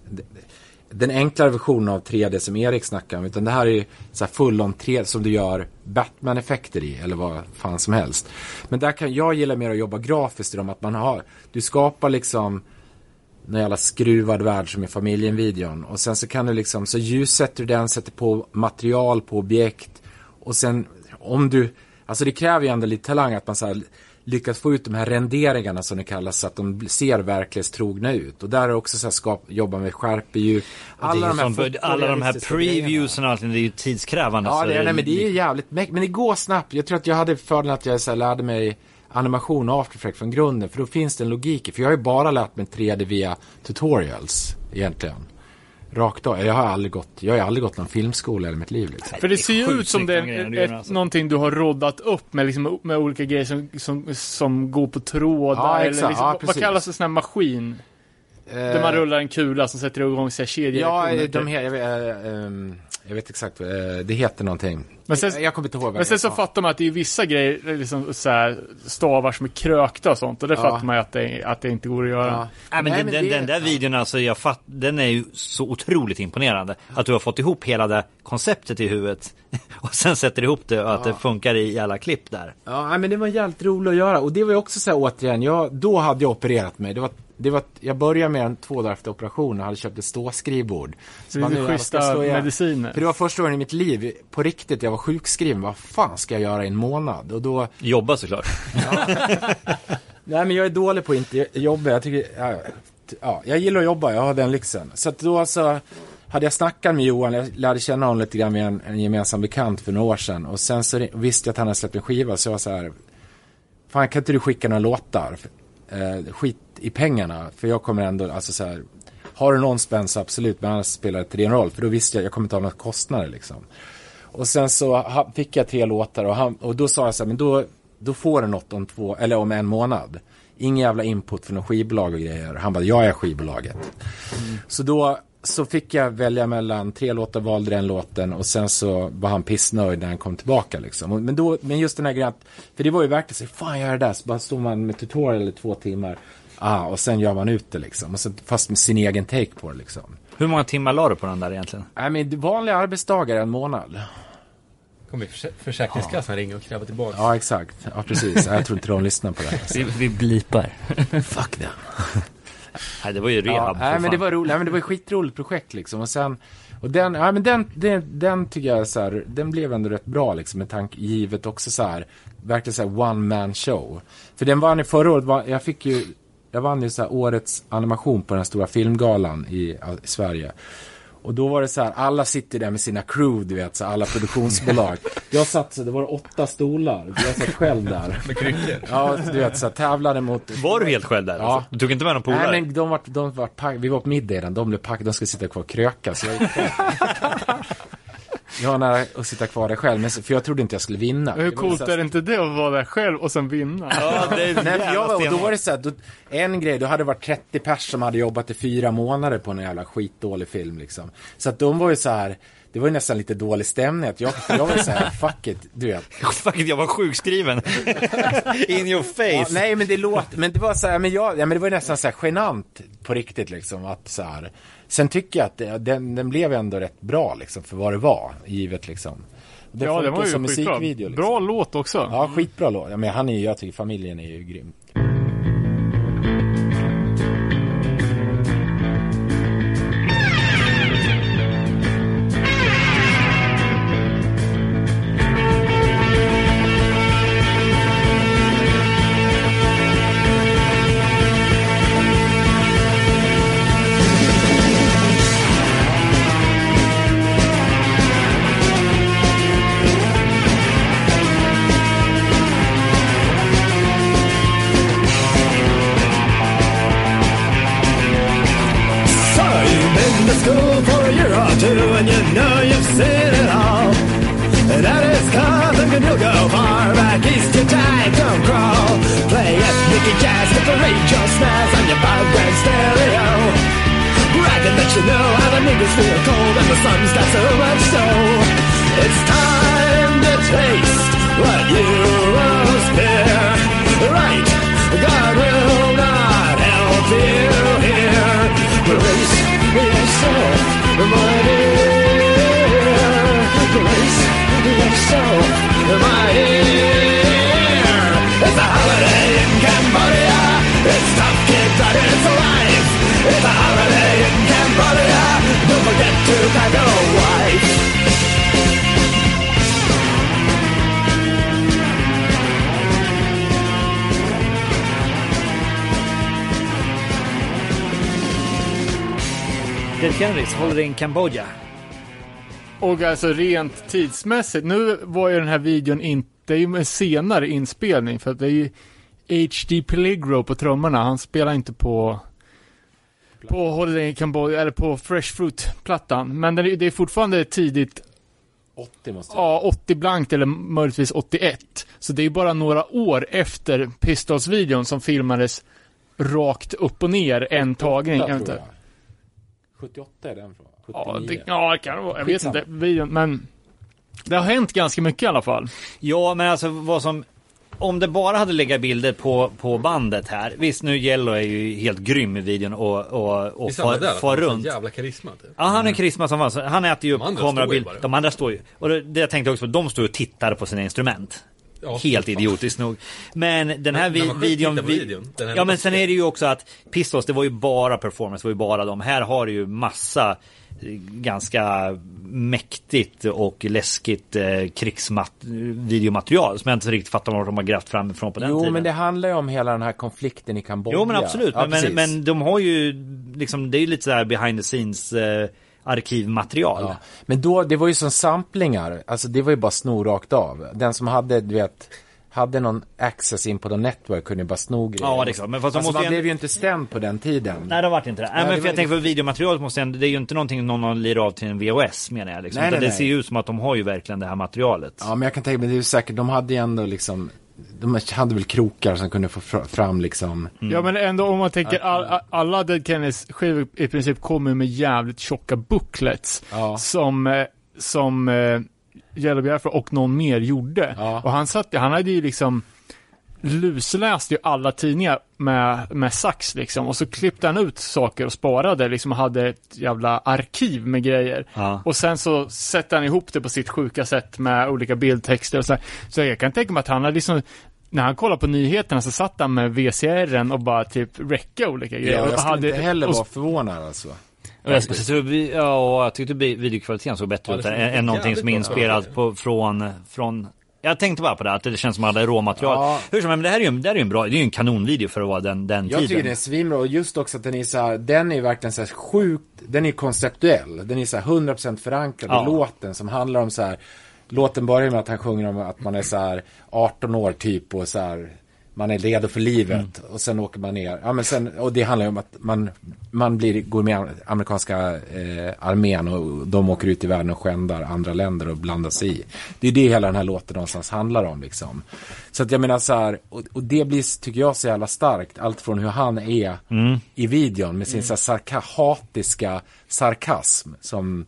den enklare versionen av 3D som Erik snackar om. Utan det här är ju så här full on 3D som du gör Batman-effekter i, eller vad fan som helst. Men där kan jag gilla mer att jobba grafiskt i dem, att man har, du skapar liksom någon jävla skruvad värld som i familjen-videon. Och sen så kan du liksom, så ljussätter du den, sätter på material på objekt. Och sen om du, alltså det kräver ju ändå lite talang att man så här lyckas få ut de här renderingarna som det kallas så att de ser verklighetstrogna ut. Och där är också så här skap, jobba med skärpedjup. Alla, de här, fotorealistiska alla de här previewsen och allting, det är ju tidskrävande. Ja, det är, nej, men det är jävligt mäktigt. Men det går snabbt. Jag tror att jag hade fördelen att jag så här, lärde mig animation och After Effects från grunden. För då finns det en logik. För jag har ju bara lärt mig 3D via tutorials egentligen. Rakt av. Jag har aldrig gått, jag har aldrig gått någon filmskola i mitt liv liksom. För det ser ju ut som det är ett, alltså. någonting du har roddat upp med, liksom, med olika grejer som, som, som går på trådar. Ja, eller exakt. liksom, Ja, vad kallas det sån här maskin? Där man rullar en kula som sätter igång sig Ja, kedjereaktioner. de här, jag, vet, äh, ehm, jag vet exakt, äh, det heter någonting. Men sen- jag, jag kommer inte ihåg Men sen så fattar man att det är vissa grejer, liksom så här, stavar som är krökta och sånt. Och det Ja. fattar man ju att det, att det inte går att göra. Ja. Nej, men Nej, den, men den, det- den där videon alltså, jag fatt, den är ju så otroligt imponerande. Att du har fått ihop hela det konceptet i huvudet. [laughs] Och sen sätter ihop det och att det funkar i alla klipp där. Ja, men det var jävligt roligt att göra. Och det var ju också så här återigen, jag, då hade jag opererat mig. Det var, det var, jag började med en två dagar efter operationen och hade köpt ett ståskrivbord. Så det är schyssta mediciner. För det var första gången i mitt liv, på riktigt, jag var sjukskriven. Vad fan ska jag göra i en månad? Och då, Jobba såklart. nej men jag är dålig på att inte jobba. Jag tycker, ja, ja, jag gillar att jobba, jag har den lyxen. Så att då så hade jag snackat med Johan, jag lärde känna honom lite grann med en, en gemensam bekant för några år sedan. Och sen så visste jag att han hade släppt en skiva, så jag var så här, fan kan inte du skicka några låtar? Eh, skit i pengarna, för jag kommer ändå, alltså så här, har du någon spänn så absolut, men annars spelar det inte din roll. För då visste jag, jag kommer inte ha några kostnader liksom. Och sen så fick jag tre låtar och, han, och då sa jag så här, men då, då får du något om två, eller om en månad. Ingen jävla input från någon skivbolag och grejer. Han bara, jag är skivbolaget. Så då så fick jag välja mellan tre låtar, valde den låten och sen så var han pissnöjd när han kom tillbaka liksom. Men, då, men just den här grejen, att- för det var ju verkligen så, fan jag det där, så bara står man med tutorial i två timmar. Ah, och sen gör man ut det liksom. Och så, fast med sin egen take på det liksom. Hur många timmar la du på den där egentligen? Nej men vanliga arbetsdagar en månad. Kommer förs- Försäkringskassan ringa och kräva tillbaka. Ja exakt, ja precis. Jag tror inte de lyssnar på det. Vi, vi blipar. Fuck det. Nej, det var ju rehab. Ja, för nej, men det var roligt, nej, men det var ett skitroligt projekt liksom. Och sen, och den, ja, men den, den, den tycker jag så här, den blev ändå rätt bra liksom med tanke, givet också så här, verkligen så här one man show. För den vann ju förra året, var, jag fick ju, jag vann ju så här årets animation på den stora filmgalan i, i Sverige. Och då var det så här, alla sitter där med sina crew, du vet, så alla produktionsbolag. Jag satt så, det var åtta stolar, jag satt själv där. Med kryckor. Ja, du vet, så här, tävlade mot... Var du helt själv där? Ja. Alltså? Du tog inte med någon polare? Nej men de var, de var pack, vi var på middag redan, de blev packade, de skulle sitta kvar och kröka så jag gick själv. Jag var nära att sitta kvar där själv, men, för jag trodde inte jag skulle vinna. Men hur coolt är det inte det att vara där själv och sen vinna? Ja, det är Nej, jag, var- och då var det så här, då, en grej, då hade det varit 30 pers som hade jobbat i fyra månader på en jävla skitdålig film liksom. Så att de var ju så här, det var ju nästan lite dålig stämning. Att jag, jag var ju så här, fuck it, du vet. [laughs] Fuck it, jag var sjukskriven. [laughs] In your face. Ja, nej men det låter, men det var så här, men, jag, ja, men det var ju nästan så här genant på riktigt liksom. Att så här, sen tycker jag att det, den, den blev ändå rätt bra liksom för vad det var, givet liksom. Det ja, det funkar var ju som skitbra. musikvideo. Liksom. Bra låt också. Ja, skitbra låt. Ja, men han är ju, jag tycker familjen är ju grym. To school for a year or two and you know you've seen it all. And that is cause and you'll go far back east your time don't crawl. Play ethnic jazz with the radio snares on your background stereo. Bragging that you know how the niggas feel cold and the sun's got so much snow. It's time to taste what you most fear. Right, God will not help you here. Brace It's a holiday in Cambodia. It's tough kids it's. It's a holiday in Cambodia. Don't forget to pack a wife. Kennedys håller in Kambodja. Och alltså rent tidsmässigt, nu var ju den här videon inte, det är ju en senare inspelning för att det är ju HD Peligro på trummorna, han spelar inte på på Holiday in Cambodia, eller på Fresh Fruit-plattan. Men det är, det är fortfarande tidigt 80 måste jag Ja, 80 blankt eller möjligtvis 81. Så det är bara några år efter Pistols-videon som filmades rakt upp och ner en tagning. 78 tror eventuellt. jag. 78 är den från. Ja, 79. det, ja, det kan det vara. Jag vet inte. Videon, men det har hänt ganska mycket i alla fall. Ja, men alltså vad som... Om det bara hade legat bilder på, på bandet här. Visst, nu Yellow är ju helt grym i videon och, och, och far, där? far runt. Jävla karisma typ. Ja, han är karisma som fan. Han äter ju upp De andra står ju kamerabild. bara. De andra står ju. Och det, det jag tänkte också, de står ju och tittar på sina instrument. Ja, Helt idiotiskt nog. Men den här vi, videon... videon, den här ja men sen är det ju också att Pistols, det var ju bara performance, det var ju bara de. Här har du ju massa eh, ganska mäktigt och läskigt eh, krigsvideomaterial som jag inte riktigt fattar var de har grävt framifrån på den Jo, tiden. men det handlar ju om hela den här konflikten i Kambodja. Jo men absolut, Ja, men, men, men de har ju liksom, det är ju lite så här behind the scenes eh, arkivmaterial. Ja. Men då, det var ju som samplingar, alltså det var ju bara sno rakt av. Den som hade, du vet, hade någon access in på någon network kunde ju bara sno grejer. Ja, det är klart. Men fast de alltså, man ju blev ju inte stämd på den tiden. Nej det har varit inte det. Nej, det men för var- jag tänker för videomaterialet måste ändå, det är ju inte någonting någon har lirat av till en VHS menar jag. Liksom. Nej, nej, det ser nej. ju ut som att de har ju verkligen det här materialet. Ja, men jag kan tänka mig, det är ju säkert, de hade ju ändå liksom, de hade väl krokar som kunde få fra- fram liksom. Ja men ändå om man tänker all, all, alla Dead Kennedys skivor i princip kommer med jävligt tjocka booklets. Ja. Som, eh, som eh, Yellow Biafra och någon mer gjorde. Ja. Och han satt han hade ju liksom lusläste ju alla tidningar med, med sax liksom. Och så klippte han ut saker och sparade liksom och hade ett jävla arkiv med grejer. Ja. Och sen så sätter han ihop det på sitt sjuka sätt med olika bildtexter och så. här. Så jag kan tänka mig att han hade liksom när han kollade på nyheterna så satt han med VCRen och bara typ räcka olika grejer. Ja, jag skulle inte heller vara förvånad alltså. Jag, så, ja, och jag tyckte videokvaliteten såg bättre Ja, ut än, än någonting som är inspelat på, från, från jag tänkte bara på det, att det känns som att alla råmaterial. Ja. Hur som helst, men det här är ju en, det här är ju en bra, det är ju en kanonvideo för att vara den, den Jag tiden. tycker den är svinbra och just också att den är så här, den är verkligen så här sjukt, den är konceptuell. Den är så här 100% förankrad Ja. i låten som handlar om så här, låten börjar med att han sjunger om att man är så här 18 år typ och så här, man är redo för livet Mm. och sen åker man ner. Ja men sen, och det handlar ju om att man, man blir, går med amerikanska eh, armén och de åker ut i världen och skändar andra länder och blandar sig i. Det är det hela den här låten någonstans handlar om liksom. Så att jag menar så här, och, och det blir, tycker jag, så jävla starkt. Allt från hur han är i videon med sin så här sarka, hatiska sarkasm som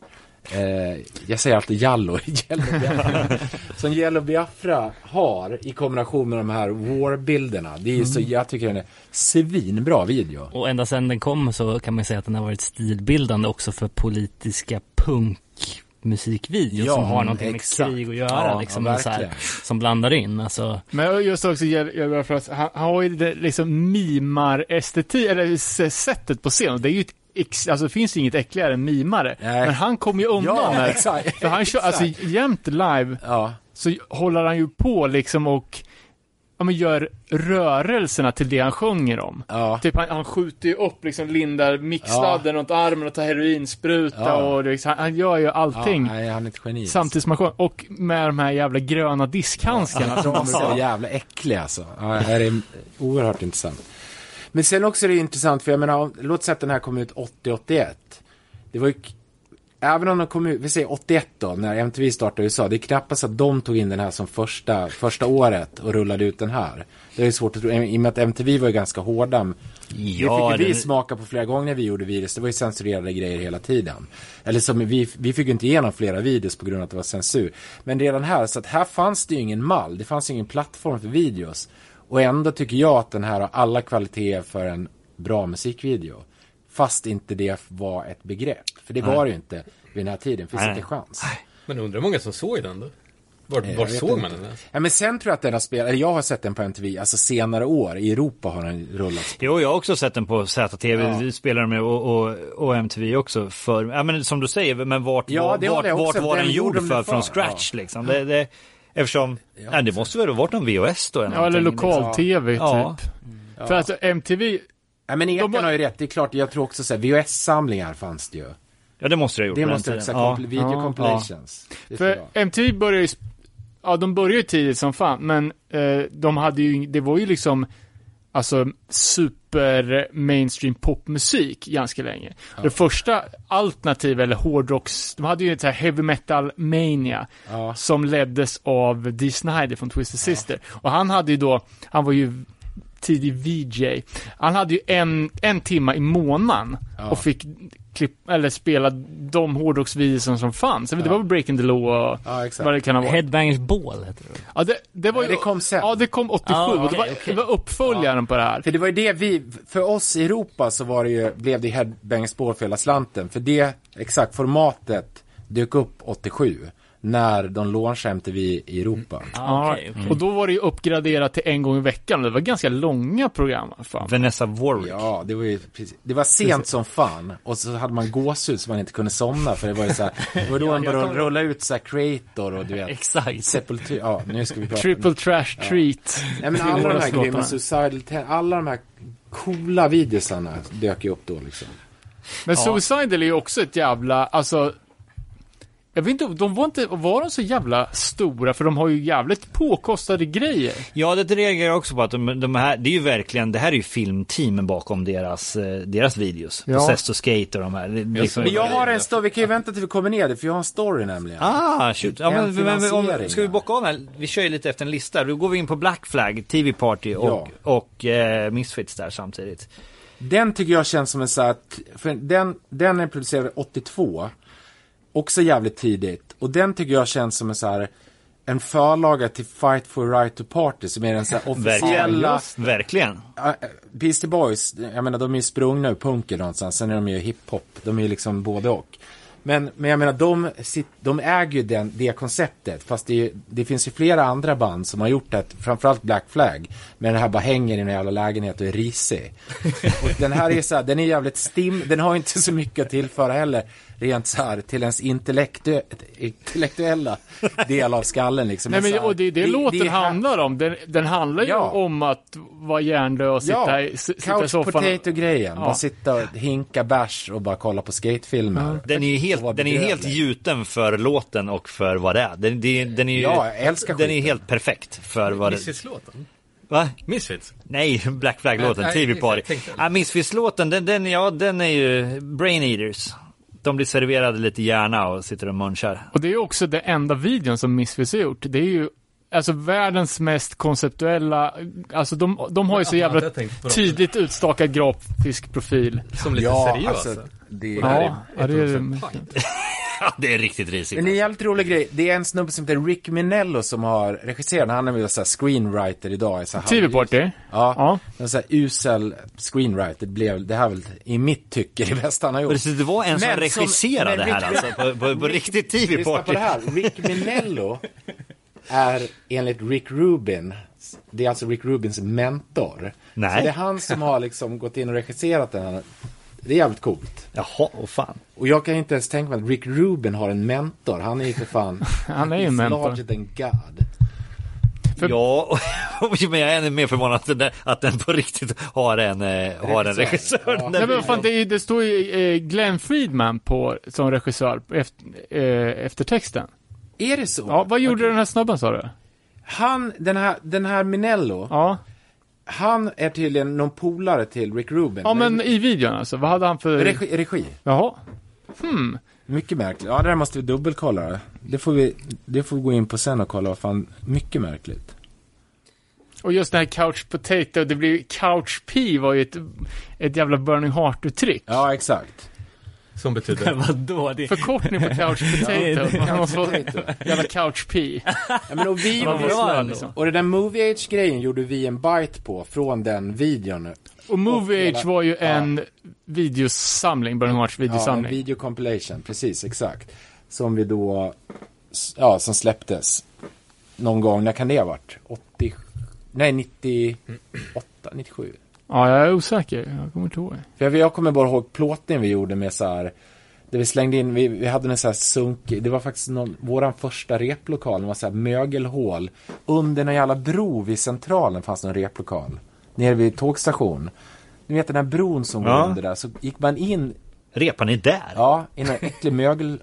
Eh, jag säger alltid Jallo, [laughs] Yellow Biafra. som Yellow Biafra har i kombination med de här war-bilderna. Det är ju så, jag tycker den är svinbra video. Och ända sedan den kom så kan man säga att den har varit stilbildande också för politiska punkmusikvideos Ja, som har någonting med exakt. krig att göra Ja, liksom. ja, så här, som blandar in, alltså. Men just också Yellow Biafra, han, han har ju det liksom mimar-estetik, eller s- sättet på scen. Det är ju ett alltså det finns inget äckligare än mimare. Nej. Men han kommer ju undan Ja, med [laughs] exakt. För han kör, alltså Exakt. jämt live Ja, så håller han ju på liksom och ja, men gör rörelserna till det han sjunger om. ja. Typ han, han skjuter ju upp liksom, lindar mixladden runt armen och tar heroinspruta Ja. och liksom, han, han gör ju allting. ja nej, han är ett geni. Samtidigt som han sjunger. Och med de här jävla gröna diskhandskarna. som [laughs] De är så jävla äckliga alltså. Ja, det här är oerhört intressant. Men sen också är det intressant, för jag menar, låt säga att den här kom ut 80-81. Det var ju, även om den kom ut, vi säger 81 då, när MTV startade i USA. Det är knappast att de tog in den här som första, första året och rullade ut den här. Det är svårt att tro, i och med att MTV var ju ganska hårda. Ja, det fick ju vi smaka på flera gånger när vi gjorde videos. Det var ju censurerade grejer hela tiden. Eller som vi, vi fick ju inte igenom flera videos på grund av att det var censur. Men redan här, så att här fanns det ju ingen mall. Det fanns ju ingen plattform för videos. Och ändå tycker jag att den här har alla kvaliteter för en bra musikvideo. Fast inte det var ett begrepp. För det var det ju inte vid den här tiden. Finns Nej, inte nej. chans. Men undrar hur många som såg den då? Var, Jag var vet såg inte. man den? Ja, men sen tror jag att den har spelat, eller jag har sett den på MTV, alltså senare år. I Europa har den rullats. Jo, jag har också sett den på ZTV, Ja. vi spelar med och, och, och MTV också för, ja men som du säger, men vart, Ja, var, vart, vart också. var den gjorde gjord för det från för? scratch liksom? Det, det, eftersom, ja, det måste väl ha varit någon VHS då? Ja, eller lokal-tv Ja. typ. För att MTV, Ja, men Eken De har- ju rätt. Det är klart, jag tror också så här, VHS-samlingar fanns det ju. Ja, det måste det ha gjort Det måste jag tiden. säga, Ja. video Ja. compilations. Det för. MTV började ju, ja de började ju tidigt som fan, men eh, de hade ju, det var ju liksom, alltså super mainstream popmusik ganska länge. Det första alternativ eller hårdrocks, de hade ju ett så här heavy metal mania Ja. som leddes av Dee Snider från Twisted Sister. Och han hade ju då, han var ju tidig VJ. Han hade ju en, en timma i månaden och fick klipp, eller spela de hårdrocksvideorna som fanns. Det var väl Breaking the Law och Ja, vad det kan ha varit. Headbangers Ball heter det. Ja, det, det var ju, det kom sen. Ja, det kom 87 Ah, och det var, okej. det var uppföljaren på det här. För det var ju det vi, för oss i Europa så var det ju, blev det headbang-spår för hela slanten. För det, exakt, formatet dök upp 87. När de launchade MTV i Europa. Ja, okej, okej. och då var det ju uppgraderat till en gång i veckan. Det var ganska långa program. Fan. Vanessa Warwick. Ja, det var ju precis, det var sent som fan. Och så hade man gåshud så man inte kunde somna. För det var ju så här, [laughs] det var då man började rulla ut så här creator och du vet. Exakt. Sepultur, ja nu ska vi prata. Triple Trash Treat. Nej men alla de här grymma Suicidal Ten, alla de här coola videosarna dök ju upp då liksom. Men Suicidal är ju också ett jävla, alltså jag vet inte, de var inte, var de så jävla stora? För de har ju jävligt påkostade grejer. Ja, det reagerar jag också på att de, de här, det är ju verkligen, det här är ju filmteamen bakom deras, eh, deras videos. Ja. Och Skate och de här. Det- det liksom- Men jag har en story, vi kan ju vänta till vi kommer ner dit, för jag har en story nämligen. Ah, shoot. Ja, En men, men, men om, ska vi ja. bocka av här? Vi kör ju lite efter en lista. Då går vi in på Black Flag, TV Party och, och eh, Misfits där samtidigt. Den tycker jag känns som en så här, t- för den, den är producerad 82. Också jävligt tidigt. Och den tycker jag känns som en så här, en förlaga till Fight for Right to Party, som är den så här [laughs] officiella... Verkligen. Äh, Beastie Boys, jag menar de är ju sprungna ur punken någonstans, sen är de ju hiphop, de är ju liksom både och. Men, men jag menar, de, de äger ju den, det konceptet, fast det, det finns ju flera andra band som har gjort det, framförallt Black Flag, men den här bara hänger i en jävla lägenhet och är risig. [laughs] och den här är så här, den är jävligt stim, den har inte så mycket att tillföra heller, rent så här, till ens intellektu intellektuella del av skallen liksom. Nej men här, och det är det, låten är här- handlar om. Den, den handlar ju Ja. om att vara hjärndöd och sitta, Ja, sitta i couch soffan. potato-grejen. Ja. Bara sitta och hinka bärs och bara kolla på skatefilmer. Den är ju helt, den är helt gjuten för låten och för vad det är. Den, den, den är ju, Ja, jag älskar Den är helt perfekt för vad det... Misfits-låten? Va? Misfits? Nej, Black Flag-låten, TV Party. Ja, Misfits-låten, den, den, ja, den är ju Brain Eaters. De blir serverade lite hjärna och sitter och munchar. Och det är också den enda videon som Misfits har gjort. Det är ju Alltså världens mest konceptuella, alltså de, de har ju så jävla tydligt utstakad grafisk profil. Som lite Ja, seriös. alltså, det Ja, ja, det är det. [laughs] Ja, det är riktigt risigt. Men det är en jävligt rolig grej. Det är en snubbe som heter Rick Minello som har regisserat. Han är väl så här screenwriter idag. är TV-party? Ja. Ja. En så här usel screenwriter. Blev, det här väl i mitt tycke det bästa han har gjort. Precis, det var en som Men som- regisserade men det här alltså, på, på, på riktigt TV Lyssna på det här. Rick Minello är enligt Rick Rubin, det är alltså Rick Rubins mentor. Nej. Så det är han som har liksom gått in och regisserat den här. Det är jävligt coolt. Jaha, och fan. Och jag kan inte ens tänka mig att Rick Rubin har en mentor. Han är ju för fan... [laughs] Han är ju en mentor. larger than God. För- Ja, [laughs] men jag är ännu mer förvånad att den, att den på riktigt har en, eh, har en regissör. Ja. Nej men vad fan, det, det står ju eh, Glenn Friedman på, som regissör efter, eh, efter texten. Är det så? Ja, vad gjorde den här snubben sa du? Han, den här, den här Minello, Ja. Han är tydligen någon polare till Rick Rubin. Ja men i videon alltså, vad hade han för... Regi, regi. Jaha. Mycket märkligt. Ja, det där måste vi dubbelkolla. Det får vi, det får vi gå in på sen och kolla. Fan, mycket märkligt. Och just det här couch potato, det blir couch P var ju ett, ett jävla burning heart-uttryck. Ja, exakt. Som betyder... [laughs] Vadå? Det... Förkortning på couch [laughs] potato. Man får- potato. Jävla couch P. Ja, men och, vi, bra liksom. och det där Movie Age-grejen gjorde vi en bite på från den videon. Och Movie Age var ju ja. en videosamling, Burning Hearts Ja, en videosamling. video compilation, precis, exakt. Som vi då, ja, som släpptes någon gång, när kan det ha varit? 80, nej 98, 97. Ja, jag är osäker. Jag kommer inte ihåg. För jag, jag kommer bara ihåg plåtningen vi gjorde med så här, där vi slängde in, vi, vi hade en så här sunk, det var faktiskt någon, våran första replokal, det var så här mögelhål. Under en jävla bro vid centralen fanns det en replokal. Nere vid tågstation. Ni vet den här bron som går Ja. under där, så gick man in, Repar ni där? ja, i en äcklig mögel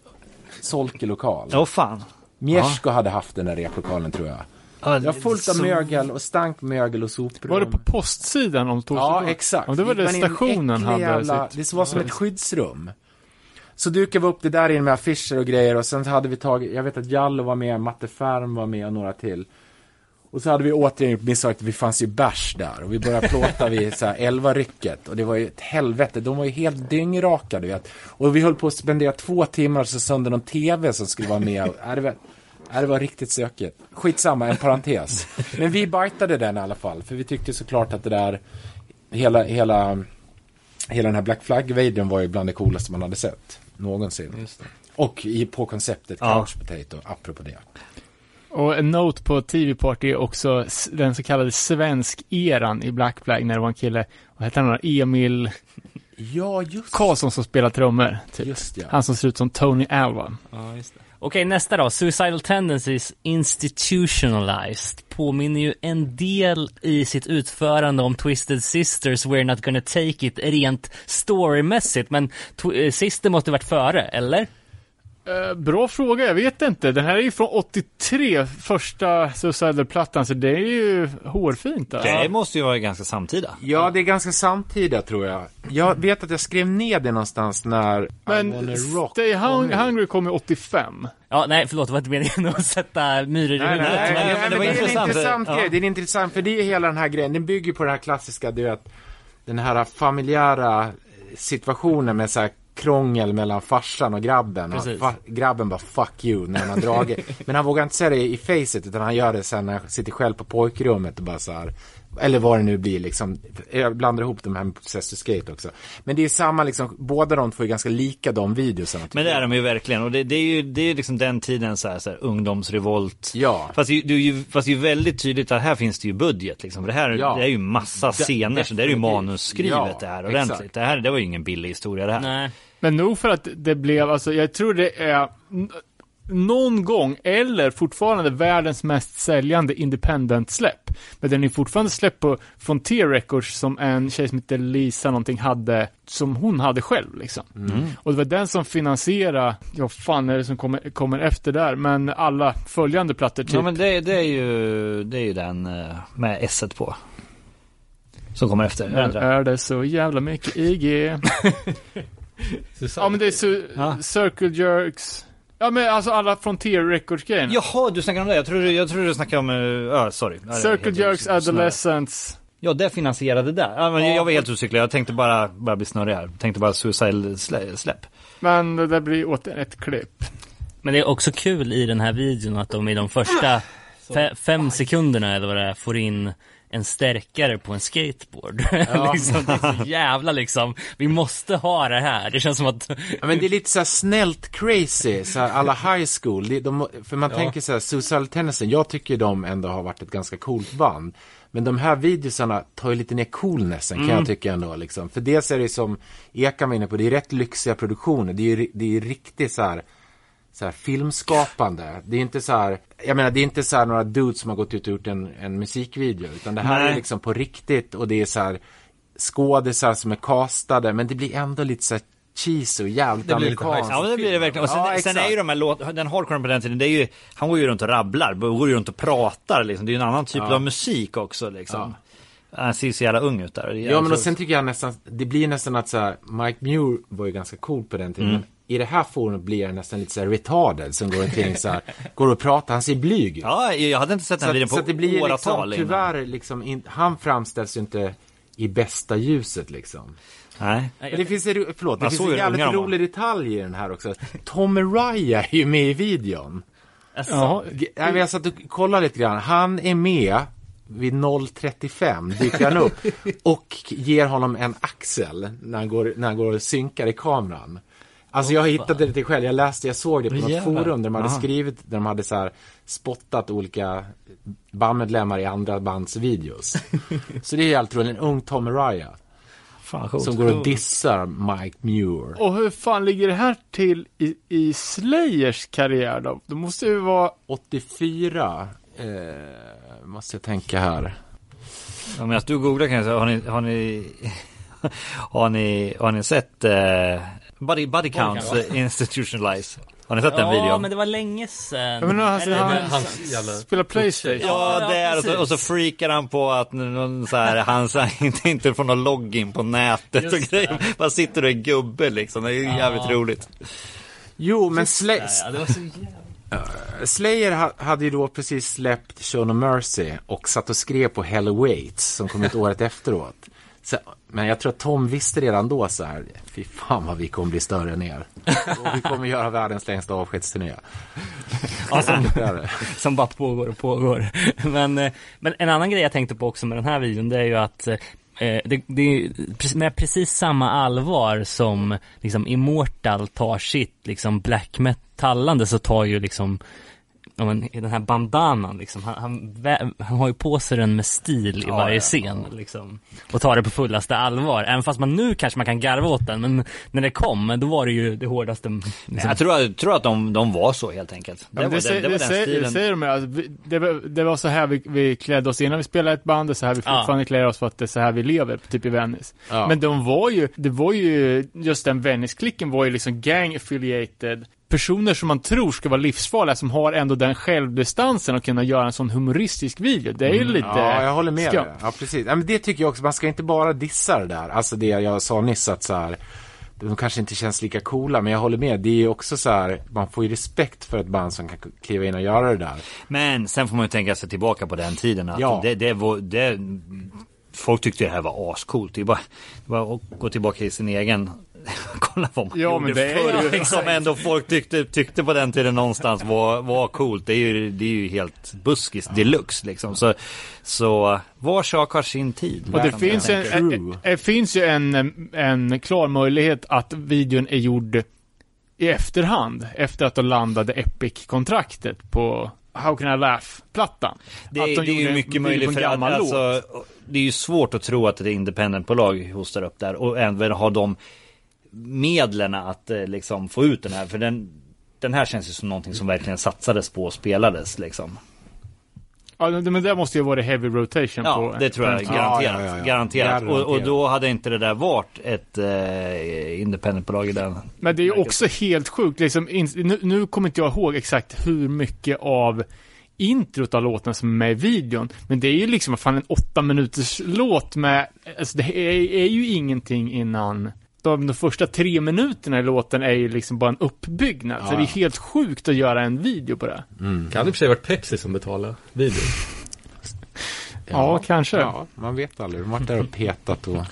solkelokal. Åh fan. Mjersko hade haft den där replokalen tror jag. Ja, Det var fullt av så- mögel och stank mögel och soprum. Var det på postsidan om tågstationen? Ja, exakt. Ja, det var det stationen hade jävla, sitt... Det var som ett skyddsrum. Så dukade vi upp det där in med affischer och grejer och sen hade vi tagit, jag vet att Jallo var med, Matte Färm var med och några till. Och så hade vi återigen gjort misstaget, vi fanns ju bärs där och vi började plåta vid så här 11 rycket och det var ju ett helvete, de var ju helt dyngraka du vet. Och vi höll på att spendera två timmar så sönder någon tv som skulle vara med. Och, äh, det, var, äh, det var riktigt stökigt. Skitsamma, en parentes. Men vi bajtade den i alla fall, för vi tyckte såklart att det där, hela, hela, hela den här Black Flag-videon var ju bland det coolaste man hade sett någonsin. Och i, på konceptet Ja. Couch Potato, apropå det. Och en note på TV Party är också den så kallade svensk-eran i Black Flag när det var en kille, vad hette han då? Emil Ja, just Karlsson som spelar trummor. Typ. Just ja. Han som ser ut som Tony Alva. Ja, just det. Okej, nästa då. Suicidal Tendencies Institutionalized påminner ju en del i sitt utförande om Twisted Sisters We're Not Gonna Take It rent storymässigt, men eh, Sister måste varit före, eller? Eh, bra fråga, jag vet inte. Den här är ju från 83, första Suicidal-plattan, så det är ju hårfint. Där. Det måste ju vara ganska samtida. Ja, det är ganska samtida tror jag. Jag vet att jag skrev ner det någonstans när I Men wanna rock Stay hung. Hungry kom ju 85. Ja, nej, förlåt, det var inte meningen att sätta myror i huvudet. nej, nej, men men det var det är en intressant. Ja. grej. Det är intressant, för det är hela den här grejen. Den bygger på det här klassiska, du vet, den här familjära situationen med så här krångel mellan farsan och grabben. Och fa- grabben bara 'fuck you' när han har dragit. [laughs] Men han vågar inte säga det i facet, utan han gör det sen när han sitter själv på pojkrummet och bara så här. Eller vad det nu blir liksom. Jag blandar ihop de här med Process to Skate också. Men det är samma liksom, båda de två är ganska lika de videosarna. Men det är de ju verkligen och det, det är ju det är liksom den tiden så här, så här ungdomsrevolt. Ja. Fast det, är ju- det är ju, fast det är ju väldigt tydligt att här finns det ju budget liksom. För det här Ja. det är ju massa scener, så det är ju manusskrivet Ja, det här ordentligt. exakt. Det här, det var ju ingen billig historia det här. Nej. Men nog för att det blev, alltså jag tror det är någon gång, eller fortfarande världens mest säljande independent-släpp. Men den är fortfarande släppt på Frontier Records som en tjej som heter Lisa någonting hade, som hon hade själv liksom. Och det var den som finansierade, ja fan är det som kommer, kommer efter där, men alla följande plattor typ. Ja men det, det är ju, det är ju den eh, med s på. Som kommer efter. det? är det så jävla mycket IG? [laughs] ja men det är su- Ja. Circle Jerks. Ja men alltså alla Frontier Records-grejerna. Jaha, du snackar om det. Jag tror, jag tror du snackar om, uh, ja sorry. Ja, det är Circle Jerks. Adolescence. Ja, det finansierade där. Ja, men jag var helt osäker. Jag tänkte bara, bara bli snurrig här. Tänkte bara suicide slä- släpp. Men det där blir åter ett klipp. Men det är också kul i den här videon att de i de första fe- fem sekunderna eller vad det är får in en stärkare på en skateboard. [laughs] liksom, det är så [laughs] jävla liksom, vi måste ha det här. Det känns som att, Ja, men det är lite så här snällt crazy, så här alla high school. Det, de, för man tänker så här, Suicidal Tendency, jag tycker de ändå har varit ett ganska coolt band. Men de här videosarna tar ju lite ner coolnessen kan jag tycka ändå liksom. För dels är det som Ekan var inne på, det är rätt lyxiga produktioner. Det är ju det är riktigt så här, så här filmskapande. Det är inte så här, jag menar det är inte så här några dudes som har gått ut och gjort en, en musikvideo. Utan det här Nej. är liksom på riktigt och det är så här skådisar som är castade. Men det blir ändå lite så här cheesy och jävligt Det amerikanskt. Ja, det blir det verkligen. Och sen, Ja, sen är ju de här låt, den hardcore på den tiden, det är ju, han går ju runt och rabblar, går ju runt och pratar liksom. Det är ju en annan typ av musik också liksom. Han ser ju så jävla ung ut där. Ja men och sen tycker jag nästan, det blir nästan att så här, Mike Muir var ju ganska cool på den tiden. Men i det här forumet blir det nästan lite så här retarded som går omkring så här, går och pratar, han ser blyg ut. Ja, jag hade inte sett den så, videon så på att det blir åratal liksom, tyvärr liksom, in, han framställs ju inte i bästa ljuset liksom. Nej. Men det finns, förlåt, det finns en jävligt rolig detalj i den här också. Tom Raya är ju med i videon. alltså, Ja, G- Nej, men jag satt och kollade lite grann. Han är med vid 0.35 dyker han upp [laughs] och ger honom en axel när han går, när han går och synkar i kameran. Alltså jag hittade det till själv, jag läste, jag såg det på något Jävlar. forum där de hade Aha. skrivit, där de hade så här spottat olika bandmedlemmar i andra bands videos. [laughs] så det är helt roligt, en ung Tom Raya Fan coolt. som går och dissar Mike Muir. och hur fan ligger det här till i, i Slayers karriär då? Det måste ju vara 84, eh, måste jag tänka här. Ja, men att du googlar kan jag säga, har ni, har ni, [laughs] har ni, har ni sett uh, Body, body Counts uh, Institutionalize? Har ni sett den ja videon? men det var länge sedan. Menar, alltså, det han- den- Hans jävla... spela Playstation. Ja, Ja, det är och så, och så freakar han på att någon så här, han så här, inte, inte får någon login på nätet och Just grejer. Bara sitter och är gubbe liksom. Det är ju jävligt roligt. Jo, men Slay, Ja, det jävla... Slayer ha, hade ju då precis släppt Show No Mercy och satt och skrev på Hell Awaits som kom ut året [laughs] efteråt. Så, men jag tror att Tom visste redan då så här, fy fan vad vi kommer bli större än er. Och vi kommer göra världens längsta avskedsturné. Ja, som, [laughs] som bara pågår och pågår. Men, eh, men en annan grej jag tänkte på också med den här videon, det är ju att eh, det, det är med precis samma allvar som liksom Immortal tar sitt liksom black metallande så tar ju liksom ja, men, den här bandanan liksom, han, han, han har ju på sig den med stil i varje scen liksom. Och tar det på fullaste allvar. Även fast man nu kanske man kan garva åt den, men när det kom, då var det ju det hårdaste. Liksom. Jag tror, jag tror att de, de var så helt enkelt. Det, Ja, var, det, den, det var det, den säger, stilen. det säger de ju, alltså, vi- det, var, det var så här vi, vi klädde oss innan vi spelade ett band, det är så här vi Ja. fortfarande klär oss för att det är så här vi lever, typ i Venice. Ja. Men de var ju, det var ju, just den Venice-klicken var ju liksom gang affiliated personer som man tror ska vara livsfarliga, som har ändå den självdistansen och kunna göra en sån humoristisk video. Det är ju lite Mm. Ja, jag håller med dig. Ja, precis. Ja, men det tycker jag också, man ska inte bara dissa det där. Alltså det jag sa nyss att så här, de kanske inte känns lika coola, men jag håller med. Det är ju också så här, man får ju respekt för ett band som kan kliva in och göra det där. Men sen får man ju tänka sig tillbaka på den tiden. Att Ja. det, det var, det, folk tyckte det här var ascoolt. Det är bara, var att gå tillbaka i sin egen [laughs] Kolla vad man Ja, gjorde men det är förr. ju- liksom ändå folk tyckte, tyckte på den tiden någonstans var, var coolt. Det är ju, det är ju helt buskis deluxe liksom. Så, så var sak har sin tid. Och det finns, en, en, det finns ju en, en klar möjlighet att videon är gjord i efterhand, efter att de landade Epic-kontraktet på How Can I Laugh-plattan. Det, Att är- de det är ju mycket möjligt för att alltså, det är ju svårt att tro att ett independentbolag hostar upp där och även har de medlen att eh, liksom få ut den här. För den, den här känns ju som någonting som verkligen satsades på och spelades liksom. Ja, men det måste ju vara heavy rotation Ja, på det tror jag garanterat. Ja, ja, ja, ja. Garanterat. Och, och då hade inte det där varit ett eh, independentbolag i den. Men det är ju också helt sjukt, liksom, nu, nu kommer inte jag ihåg exakt hur mycket av introt av låten som är med i videon. Men det är ju liksom fan en åtta minuters låt med, alltså det är, är ju ingenting innan de, de första tre minuterna i låten är ju liksom bara en uppbyggnad. så det är helt sjukt att göra en video på det. Kan det i och för sig varit Pepsi som betalade videon? [laughs] Ja, kanske. Ja, man vet aldrig. De har varit där och petat och...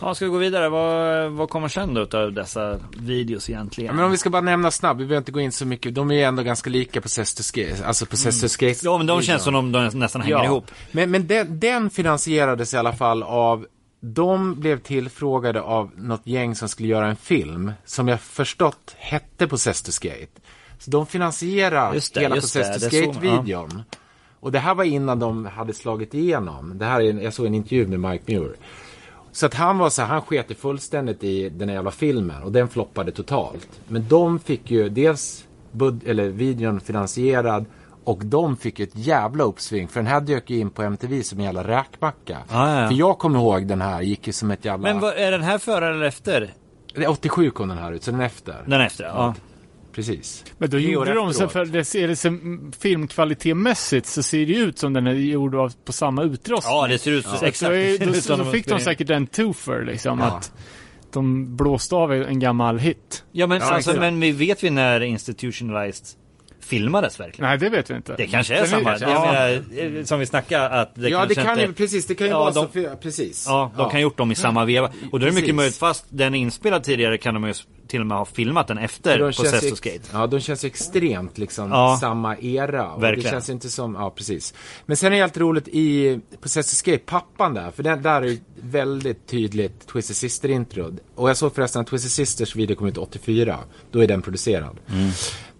Ja, ska vi gå vidare? Vad, vad kommer sen då av dessa videos egentligen? Ja, men om vi ska bara nämna snabbt, vi behöver inte gå in så mycket. De är ju ändå ganska lika på Sester Skate, alltså på Sester Skate. Ja, men de känns som de, de nästan hänger ihop. Men, men den, den finansierades i alla fall av de blev tillfrågade av något gäng som skulle göra en film som jag förstått hette Possessed Skate. Så de finansierar Just det, hela Possessed Skate-videon. Och det här var innan de hade slagit igenom. Det här är, en- jag såg en intervju med Mike Muir. Så att han var så han sket fullständigt i den här jävla filmen och den floppade totalt. Men de fick ju dels bud- eller videon finansierad och de fick ett jävla uppsving för den här dök ju in på MTV som en jävla räkmacka. Ja, ja. För jag kommer ihåg den här, gick ju som ett jävla... Men vad, är den här före eller efter? Det är 87 kom den här ut, så den är efter. Den efter, ja. Precis. Men då gjorde de så, för det ser det som filmkvalitetmässigt så ser det ut som den är gjord av, på samma utrustning. Ja, det ser ut så Så exakt. då, är- då, då de fick de säkert en twofer liksom, Ja. att de blåste av en gammal hit. Ja, men, Ja, alltså, exakt. men vi vet vi när Institutionalized filmades verkligen? Nej, det vet vi inte. Det kanske är Den samma. kanske- ja. menar, eh, som vi snackade att det ja, det kan inte... ju, precis, det kan ju Ja, vara de- så, för, precis. Ja, de kan ha gjort dem i samma veva. Och då är det mycket möjligt, fast den är inspelad tidigare kan de ju till och med ha filmat den efter De ju- Skate. Ja, de känns ju extremt liksom Ja. samma era. Och Verkligen. Det känns inte som, ja precis. Men sen är det alltid roligt i, på Sessi Skate, pappan där, för den, där är ju väldigt tydligt Twisted Sister-intro. Och jag såg förresten att Twisted Sisters video kom ut 84. Då är den producerad. Mm.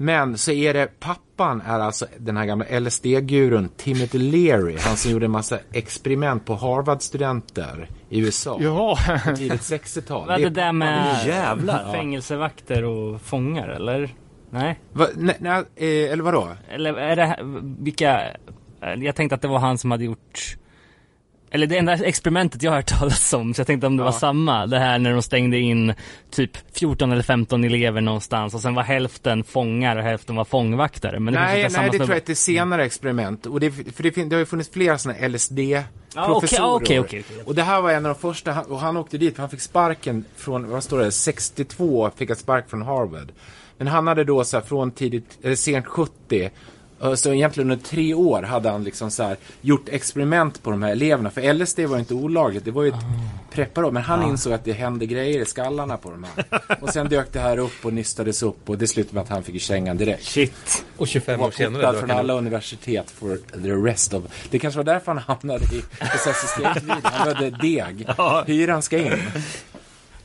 Men så är det, pappan är alltså den här gamla LSD-gurun Timothy Leary. Han som gjorde en massa experiment på Harvard-studenter i USA. På tidigt 60-tal. Vad är det där med jävlar. fängelsevakter och fångar eller? Nej? Va, nej, nej, eh, eller vadå? Eller är det, vilka, jag tänkte att det var han som hade gjort Eller det enda experimentet jag har hört [laughs] talas om, så jag tänkte om det var samma. Det här när de stängde in typ 14 eller 15 elever någonstans och sen var hälften fångar och hälften var fångvaktare. Men det Nej, nej, det tror jag är ett senare experiment. Och det, för det, det har ju funnits flera sådana LSD-professorer. Ja, okej, okej, okej, okej. Och det här var en av de första, och han åkte dit för han fick sparken från, vad står det, 62 fick han spark från Harvard. Men han hade då så här från tidigt, eller sent 70, eh, så egentligen under tre år hade han liksom så här gjort experiment på de här eleverna. För LSD var ju inte olagligt, det var ju ett preparat. Men han insåg att det hände grejer i skallarna på de här. Och sen dök det här upp och nystades upp och det slutade med att han fick kängan direkt. Shit. Och 25 var år senare portad dök från han alla universitet for the rest of... Det kanske var därför han hamnade i State-videon. Han behövde deg. [laughs] Hyran ska in.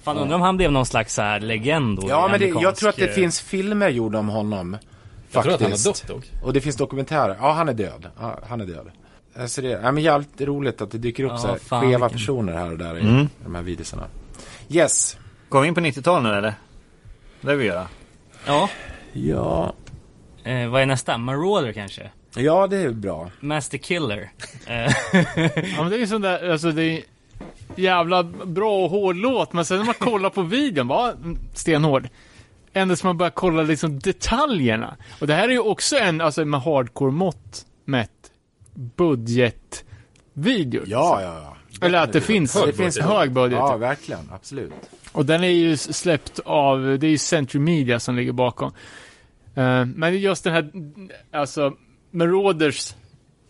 Fan undrar om han blev någon slags så här legend då Ja, men det, jag tror att det eh, finns filmer gjorda om honom. Jag tror att han har Faktiskt. dött dock. Och det finns dokumentärer. Ja, han är död. Ja, han är död. Alltså det, ja, men jävligt roligt att det dyker upp Ja, så här fan, skeva vilken- personer här och där i de här videorna. Yes. Går vi in på 90-tal nu eller? Det vill vi göra. Ja. Ja. Eh, vad är nästa? Marauder kanske? Ja, det är bra. Master Killer. Eh, [laughs] Ja men det är ju sån där, alltså det är jävla bra och hård låt, men sen när man kollar på videon, bara mm, stenhård. Ändå som man börjar kolla liksom detaljerna. Och det här är ju också en, alltså med hardcore-mått mätt, budgetvideo. Ja, ja, ja. Eller att det finns, Hög det finns budget. hög budget. Ja, verkligen. Absolut. Och den är ju släppt av, det är ju Century Media som ligger bakom. Eh, men just den här, alltså, Marauders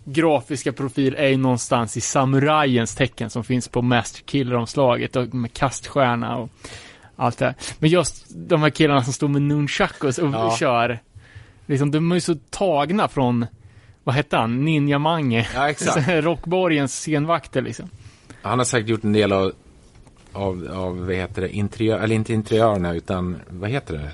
grafiska profil är ju någonstans i samurajens tecken som finns på Master Killer-omslaget och med kaststjärna och allt det här. Men just de här killarna som står med nunchakos och Ja. kör, liksom, de är ju så tagna från, vad hette han, Ninja Mange? Ja, exakt. [laughs] Rockborgens scenvakter liksom. Han har säkert gjort en del av, av, av vad heter det, interiör, eller inte interiörerna utan, vad heter det?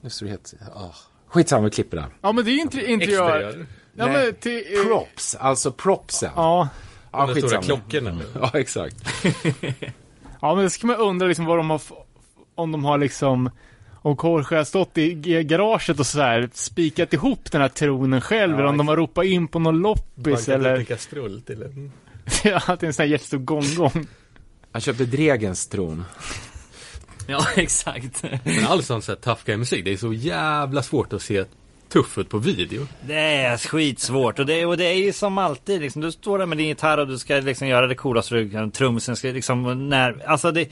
Nu står det helt, oh. Skitsamma, vi klipper det. Ja men det är ju inte interiör. Exteriör. Ja, Nej, men till, eh, Props, alltså propsen. Ja. ja De stora klockorna. [laughs] Ja, exakt. [laughs] Ja, men det ska man undra liksom vad de har, om de har liksom, om Jorge har stått i garaget och så här spikat ihop den här tronen själv, eller om de har ropat in på någon loppis eller, kastrull till en... att det [laughs] är en sån här jättestor gongong. Han köpte Dregens tron. [laughs] ja, exakt. Men all sån så här tough guy musik, det är så jävla svårt att se tuff ut på video. Det är skitsvårt och det, och det är ju som alltid liksom, du står där med din gitarr och du ska liksom göra det coolaste du kan. Trumsen ska liksom när, alltså det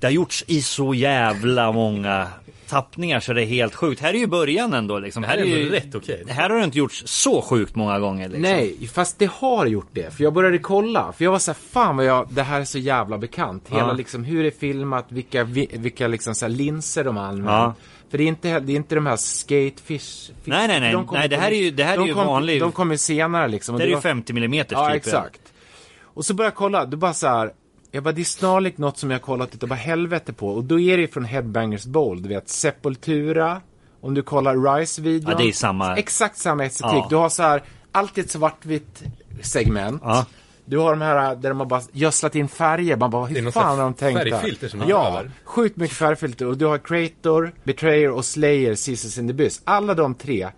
Det har gjorts i så jävla många tappningar så det är helt sjukt. Här är ju början ändå liksom. Det här är ju, rätt okej. Här har det inte gjorts så sjukt många gånger liksom. Nej, fast det har gjort det. För jag började kolla. För jag var så här, fan vad jag, det här är så jävla bekant. Hela Ja. liksom hur det är filmat, vilka, vi- vilka liksom så här linser de använder. Ja. För det är inte, det är inte de här skatefish. fish- Nej, nej, nej. de Nej, det här är ju- det här är ju kom, vanlig- De kommer senare liksom. och Det är ju var- 50 mm Ja, typ. exakt. Och så började jag kolla, då bara så här. Jag bara, det är snarlikt något som jag har kollat utav bara helvete på. Och då är det från Headbangers Bowl, du vet, Sepultura. Om du kollar Rise-videon. Ja, det är samma- Exakt samma estetik. Ja. Du har så här, alltid ett svartvitt segment. Ja. Du har de här där de har bara gödslat in färger. Man bara, hur fan har de tänkt där? färgfilter som Ja, övar. sjukt mycket färgfilter. Och du har Creator, Betrayer och Slayer, Seasons in the Abyss. Alla de tre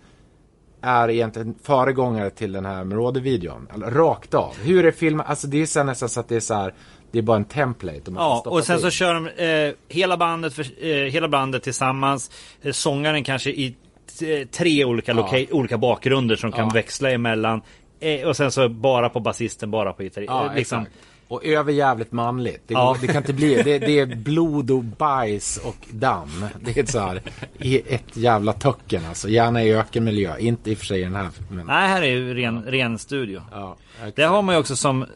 är egentligen föregångare till den här Marauder-videon. Alltså, Rakt av. Hur är filmen? Alltså det är så här nästan så att det är så här, det är bara en template. och kan Ja, och sen till. så kör de eh, hela, bandet för, eh, hela bandet tillsammans. Eh, sångaren kanske i t- tre olika, loca- olika bakgrunder som kan Ja. växla emellan. Eh, och sen så bara på basisten, bara på gitarr. Ja, eh, liksom. exakt. Och över jävligt manligt. Det, Ja. det kan inte bli, det, det är [laughs] blod och bajs och damm. Det är så här, i ett jävla töcken alltså. Gärna i ökenmiljö. Inte i och för sig i den här. Men, Nej, här är ju ren, ren studio. ja. Det har man ju också som eh,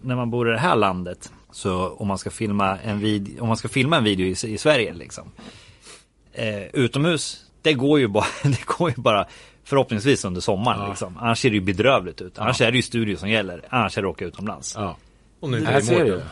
när man bor i det här landet. Så om man ska filma en video, om man ska filma en video i, i Sverige liksom. Eh, utomhus, det går ju bara, [laughs] det går ju bara förhoppningsvis under sommaren liksom. Annars ser det ju bedrövligt ut. Annars är det ju studio som gäller. Annars är det åka utomlands. Ja. Och nu är Här det ser du.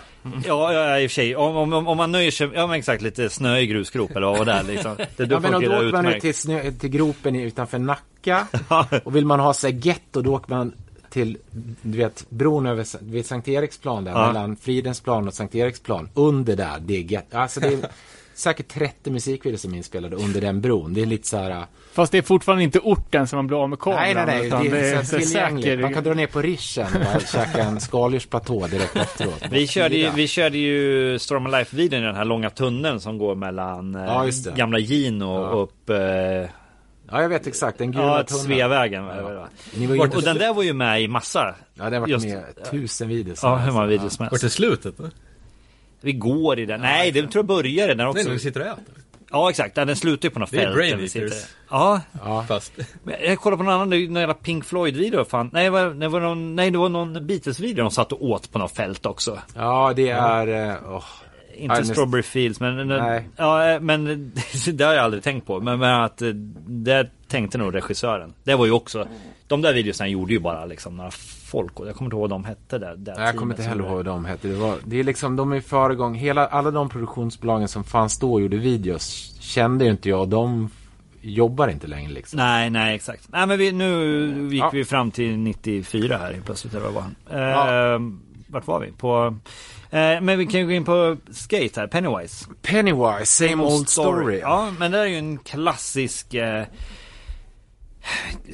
Ja, ja, i och för sig. Om, om, om man nöjer sig, ja men exakt lite snö i grusgrop eller vad det liksom. Det, Ja, men då åker man ut till, snö, till gropen utanför Nacka. [laughs] och vill man ha sig getto då åker man till, du vet, bron över vid Sankt Eriksplan där. Ja. Mellan Fridens plan och Sankt Eriksplan. Under där, det är getto. Alltså det är [laughs] säkert 30 musikvideor som är inspelade under den bron. Det är lite så här... äh, Fast det är fortfarande inte orten som man blir av med kameran. Nej, nej, nej. utan Det är, så så tillgängligt. säker- Man kan dra ner på rischen och käka en skaldjursplatå direkt efteråt. Vi körde, ju, vi körde ju Storm of Life-videon i den här långa tunneln som går mellan eh, Ja, det. gamla Gino Ja. och upp eh, Ja, jag vet exakt. Den gula ja, tunneln. Sveavägen. Ni var ju Och den där var ju med i massa. Ja, det har varit just- med tusen videos. Ja, hur många videos som Vart är helst. slutet? va? Vi går i den. Nej, det tror jag började Nej, också. när vi sitter och äter. Ja, exakt. Ja, Den slutar ju på något Det är fält. Brain. Ja, Ja. Fast jag kollade på någon annan, någon jävla Pink Floyd-video. Fan. Nej, det var, det var någon, nej, det var någon Beatles-video de satt och åt på något fält också. ja, det är... eh, åh. Inte men- Strawberry Fields, men... Nej. Ja, eh, men [laughs] det har jag aldrig tänkt på. Men, men att eh, det tänkte nog regissören. Det var ju också... De där videorna gjorde ju bara liksom några folk. Jag kommer inte ihåg vad de hette där. där Nej, jag kommer inte heller ihåg vad de hette. Det, var, det är liksom, de är föregång. Hela, alla de produktionsbolagen som fanns då och gjorde videos kände ju inte jag. De jobbar inte längre liksom. Nej, nej exakt. Nej men vi, nu gick Ja. vi fram till 94 här helt plötsligt. Eller vad var han? Ja. Eh, vart var vi? På... Eh, men vi kan ju gå in på Skate här, Pennywise. Pennywise, same old story. Ja, men det är ju en klassisk eh,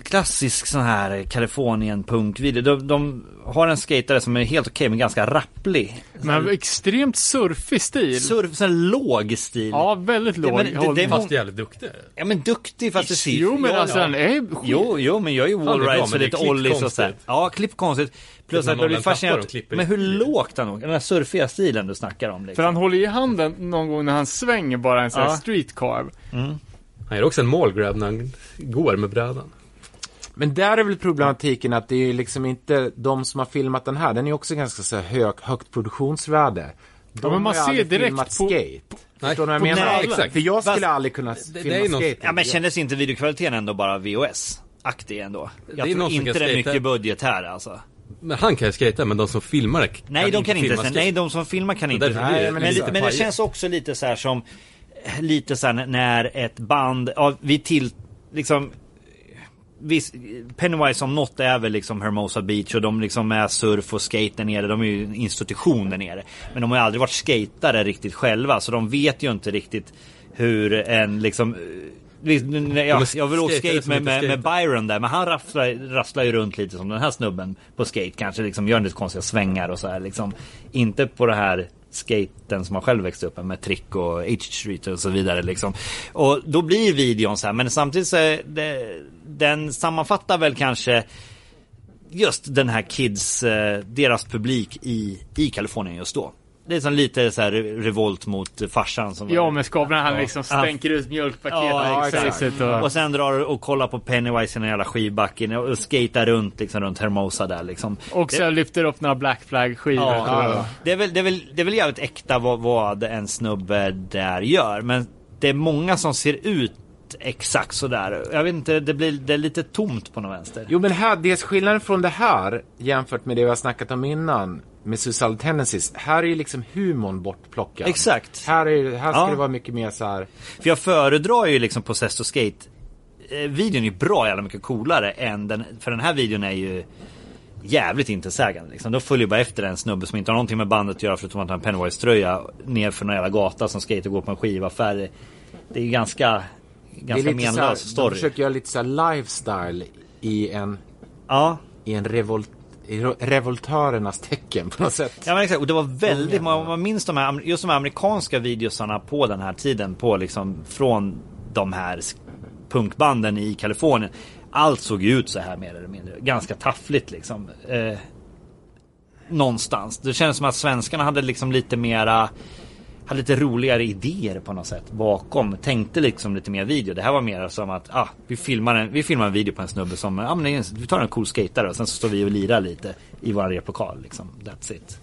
Klassisk sån här Kalifornien punkvideo. De, de har en skatare som är helt okej men ganska rapplig. Men extremt surfig stil. Surf, sån här låg stil. Ja, väldigt låg men det- det fast jävligt duktig. Ja men duktig fast det ser Jo, men ja, alltså ja. den är Jo, jo, men jag är ju och det är lite ollies och sådär. Ja, klipp konstigt. Plus när att jag blir fascinerad. Men hur lågt han åker. Den där surfiga stilen du snackar om För liksom. han håller i handen någon gång när han svänger bara en sån här Ja. street carve. Han gör också en målgrab när han går med brädan. Men där är väl problematiken att det är ju liksom inte de som har filmat den här. Den är ju också ganska så hög, högt produktionsvärde. De Ja, men man ser aldrig direkt filmat på- skate. Nej, Förstår du vad jag på- menar? nej, exakt. För jag skulle Fast- aldrig kunna det filma någon- skate. Ja men kändes inte videokvaliteten ändå bara VOS-aktig ändå? Jag Det är tror inte kan det är mycket budget här alltså. Men han kan ju skata, men de som filmar det Nej de kan inte, filma skate. nej de som filmar kan inte. Nej, det men, lite lite, men det känns också lite så här som Lite så här när ett band, ja, vi till liksom Viss, Pennywise som något är väl liksom Hermosa Beach och de liksom är surf och skate där nere. De är ju en institution där nere. Men de har ju aldrig varit skatare riktigt själva så de vet ju inte riktigt hur en liksom Visst, nu- ja, är jag vill åka skate med, med, med. Byron där men han rasslar, rasslar ju runt lite som den här snubben på skate kanske liksom gör lite konstiga svängar och så här liksom. Inte på det här skaten som man själv växte upp med, med trick och H Street och så vidare liksom. Och då blir videon så här men samtidigt så är det, den sammanfattar väl kanske just den här kids, eh, deras publik i, i Kalifornien just då. Det är som lite så här re- revolt mot farsan som Ja, med skavlarna han liksom Ja. stänker ut mjölkpaket Ja, exakt. och... Och sen drar och kollar på Pennywise i den jävla skivbacken och skater runt liksom runt Hermosa där liksom. Och så lyfter upp några Black Flag-skivor. Ja, Det, är väl, det, är väl, det är väl jävligt äkta vad, vad en snubbe där gör. Men det är många som ser ut exakt sådär. Jag vet inte, det blir det är lite tomt på något vänster. Jo men här, dels skillnaden från det här jämfört med det vi har snackat om innan med Suicidal Tendencies. Här är ju liksom humorn bortplockad. Exakt. Här, är, här ska Ja. det vara mycket mer så här. För jag föredrar ju liksom Possessed och Skate. Eh, videon är bra jävla mycket coolare än den. För den här videon är ju jävligt intetsägande. Liksom. De följer bara efter en snubbe som inte har någonting med bandet att göra förutom att han har en Pennywise-tröja ner för någon jävla gata som skater går på en skivaffär. Det är ju ganska, ganska menlös de story. försöker göra lite så här lifestyle i en, Ja. i en revolt, revoltörernas tecken på något sätt. Ja men exakt, och det var väldigt, man, man minns de här, just de här amerikanska videosarna på den här tiden, på liksom från de här punkbanden i Kalifornien. Allt såg ju ut så här mer eller mindre, ganska taffligt liksom. Eh, någonstans. Det känns som att svenskarna hade liksom lite mera hade lite roligare idéer på något sätt bakom. Tänkte liksom lite mer video. Det här var mer som att ah, vi, filmar en, vi filmar en video på en snubbe som, ah, men vi tar en cool skatare och sen så står vi och lirar lite i vår replokal liksom. That's it.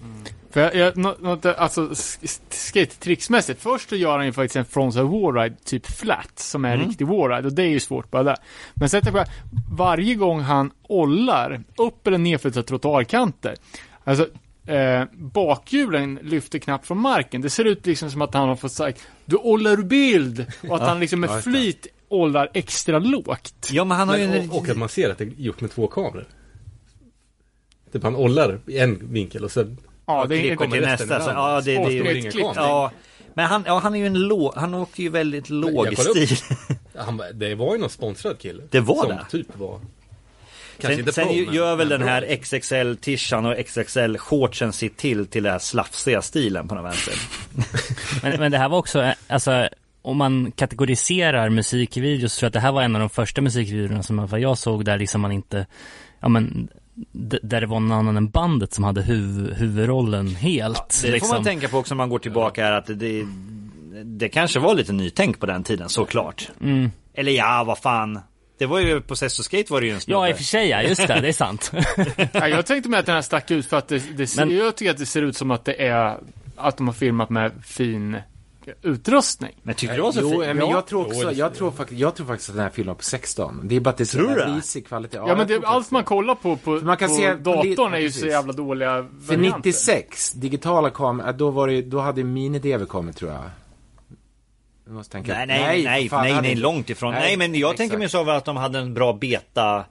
För jag, jag, något, alltså sk- skate-tricksmässigt. Först så gör han ju faktiskt en frontside wallride typ flat. Som är en riktig wallride och det är ju svårt bara där. Men sen tänker jag, varje gång han ollar upp eller ner för trottoarkanter. Alltså eh, bakhjulen lyfter knappt från marken. Det ser ut liksom som att han har fått sagt du ollar ur bild. Och att han liksom med flit ollar extra lågt. Ja men han har ju Men, en... och, och att man ser att det är gjort med två kameror. Typ han ollar i en vinkel och sen Ja, det är inte till nästa. Så, ja, det, det, det, inga klipp. konstigt. ja, Men han, ja, han är ju en låg, han åkte ju väldigt låg jag kollade upp. stil. Han, det var ju någon sponsrad kille. Det var som det? typ var... Kanske Sen, inte sen pro, ju- men- gör väl den här XXL-tishan och XXL-shortsen sitt till till den här slafsiga stilen på den vänster. [laughs] Men, men det här var också, eh, alltså om man kategoriserar musikvideos så tror jag att det här var en av de första musikvideorna som jag såg där liksom man inte, ja men där det var någon annan än bandet som hade huv, huvudrollen helt. Det liksom. får man tänka på också om man går tillbaka här att det, det kanske var lite nytänk på den tiden såklart. Mm. Eller ja, vad fan. Det var ju på Sesto Skate var det ju en Ja, snubbe. i och för sig ja, just det, det är sant. [laughs] Ja, jag tänkte mig att den här stack ut för att det, det ser, Men- jag tycker att det ser ut som att det är att de har filmat med fin utrustning. Men tyckte du det var så Jo, men Ja. jag tror också, jag tror, faktiskt, jag tror faktiskt att den här filmen på 16. Det är bara att det är så risig kvalitet. Ja, men jag det, allt man kollar på på, man kan på se- datorn är ju precis. så jävla dåliga För varianter. 96, digitala kameror, då var det, då hade mini-DV kommit tror jag. Jag måste tänka. Nej, nej, nej, för fan, nej, nej, hade- långt ifrån. Nej, Nej, men jag exakt. tänker mig så att de hade en bra beta,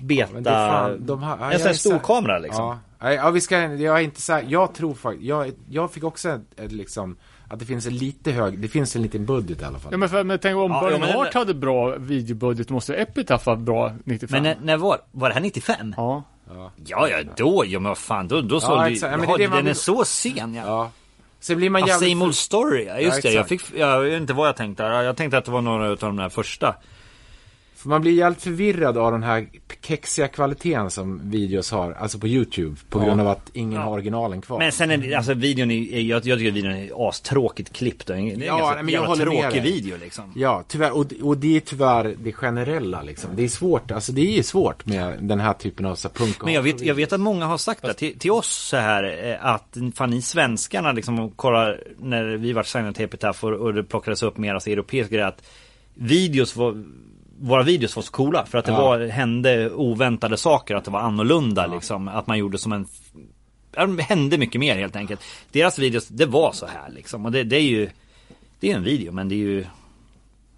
beta, är fan, de har, ja, en sån här är stor kamera liksom. Ja, Nej, ja vi ska, jag är inte så här, jag tror faktiskt, jag, jag fick också ett, ett, liksom, att det finns en lite hög, det finns en liten budget i alla fall. Ja men, för, men tänk om Ja, Burning ja, Heart hade bra videobudget, måste Epitaph ha bra 95? Men när, när var, var det här 95? Ja. Ja, ja, då, ja men vad fan, då, då Ja, sålde ju. Ja, men det det man den är så sen ja. Ja. Sen blir man jävligt... same old story, ja, just Ja, det. Jag, fick, jag vet inte vad jag tänkte. Jag tänkte att det var några av de där första. För man blir jävligt förvirrad av den här kexiga kvaliteten som videos har, alltså på YouTube, på grund av att ingen har originalen kvar. Men sen är det, alltså videon är, jag, jag tycker att videon är astråkigt klippt. Det är en Ja, ganska men jag håller tråkig video liksom. Ja, tyvärr. Och, och det är tyvärr det generella liksom. Det är svårt, alltså det är svårt med den här typen av så här, punk Men jag vet, jag vet att många har sagt det till, till oss så här eh, att fan ni svenskarna liksom kollar när vi vart signade till Epitaph och, och det plockades upp mer alltså europeiska grejer att videos var våra videos var så coola för att det Ja. var, hände oväntade saker, att det var annorlunda liksom. Att man gjorde som en ja, Det hände mycket mer helt enkelt. Deras videos, det var så här liksom. Och det, det är ju Det är en video men det är ju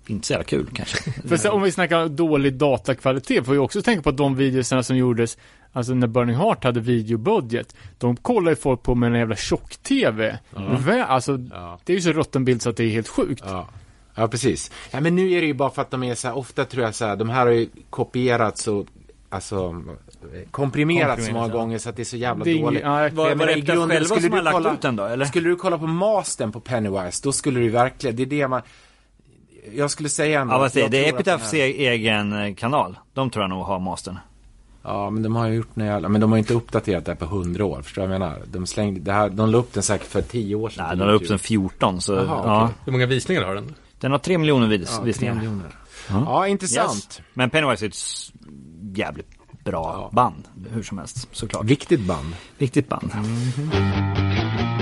Inte så jävla kul kanske. [laughs] För sen, om vi snackar dålig datakvalitet, får vi också tänka på att de videorna som gjordes, alltså när Burning Heart hade videobudget, de kollar ju folk på med en jävla tjock-tv. Vä- Alltså, Ja. det är ju så rutten bild så att det är helt sjukt. Ja. Ja, precis. Ja, men nu är det ju bara för att de är så här, ofta tror jag så här, de här har ju kopierats och alltså komprimerats så många gånger så att det är så jävla Det dåligt. ja, Var, var det grunden, själva skulle som du har lagt kolla- ut den då eller? Skulle du kolla på mastern på Pennywise, då skulle du verkligen, det är det man jag skulle säga ändå Ja vad säger det? är den Epitaphs här- egen eh, kanal. De tror jag nog har mastern. Ja, men de har ju gjort jävla, men de har ju inte uppdaterat det här på hundra år, förstår du vad jag menar? De slängde, det här, de la upp den säkert för tio år sedan. Nej, den har upp sen 14 så Jaha, ja. okej. Hur många visningar har den? Den har 3 miljoner vis- Ja, tre visningar. miljoner. Ja, intressant. Yes. Men Pennywise är ett jävligt bra Ja. band. Hur som helst såklart. Viktigt band. Viktigt band. When you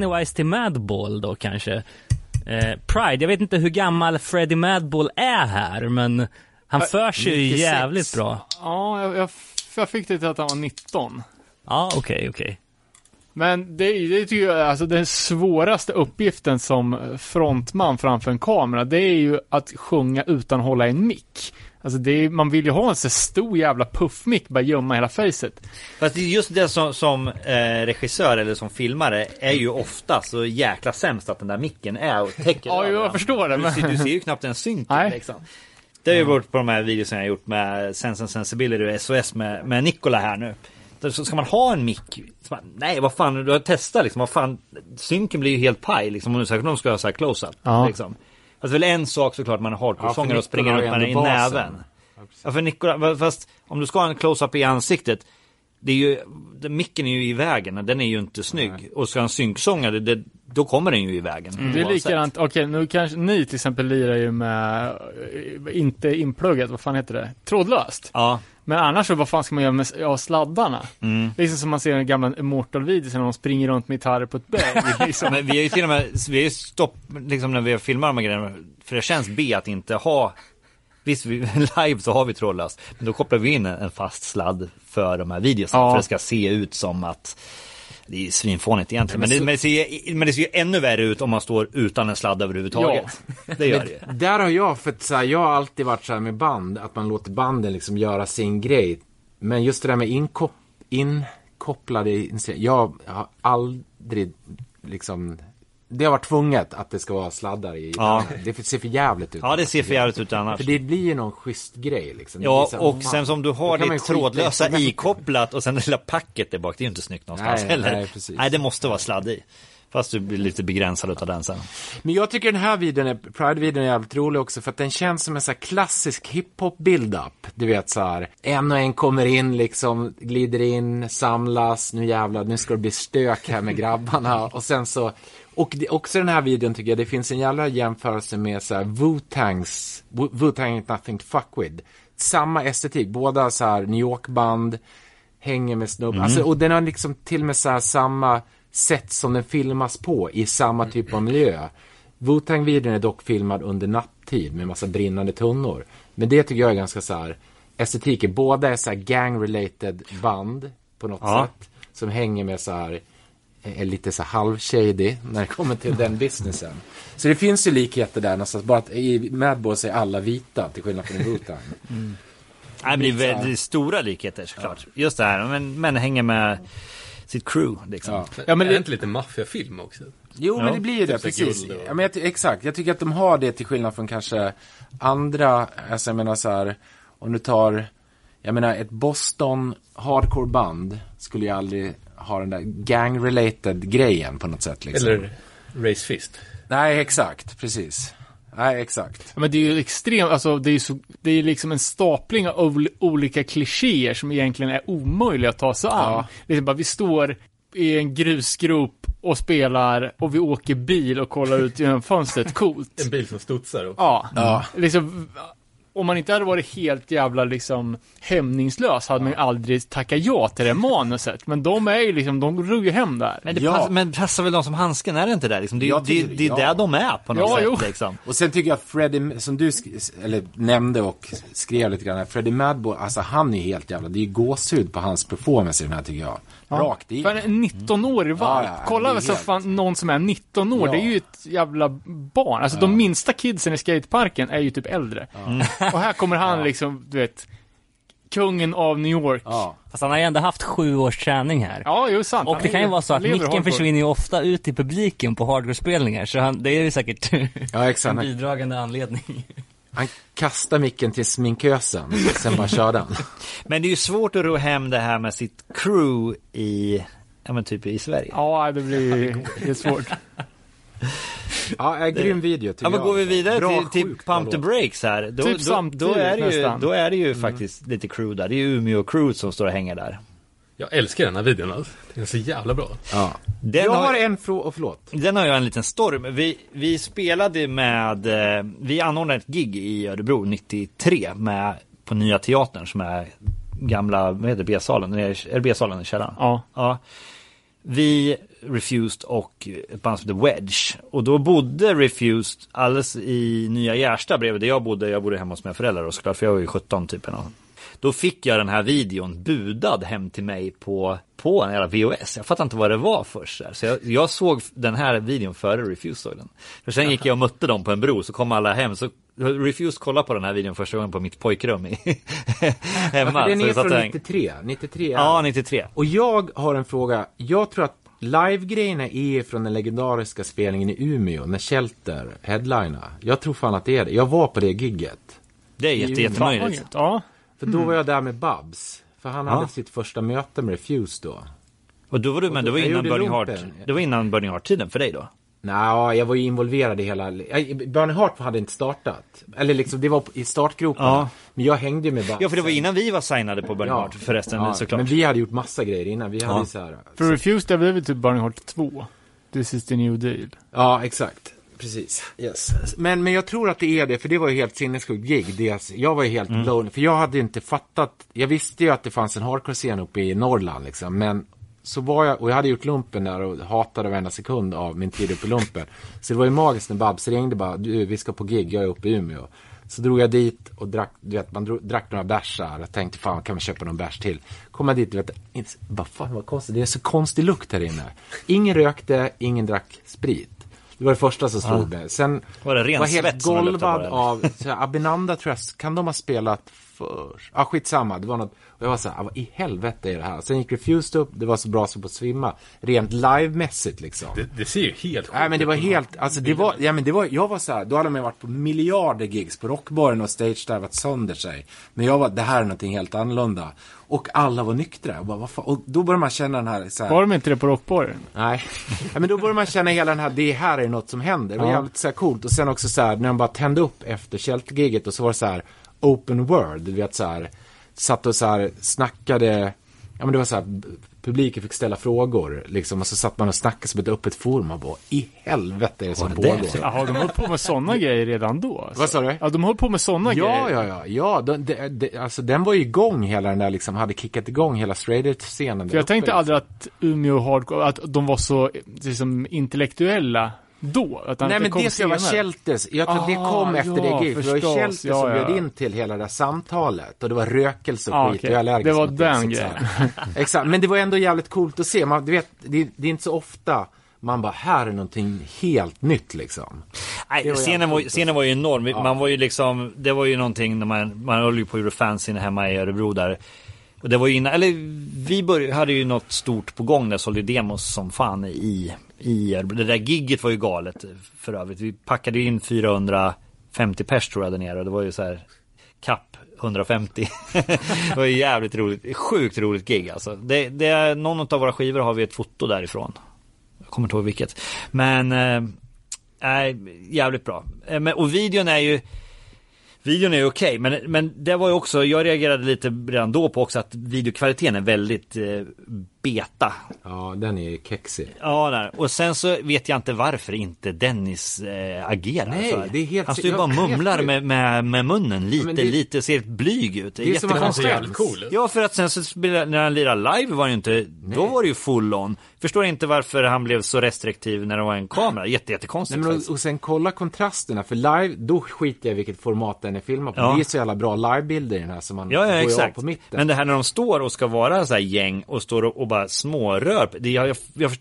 Pennywise till Madball då kanske. Eh, Pride, jag vet inte hur gammal Freddie Madball är här, men han för sig ju 96. jävligt bra. Ja, jag, jag, jag fick det till att han var 19. Ja, okej, okej. Men det, det tycker jag alltså den svåraste uppgiften som frontman framför en kamera. Det är ju att sjunga utan att hålla en mick. Alltså det är, man vill ju ha en så stor jävla puffmick bara gömma hela facet. Fast det är just det som, som eh, regissör eller som filmare är ju ofta så jäkla sämst att den där micken är och täcker Ja, jag förstår det, Du men- ser, du ser ju knappt en synk Nej. liksom. Det har ju varit på de här videorna jag har gjort med Sense and Sensibility och SOS med, med Nikola här nu. Så ska man ha en mick? Nej, vad fan, du har testat liksom. Vad fan, synken blir ju helt paj liksom. Om du säkert om de ska ha så här close-up. Ja. Liksom. Alltså väl en sak såklart, man är Ja, hardcore-sångare för och springer runt med den i basen. näven. Ja, för Nikola, fast om du ska ha en close-up i ansiktet. Det är ju, micken är ju i vägen, den är ju inte snygg. Och ska ha en synksångare, det, då kommer den ju i vägen. Mm. Det är likadant, okej nu kanske ni till exempel lirar ju med, eh, inte inpluggat, vad fan heter det? Trådlöst. Ja, Men annars så, vad fan ska man göra med ja, sladdarna? Mm. Liksom som man ser i den gamla Immortal-videon när de springer runt med gitarrer på ett berg. [laughs] [laughs] liksom. men vi har ju till och med, vi har ju stopp, liksom när vi har filmat de här grejerna. För det känns B att inte ha Visst, vi, [laughs] live så har vi trådlöst. Men då kopplar vi in en, fast sladd för de här videorna. Ja. För det ska se ut som att det är svinfånigt egentligen. Men, det, men, det ser, men det ser ju ännu värre ut om man står utan en sladd överhuvudtaget. [laughs] Det gör det. Där har jag, för att så här, jag har alltid varit så här med band, att man låter banden liksom göra sin grej. Men just det där med inkop, inkopplade, jag har aldrig liksom, det har varit tvunget att det ska vara sladdar i. Ja. Det ser för jävligt ut. Ja, det ser för jävligt ut annars. För det blir ju någon schysst grej liksom. Det Ja, här, och man- sen som du har i- trådlösa [laughs] ikopplat och sen det lilla packet där bak. Det är ju inte snyggt någonstans Nej, heller. nej, precis. nej, det måste vara sladd i. Fast du blir lite begränsad utav den sen. Men jag tycker den här videon, är, Pride-videon är jävligt rolig också för att den känns som en så här klassisk hiphop build-up. Du vet så här, en och en kommer in liksom, glider in, samlas, nu jävlar, nu ska det bli stök här med grabbarna och sen så och det, också den här videon tycker jag, det finns en jävla jämförelse med så här Wu-Tangs, Wu- Wu-Tang ain't nothing to fuck with. Samma estetik, båda så här New York-band, hänger med snubbar. Alltså, och den har liksom till och med så här samma sätt som den filmas på i samma typ av miljö. Wu-Tang-videon är dock filmad under nattid med massa brinnande tunnor. Men det tycker jag är ganska så här estetiken. Båda är så här gang-related band på något Ja. sätt. Som hänger med så här är lite så här halv-shady när det kommer till den businessen. Så det finns ju likheter där någonstans. Bara att i Madboys är alla vita till skillnad från i Wu-Tang. Nej, men det är väldigt stora likheter såklart. Just det här, men, men hänger med sitt crew liksom. Ja. Ja, men är det- det inte lite maffiafilm också? Jo, men Ja, det blir ju det, typ precis. och- Ja, men jag, exakt, jag tycker att de har det till skillnad från kanske andra, alltså jag menar så här, om du tar, jag menar ett Boston hardcore band skulle ju aldrig ha den där gang-related grejen på något sätt liksom. Eller Race Fist? Nej, exakt, precis. Nej, exakt. Ja, Men det är ju extremt, alltså det är ju så, det är liksom en stapling av ol- olika klichéer som egentligen är omöjliga att ta sig an. Ja. Liksom bara, vi står i en grusgrop och spelar och vi åker bil och kollar ut genom fönstret, coolt. En bil som studsar och... Ja. Ja. Liksom, om man inte hade varit helt jävla liksom hämningslös hade man ju aldrig tackat ja till det manuset. Men de är ju liksom, de ruggar ju hem där. Men det Ja. passar, men passar väl de som handsken, är det inte det? Liksom, det, är- Jag det, tycker- det är ja. där de är på något Ja, sätt. jo. Liksom. Och sen tycker jag att Freddie, som du sk- eller nämnde och skrev lite grann, Freddie Madbo, alltså han är helt jävla, det är ju gåshud på hans performance i den här tycker jag. Rakt i. För en 19-årig valp. Ja, ja, Kolla så helt- fan någon som är 19 år. Ja. Det är ju ett jävla barn. Alltså de minsta kidsen i skateparken är ju typ äldre. Och här kommer han liksom, du vet, kungen av New York. Ja, Ja. Fast han har ju ändå haft sju års träning här. jo sant. Och Han det kan ju vara så att micken försvinner ju ofta ut i publiken på hardcore-spelningar, så han, det är ju säkert Ja, exakt. en bidragande anledning. Han kastade micken till sminkösen, sen bara körde han. [laughs] Men det är ju svårt att ro hem det här med sitt crew i, ja men typ i Sverige. Ja, det blir det är svårt. Ja, äh, grym video tycker Ja men jag. går vi vidare Bra, till, till Pump the. Breaks här. Då, Typ då, då, är det ju, nästan. då är det ju faktiskt lite crew där. Det är ju Umeå crew som står och hänger där. Jag älskar den här videon alltså. Den är så jävla bra. Ja. Den jag har- har en fråga, och förlåt. Den har jag en liten story med. Vi, vi spelade med, eh, vi anordnade ett gig i Örebro 93 med, på Nya Teatern som är gamla, vad heter B-salen? Är det B-salen i källaren? Ja. ja. Vi Refused och ett band som heter Wedge. Och då bodde Refused alldeles i Nya Gärsta bredvid där jag bodde. Jag bodde hemma hos mina föräldrar då såklart, för jag var ju 17 typ. Då fick jag den här videon budad hem till mig på, på en jävla VHS. Jag fattar inte vad det var först. där. Så jag, jag såg den här videon före Refused såg den. För sen gick jag och mötte dem på en bro, så kom alla hem. Så Refused kollade på den här videon första gången på mitt pojkrum i, [laughs] hemma. Den Så är satt från där- 93. 93 Ja, 93. Och jag har en fråga. Jag tror att live-grejerna är från den legendariska spelningen i Umeå när Shelter headlina. Jag tror fan att det är det. Jag var på det gigget. Det är jätte, jättemöjligt. Ja. För då var jag där med Babs. För han hade sitt första möte med Refuse då. Och då var du, men det var innan Burning Heart, det var innan Burning Heart-tiden för dig då? Nej, jag var ju involverad i hela... Burning Heart hade inte startat. Eller liksom, det var i startgroparna. Ja. Men jag hängde ju med Babs. Ja, för det var innan vi var signade på Burning Heart förresten, ja, såklart. Men vi hade gjort massa grejer innan. Vi hade ju så här... För Refused det blev väl typ Burning Heart 2. This is the new deal. Ja, exakt. Precis. Yes. Men, men jag tror att det är det, för det var ju helt sinnessjukt gig. Det, jag var ju helt Mm. blown, för jag hade inte fattat. Jag visste ju att det fanns en hardcore-scen uppe i Norrland liksom, men så var jag, och jag hade gjort lumpen där och hatade varenda sekund av min tid uppe i lumpen. Så det var ju magiskt när Babs ringde bara, du vi ska på gig, jag är uppe i Umeå. Så drog jag dit och drack, du vet, man drog, drack några bärsar. Jag tänkte, fan kan man köpa någon bärs till? Kom jag dit, du vet, inte, bara fan vad konstigt, det är så konstig lukt här inne. Ingen rökte, ingen drack sprit. Det var det första som slog mig. Sen Var det ren var helt golvad av, så här, Abinanda tror jag, kan de ha spelat för? Ja, skitsamma. Det var något, och jag var så här, "Ah, vad i helvete är det här? Sen gick Refused upp, det var så bra som på att svimma. Rent livemässigt liksom. Det, det ser ju helt sjukt Nej men det var ut. helt, alltså det var, ja men det var, jag var så här, då hade man varit på miljarder gigs på Rockbaren och stage-divat sönder sig. Men jag var, det här är någonting helt annorlunda. Och alla var nyktra. Jag bara, vad fan? Och då började man känna den här, så här Var de inte det på Rockbaren? Nej, [laughs] ja, men då började man känna hela den här, det här är något som händer. Det var jävligt så här coolt. Och sen också så här, när de bara tände upp efter Shelter-giget och så var det så här, open world, du vet så här, satt och så här snackade, ja men det var så här, publiken fick ställa frågor liksom, och så satt man och snackade som ett öppet forum och bara, i helvete är det som det? pågår? Jaha, de höll på med sådana grejer redan då? Alltså. Vad sa du? Ja, de höll på med sådana Ja, grejer. ja, ja, ja, de, de, de, alltså den var ju igång hela den där liksom, hade kickat igång hela straight edge-scenen. För där jag uppe, tänkte liksom. aldrig att Umeå Hardcore, att de var så liksom, intellektuella då. Att Nej det men kom det ska vara. Shelters. Jag tror det Ah, kom efter ja, det giget. Det var. Shelters Ja, som ja. bjöd in till hela det där samtalet. Och det var rökelse och Ah, skit. Och jag är allergisk Det var den grejen. här. [laughs] Exakt, men det var ändå jävligt coolt att se. Man, du vet, det, det är inte så ofta man bara, här är någonting helt nytt liksom. Det Nej, var scenen, var, scenen var ju enorm. Man var ju liksom, det var ju någonting när man, man höll ju på att göra fanzine hemma i Örebro där. Och det var ju innan, eller vi började, hade ju något stort på gång där, sålde demos som fan i, i Örebro. Det där gigget var ju galet för övrigt. Vi packade in 450 pers tror jag där nere och det var ju så här kapp 150. [laughs] det var ju jävligt roligt, sjukt roligt gig alltså. Det, det någon av våra skivor har vi ett foto därifrån. Jag kommer inte ihåg vilket. Men eh, Nej, jävligt bra. Eh, men, och videon är ju Videon är ju okej, men, men det var ju också, jag reagerade lite redan då på också att videokvaliteten är väldigt eh, beta. Ja, den är kexig. Ja, där. och sen så vet jag inte varför inte Dennis eh, agerar Nej, så det är helt- Han står ju bara och mumlar med, med, med munnen lite, det- lite, ser helt blyg ut. Det är, Det är som att han ser cool ut. Ja, för att sen så när han lirar live var det ju inte, då var det ju full on. Förstår inte varför han blev så restriktiv när det var en kamera. Jätte, jättekonstigt Nej, men och, och sen kolla kontrasterna, för live, då skiter jag i vilket format den är filmad på. Ja. Det är så jävla bra livebilder i den här som man Ja, ja exakt. på mitten. Men det här när de står och ska vara så här gäng och står och, och bara smårör. Det, jag, jag, jag,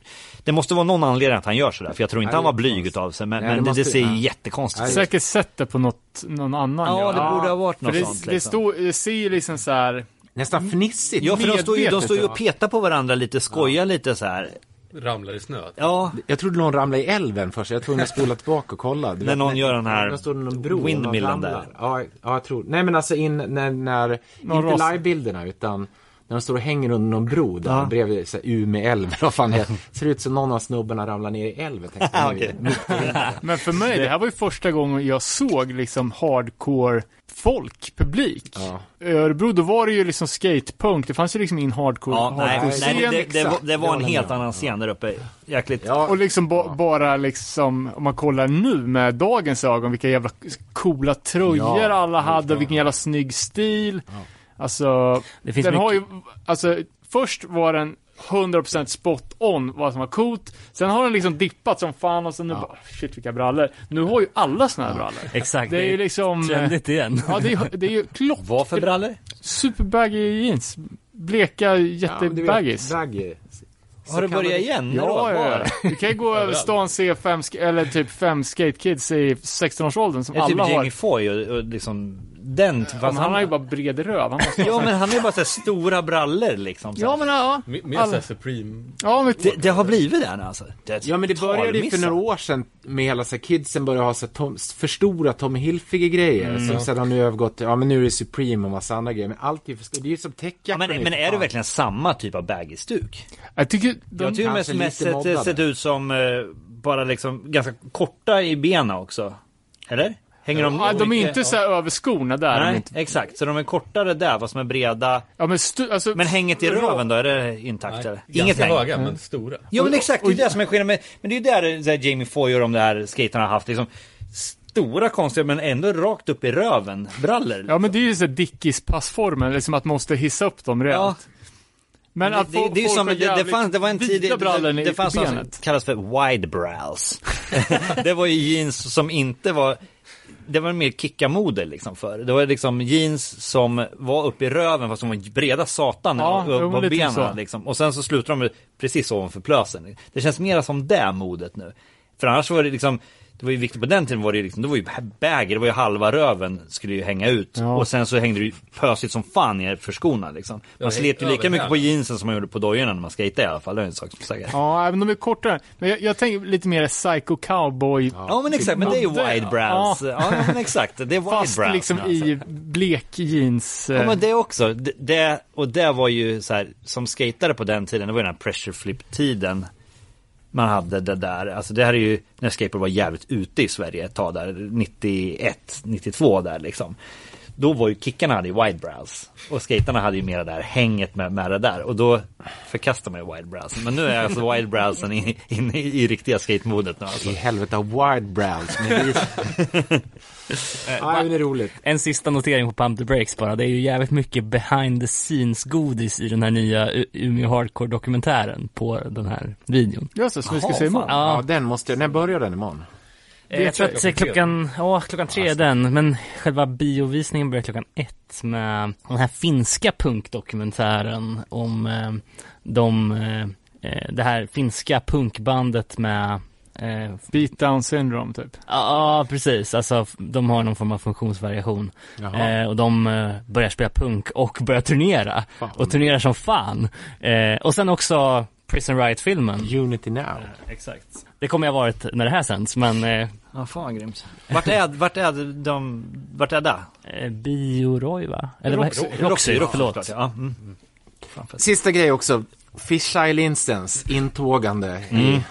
det måste vara någon anledning att han gör sådär. För jag tror inte Nej, han var det blyg utav sig. Men, Nej, men det det, måste- det ser nej. jättekonstigt ut. Säkert sett det på något, någon annan. Ja, det borde ha varit För något det, sånt. det, Liksom. stod, det ser ju liksom så här. Nästan fnissigt. Ja, för de står, ju, de står ju ja. och petar på varandra lite, skojar lite så här. Ramlar i snö. Ja, Jag trodde någon ramlade i älven först, jag tror att spola tillbaka och kolla. När någon gör den här står någon bro windmillen där. Ja, ja, jag tror Nej men alltså in, när, när Någon inte livebilderna utan när de står och hänger under någon bro där Ja. bredvid så här, Umeå älv, vad fan det Ser ut som någon av snubbarna ramlar ner i älven. [laughs] Okej. Men för mig, det här var ju första gången jag såg liksom hardcore folk, publik. Ja. I Örebro, då var det ju liksom skatepunk. Det fanns ju liksom ingen hardcore, ja nej, hardcore-scen. nej, det, det, det, var, det var en helt annan scen där uppe. Jäkligt. Ja, Och liksom ba, bara liksom, om man kollar nu med dagens ögon, vilka jävla coola tröjor Ja, alla hade och vilken jävla snygg stil. Alltså, Det finns den mycket- har ju, alltså, först var den 100% spot on vad som var coolt. Sen har den liksom dippat som fan och sen nu bara, shit vilka brallor. Nu har ju alla såna här brallor. Exakt. Det är ju liksom... eh, trendigt igen. Ja, det är, det är ju klock. Vad för brallor? Superbaggy jeans. Bleka jättebaggies. baggy. Har du börjat igen? När då? Ja, ja, ja. Du kan ju gå över stan och se fem, eller typ fem skatekids i 16-årsåldern som Det är typ alla har. Jamie Foy och, och liksom den. Ja, Fast men han har ju bara bred röv. Han måste [laughs] Ja men han är bara så här stora brallor liksom. Så Ja men ja. Mer såhär Supreme. Ja men det, det har blivit det nu alltså. Det Ja men det började ju för några år sedan med hela så här, kidsen började ha så här, tom, för stora Tommy Hilfiger grejer. Som sedan har nu övergått till, ja men nu är det Supreme och massa andra grejer. Men allt är för stort. Det är ju som Ja, täckjackor. men, men är det verkligen samma typ av baggy-stuk? Jag tycker de, Jag tycker kanske mest, mest lite sett, sett ut som eh, bara liksom ganska korta i benen också. Eller? Hänger de ja, de är inte så här över skorna där. Nej, inte. exakt. Så de är kortare där, vad som är breda. Ja men stu, alltså, Men hänget i röven då, är det intakt eller? Inget Ganska häng? höga men stora. Jo men exakt, det är det som är skillnaden. med- Men det är ju där så här, Jamie Foy och de där skaterna har haft liksom stora konstiga men ändå rakt upp i röven brallor. Ja men det är ju så här Dickies passformen, liksom att man måste hissa upp dem rejält. Ja. Men att det, det, det är som, det, det, fanns, det var en tid, det, det, fanns något som kallas för wide brows. [laughs] det var ju jeans som inte var, det var mer kickamode liksom för. Det var liksom jeans som var uppe i röven fast som var breda satan Ja, upp på benen liksom. Och sen så slutade de precis ovanför plösen. Det känns mer som det modet nu. För annars var det liksom det var ju viktigt på den tiden var det ju liksom, det var ju bagger, det var ju halva röven skulle ju hänga ut. Ja. Och sen så hängde det ju pösigt som fan ner för skorna liksom. Man Ja, slet ju lika mycket på jeansen som man gjorde på dojorna när man skejtade i alla fall. Det är en sak som är säker. Ja, även de är kortare. Men jag, jag tänker lite mer psycho cowboy. Ja men exakt, men det är ju wide brows. Ja, men exakt, det är wide Fast liksom alltså. i blek jeans. Ja eh, men det också, det, det, och det var ju så här, som skatare på den tiden, det var ju den här pressure flip tiden man hade det där, alltså det här är ju när skateboard var jävligt ute i Sverige ett tag där, 91, 92 där liksom. Då var ju kickarna hade ju wide brows och skaterna hade ju mera där hänget med, med det där och då förkastar man ju wide brows. Men nu är alltså wide browsen inne in, i, i riktiga skatemodet nu alltså. I helvete av wide brows. Men vi... [laughs] ja, det är roligt. En sista notering på Pump the Breaks bara. Det är ju jävligt mycket behind the scenes godis i den här nya Umeå Hardcore dokumentären på den här videon. Just det, som vi ska se imorgon. Ja. Ja, den måste jag, när börjar den imorgon? Jag tror att klockan, ja klockan tre är den, men själva biovisningen börjar klockan ett med den här finska punkdokumentären om eh, de, eh, eh, det här finska punkbandet med eh, Beat down syndrome typ. Ja, precis. Alltså, de har någon form av funktionsvariation. Jaha. Och de börjar spela punk och börjar turnera. Fan. Och turnerar som fan. Och sen också Prison Riot-filmen. Unity Now. Exakt. Det kommer jag varit när det här sänds, men eh, Ja fan grymt. Vart är, vart är de, vart är det? eh, Bioroy va? Eller vad- Roxy. Roxy, Roxy, förlåt. Ja. Mm. Sista grej också. Fisheye Lindstens intågande i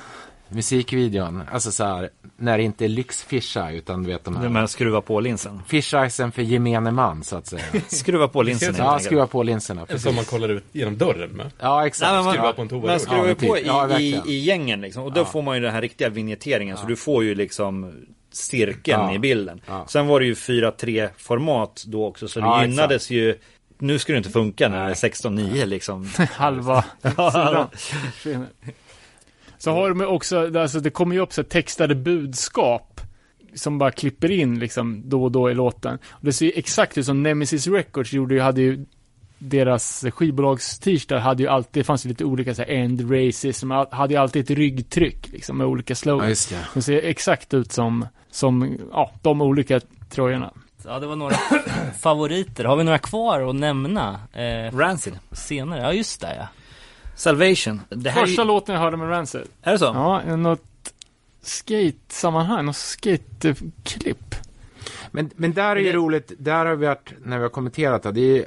musikvideon. Alltså så här, när det inte är lyx fisheye utan du vet de här. med att skruva på linsen. Fisheyesen för gemene man så att säga. [laughs] Skruva på linsen Ja, skruva på linserna. Precis. som man kollar ut genom dörren med. Ja, exakt. Nej, men man, Skruva på en toarulle. man skruvar Ja, på i, Ja, i, i gängen liksom. Och då får man ju den här riktiga vignetteringen. Så du får ju liksom cirkeln Ja. i bilden. Ja. Sen var det ju 4-3 format då också. Så det Ja, gynnades ju. Nu ska det inte funka när det är 16-9 liksom. [laughs] Halva sidan. [laughs] Så har de också, alltså det kommer ju upp så här textade budskap som bara klipper in liksom då och då i låten. Och det ser ju exakt ut som Nemesis Records gjorde ju, hade ju deras skivbolags t-shirt hade ju alltid, det fanns ju lite olika så här end racism, hade ju alltid ett ryggtryck liksom med olika Ja, slogans. det. De ser exakt ut som, som, ja, de olika tröjorna. Ja, det var några [coughs] favoriter. Har vi några kvar att nämna eh, Rancid. senare? Ja, just det ja. Salvation. Det här är, Första ju, låten jag hörde med Rancid. är det så? Ja, något skate-sammanhang, något skate-klipp. Men, men där är ju roligt, där har vi varit, när vi har kommenterat det, det är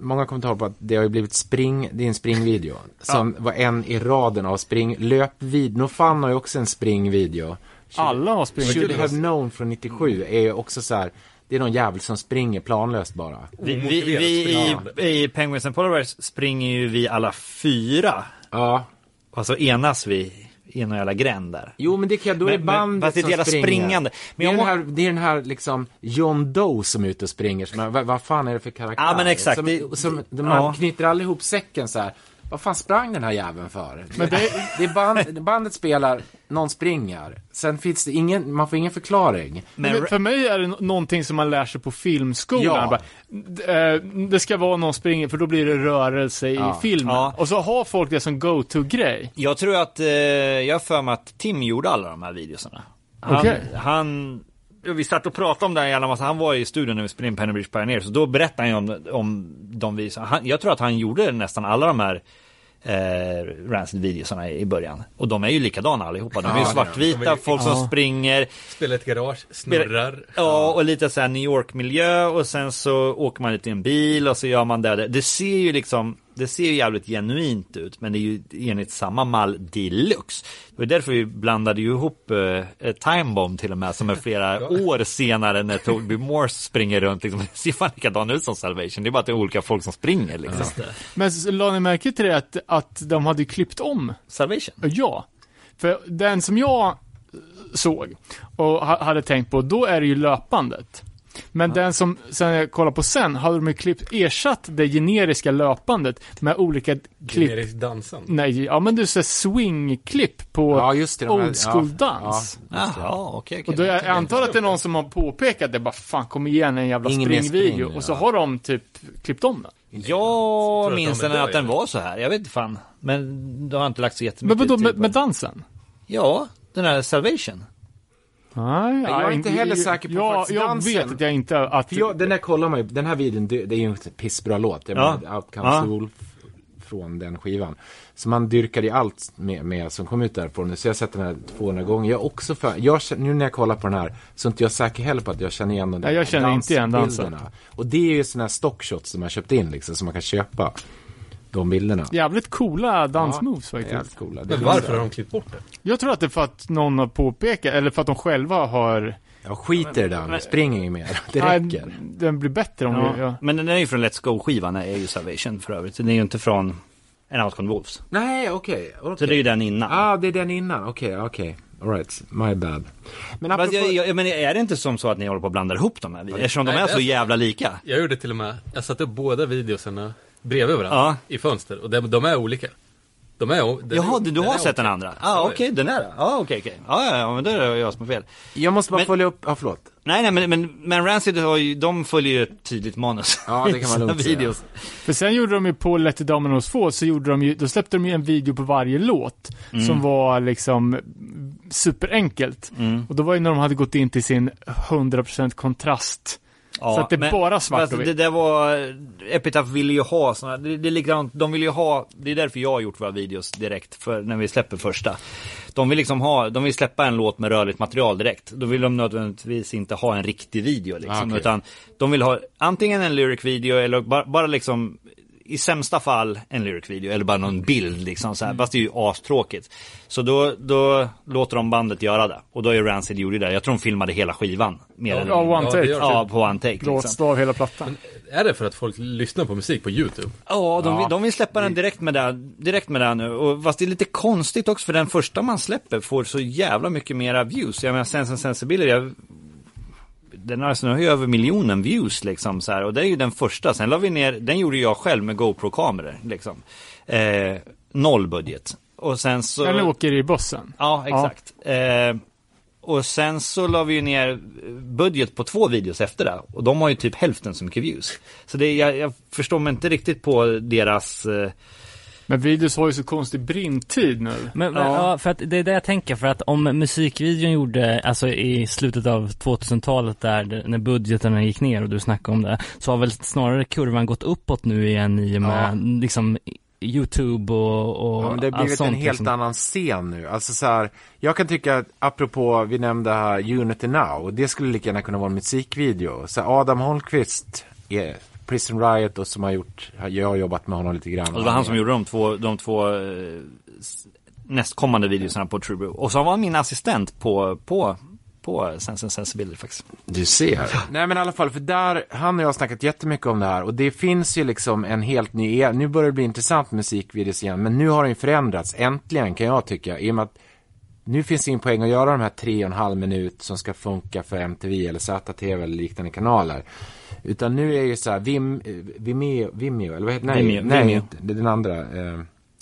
många kommentarer på att det har ju blivit spring, det är en springvideo. [laughs] Som var en i raden av spring, löpvid, Nofan har ju också en springvideo. Alla har sprungit. Should have known från 97 är ju också så här, det är någon jävel som springer planlöst bara. Vi, vi, vi i, i Penguins and Polar Bears springer ju vi alla fyra. Ja. Och så enas vi i en jävla gränd där. Jo men det kan jag, då är det Men- men- bandet det ett som jävla springer. springande. Men det, är jag den må- här, det är den här liksom John Doe som är ute och springer. Som är, vad, vad fan är det för karaktär? Ja, men exakt. Som, Det- som, de ja. knyter aldrig ihop säcken så här. Vad fan sprang den här jäveln för? Men det, Det är band, bandet spelar, någon springer. Sen finns det ingen, man får ingen förklaring. Men för mig är det nå- någonting som man lär sig på filmskolan. Ja. Eh, det ska vara någon springer för då blir det rörelse i Ja. filmen. Ja. Och så har folk det som go-to-grej. Jag tror att, eh, jag har för mig att Tim gjorde alla de här videosarna. Han, Okej. han ja, vi satt och pratade om det här jävla massa, han var i studion när vi spelade in Penny Bridge Pioneer, så då berättade han ju om, om de visarna. Han, jag tror att han gjorde nästan alla de här eh, Rancid-videosarna i i början. Och de är ju likadana allihopa. De är ju Ja, svartvita, är- folk som springer. Spela ett garage, snurrar. Ja, och lite såhär New York-miljö och sen så åker man lite i en bil och så gör man det. Det ser ju liksom, det ser ju jävligt genuint ut, men det är ju enligt samma mall deluxe. Det var därför vi blandade ju ihop eh, Time Bomb till och med, som är flera [laughs] år senare när Toby Morse springer runt. Liksom, det ser fan likadant ut som Salvation. Det är bara att det är olika folk som springer liksom. Men s- la ni märke till det att, att de hade klippt om? Salvation? Ja. För den som jag eh, såg och ha, hade tänkt på, då är det ju löpandet. Men den som sen jag kollade på sen, hade de ju klippt, ersatt det generiska löpandet med olika klipp. Generisk dansande. Nej, ja men du ser swing-klipp på Ja, just det. old school ja, dans. Ja. Jaha, okej, Och okej. då jag antar att det är någon som har påpekat det, bara fan kom igen en jävla Ingen springvideo. spring, och så ja. har de typ klippt om den. Jag minns den att den ja. var så här. Jag vet inte fan. Men det har inte lagt så Men jättemycket vadå tid med, med dansen? Ja, den här Salvation. Nej, jag är inte heller säker på jag, jag vet att jag inte, att... För jag, den här kollar man ju, den här videon, det, det är ju en pissbra låt. Jag Ja. menar, Ja. Från den skivan. Så man dyrkar i allt med, med som kom ut därifrån. Så jag har sett den här 200 gånger. Jag också för, jag, nu när jag kollar på den här så är inte jag säker heller på att jag känner igen de där Nej, jag känner inte igen dansen. Och det är ju sådana här stockshots som man köpt in liksom, som man kan köpa. De bilderna. Jävligt coola dansmoves Det är faktiskt. coola. Men varför har de klippt bort det? Jag tror att det är för att någon har påpekat, eller för att de själva har... Jag skiter i den, spring inget mer. Det Nej, räcker. den blir bättre om Ja. vi... Ja. Men den är ju från Let's Go-skivan, är ju Salvation för övrigt. Den är ju inte från en Outcome Wolves. Nej, okej. okej. Så det är ju den innan. Ah, det är den innan. Okej, okej. Alright, my bad. Men apropå... Jag, jag, men är det inte som så att ni håller på att blanda ihop de här? Eftersom de Nej, är så så. jävla lika. Jag gjorde till och med, jag satte upp båda videosarna bredvid varandra Ja. i fönster och de, de är olika. De är, den Jaha, du, du den har sett den andra? Ja, ah, okej, den är. Ja, okej, okej. Ja, ja, men då är det jag som har fel. Jag måste bara Men- följa upp, ja förlåt. Nej, nej, men, men, men Rancid har ju, de följer ju ett tydligt manus. Ja, det kan man lugnt [laughs] sina säga. videos. För sen gjorde de ju på Let the Dominoes Fall, så gjorde de ju, då släppte de ju en video på varje låt. Mm. Som var liksom superenkelt. Mm. Och då var ju när de hade gått in till sin 100% kontrast. Ja, Så att det är men- bara svart fast och vitt. Det där var, Epitaph ville ju ha såna, det, det är likadant, de vill ju ha, det är därför jag har gjort våra videos direkt, för när vi släpper första. De vill liksom ha, de vill släppa en låt med rörligt material direkt. Då vill de nödvändigtvis inte ha en riktig video liksom, Ah, okej. utan de vill ha antingen en lyric video eller bara, bara liksom i sämsta fall en lyric video eller bara någon bild liksom så här. Fast det är ju astråkigt. Så då, då låter de bandet göra det. Och då är Rancid gjorde det. Jag tror de filmade hela skivan. Mer än Ja, one take. Ja, på one take. Liksom. Låtstav hela plattan. Är det för att folk lyssnar på musik på YouTube? Ja, de, Ja. Vill, de vill släppa den direkt med det, direkt med det nu. Och fast det är lite konstigt också för den första man släpper får så jävla mycket mera views. Jag menar Sense and Sensibility, jag, den har, alltså, den har ju över miljonen views liksom så här. Och det är ju den första. Sen la vi ner, den gjorde jag själv med GoPro-kameror liksom. Eh, noll budget. Och sen så... Den åker i bussen. Ja, exakt. Eh, och sen så la vi ju ner budget på två videos efter det. Och de har ju typ hälften så mycket views. Så det, jag, jag förstår mig inte riktigt på deras... Eh, Men videos har ju så konstig brintid nu. Men, men ja. för att det är det jag tänker, för att om musikvideon gjorde, alltså i slutet av 2000-talet där, när budgeterna gick ner och du snackade om det, så har väl snarare kurvan gått uppåt nu igen i och med liksom YouTube och, och Ja, men det har blivit en helt liksom. annan scen nu. Alltså så här, jag kan tycka att, apropå, vi nämnde här Unity Now, det skulle lika gärna kunna vara en musikvideo. Så Adam Holmqvist, är Prison Riot och som har gjort, jag har jobbat med honom lite grann. och det var han som gjorde de två, de två eh, nästkommande videorna på True. Och så var han min assistent på, på, på Sense Sensibility faktiskt. Du ser. Nej men i alla fall, för där, han och jag har snackat jättemycket om det här och det finns ju liksom en helt ny era. Nu börjar det bli intressant musikvideos igen, men nu har den ju förändrats, äntligen kan jag tycka, i och med att nu finns det ingen poäng att göra de här tre och en halv minut som ska funka för MTV eller ZTV eller liknande kanaler. Utan nu är ju så här, Vim, eh, Vimeo, Vimeo, eller vad heter nej, Vimeo, nej, Vimeo. inte- det den andra. Eh,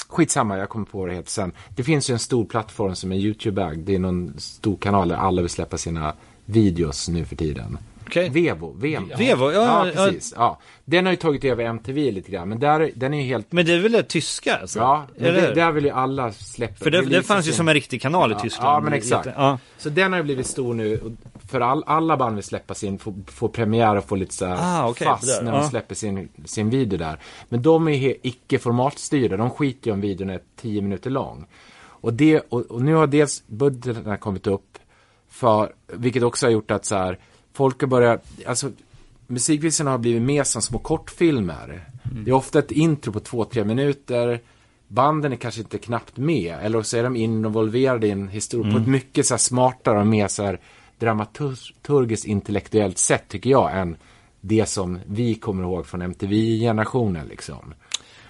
skitsamma, jag kommer på det helt sen. Det finns ju en stor plattform som är YouTube-ägd. Det är någon stor kanal där alla vill släppa sina videos nu för tiden. Okej. Vevo, Vevo. Vevo, ja, ja. precis. Ja. Den har ju tagit över MTV lite grann, men där, den är ju helt... Men det är väl det tyska alltså? Ja, det, där vill ju alla släppa. För det, det fanns ju som en riktig kanal i Tyskland. Ja, men exakt. Så den har ju blivit stor nu. För all, alla band vill släppa sin, få, få premiär och få lite så här Ah, okej, fast när de släpper sin, sin video där. Men de är he- icke formatstyrda. De skiter ju om videon är 10 minuter lång. Och, det, och, och nu har dels budgeterna kommit upp. För, vilket också har gjort att så här, folk har börjat, alltså musikvideorna har blivit mer som små kortfilmer. Det är ofta ett intro på två, tre minuter. Banden är kanske inte knappt med. Eller så är de involverade i en historia på ett mycket så smartare och mer så här dramaturgiskt intellektuellt sätt tycker jag än det som vi kommer ihåg från MTV-generationen liksom.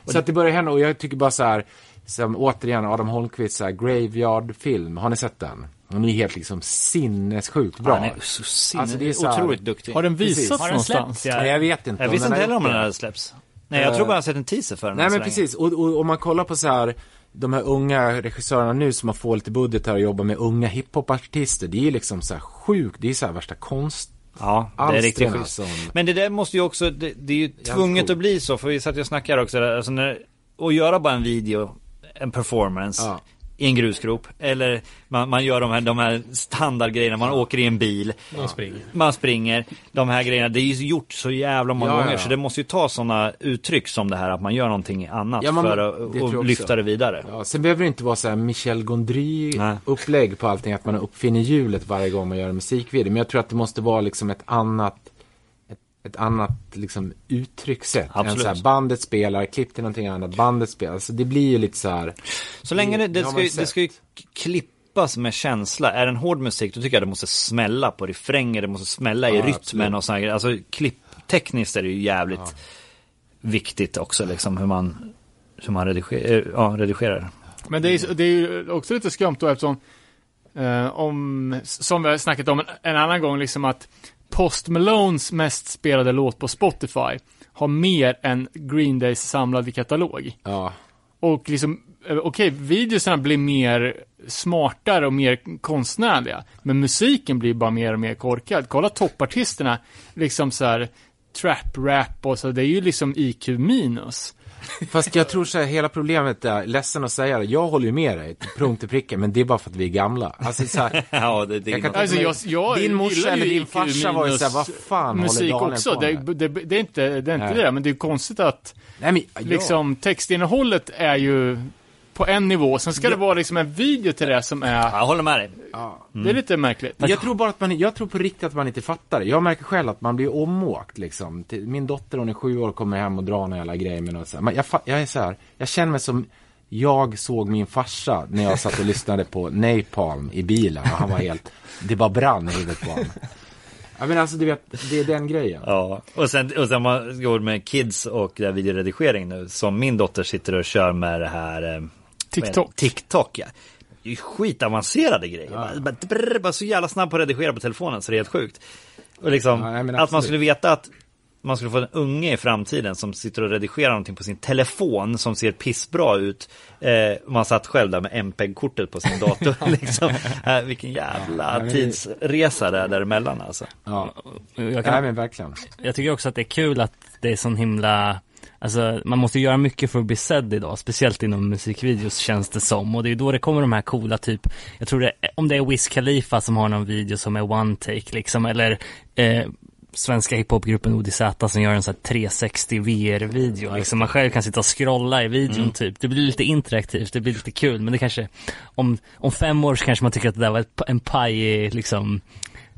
Så att det börjar hända och jag tycker bara så här, som återigen Adam Holmqvist så här, Graveyard-film, har ni sett den? Den är helt liksom sinnessjukt bra. Han är så sinne, Alltså, det är så här- otroligt duktig. Har den Precis. visats Har den någonstans? släppts? Nej, Ja. jag vet inte. Jag visste inte heller om den det. hade släppts. Nej, jag Eh, tror bara jag har sett en teaser för den Nej men länge. precis, och, och om man kollar på så här de här unga regissörerna nu som har fått lite budget här och jobbar med unga hiphopartister, det är ju liksom så här sjukt, det är så här värsta konst Ja, det är riktigt schysst. som- Men det där måste ju också, det, det är ju tvunget att bli så, för vi satt ju och snackade också, alltså när, att göra bara en video, en performance Ja. I en grusgrop, eller man, man gör de här, de här standardgrejerna, man åker i en bil, Man springer. man springer, de här grejerna, det är ju gjort så jävla många Ja, gånger, ja. så det måste ju ta sådana uttryck som det här, att man gör någonting annat Ja, men för att och lyfta det vidare. Ja, sen behöver det inte vara så här Michel. Gondry-upplägg på allting, att man uppfinner hjulet varje gång man gör en musikvideo. Men jag tror att det måste vara liksom ett annat, ett, annat liksom uttryckssätt. Absolut. Än så här, bandet spelar, klipp till någonting annat, bandet spelar. Alltså det blir ju lite så här. Så länge det, Det ska, ju- det ska ju klippas med känsla. Är det en hård musik då tycker jag det måste smälla på refränger, det måste smälla i Ja, rytmen absolut. och sådana. Alltså klipptekniskt är det ju jävligt viktigt också liksom hur man, hur man rediger, ja, redigerar. Men det är, det är ju också lite skumt då eftersom, eh, om, som vi har snackat om en, en annan gång, liksom att Post Malones mest spelade låt på Spotify har mer än Green Days samlade katalog. Ja, Och liksom, eh, okej, videosarna blir mer smartare och mer konstnärliga. Men musiken blir bara mer och mer korkad. Kolla toppartisterna, liksom så här trap-rap och så, det är ju liksom IQ minus. Fast jag tror så här, hela problemet är, ledsen att säga det, jag håller ju med dig punkt och pricka, men det är bara för att vi är gamla. Alltså så här, [laughs] Ja, det, det Jag kan Alltså jag, jag Din morsa eller din farsa var ju så här, vad fan musik håller Daniel också. på Det, med? det, det är inte det, är inte Nej. det men det är konstigt att nej men, ja. liksom textinnehållet är ju på en nivå. Sen ska det vara liksom en video till det som är, jag håller med dig. det är lite märkligt. Jag tror bara att man, jag tror på riktigt att man inte fattar det. Jag märker själv att man blir omåkt liksom. Min dotter hon är sju år kommer hem och drar några jävla grejer med något så här. Men jag, jag är så här, jag känner mig som jag såg min farsa när jag satt och lyssnade på Napalm i bilen och han var helt, det bara brann i huvudet på honom. Ja men alltså du vet, det är den grejen. Ja, och sen, och sen man går med kids och videoredigering nu, som min dotter sitter och kör med det här TikTok. TikTok ja. Det är ju skitavancerade grejer. Bara, bara, brr, bara så jävla snabb på att redigera på telefonen så det är helt sjukt. Och liksom, Ja, att man skulle veta att man skulle få en unge i framtiden som sitter och redigerar någonting på sin telefon som ser pissbra ut. Eh, man satt själv där med MPEG-kortet på sin dator. [laughs] liksom. eh, vilken jävla det- tidsresa det är däremellan alltså. Ja, Jag, kan, men verkligen. jag tycker också att det är kul att det är sån himla Alltså man måste ju göra mycket för att bli sedd idag, speciellt inom musikvideos känns det som. Och det är då det kommer de här coola typ, jag tror det, om det är Wiz Khalifa som har någon video som är one take liksom, eller eh, svenska hiphopgruppen ODZ som gör en sån här 360 VR-video. Liksom man själv kan sitta och scrolla i videon typ. Det blir lite interaktivt, det blir lite kul. Men det kanske, om, om fem år så kanske man tycker att det där var ett, en pajig liksom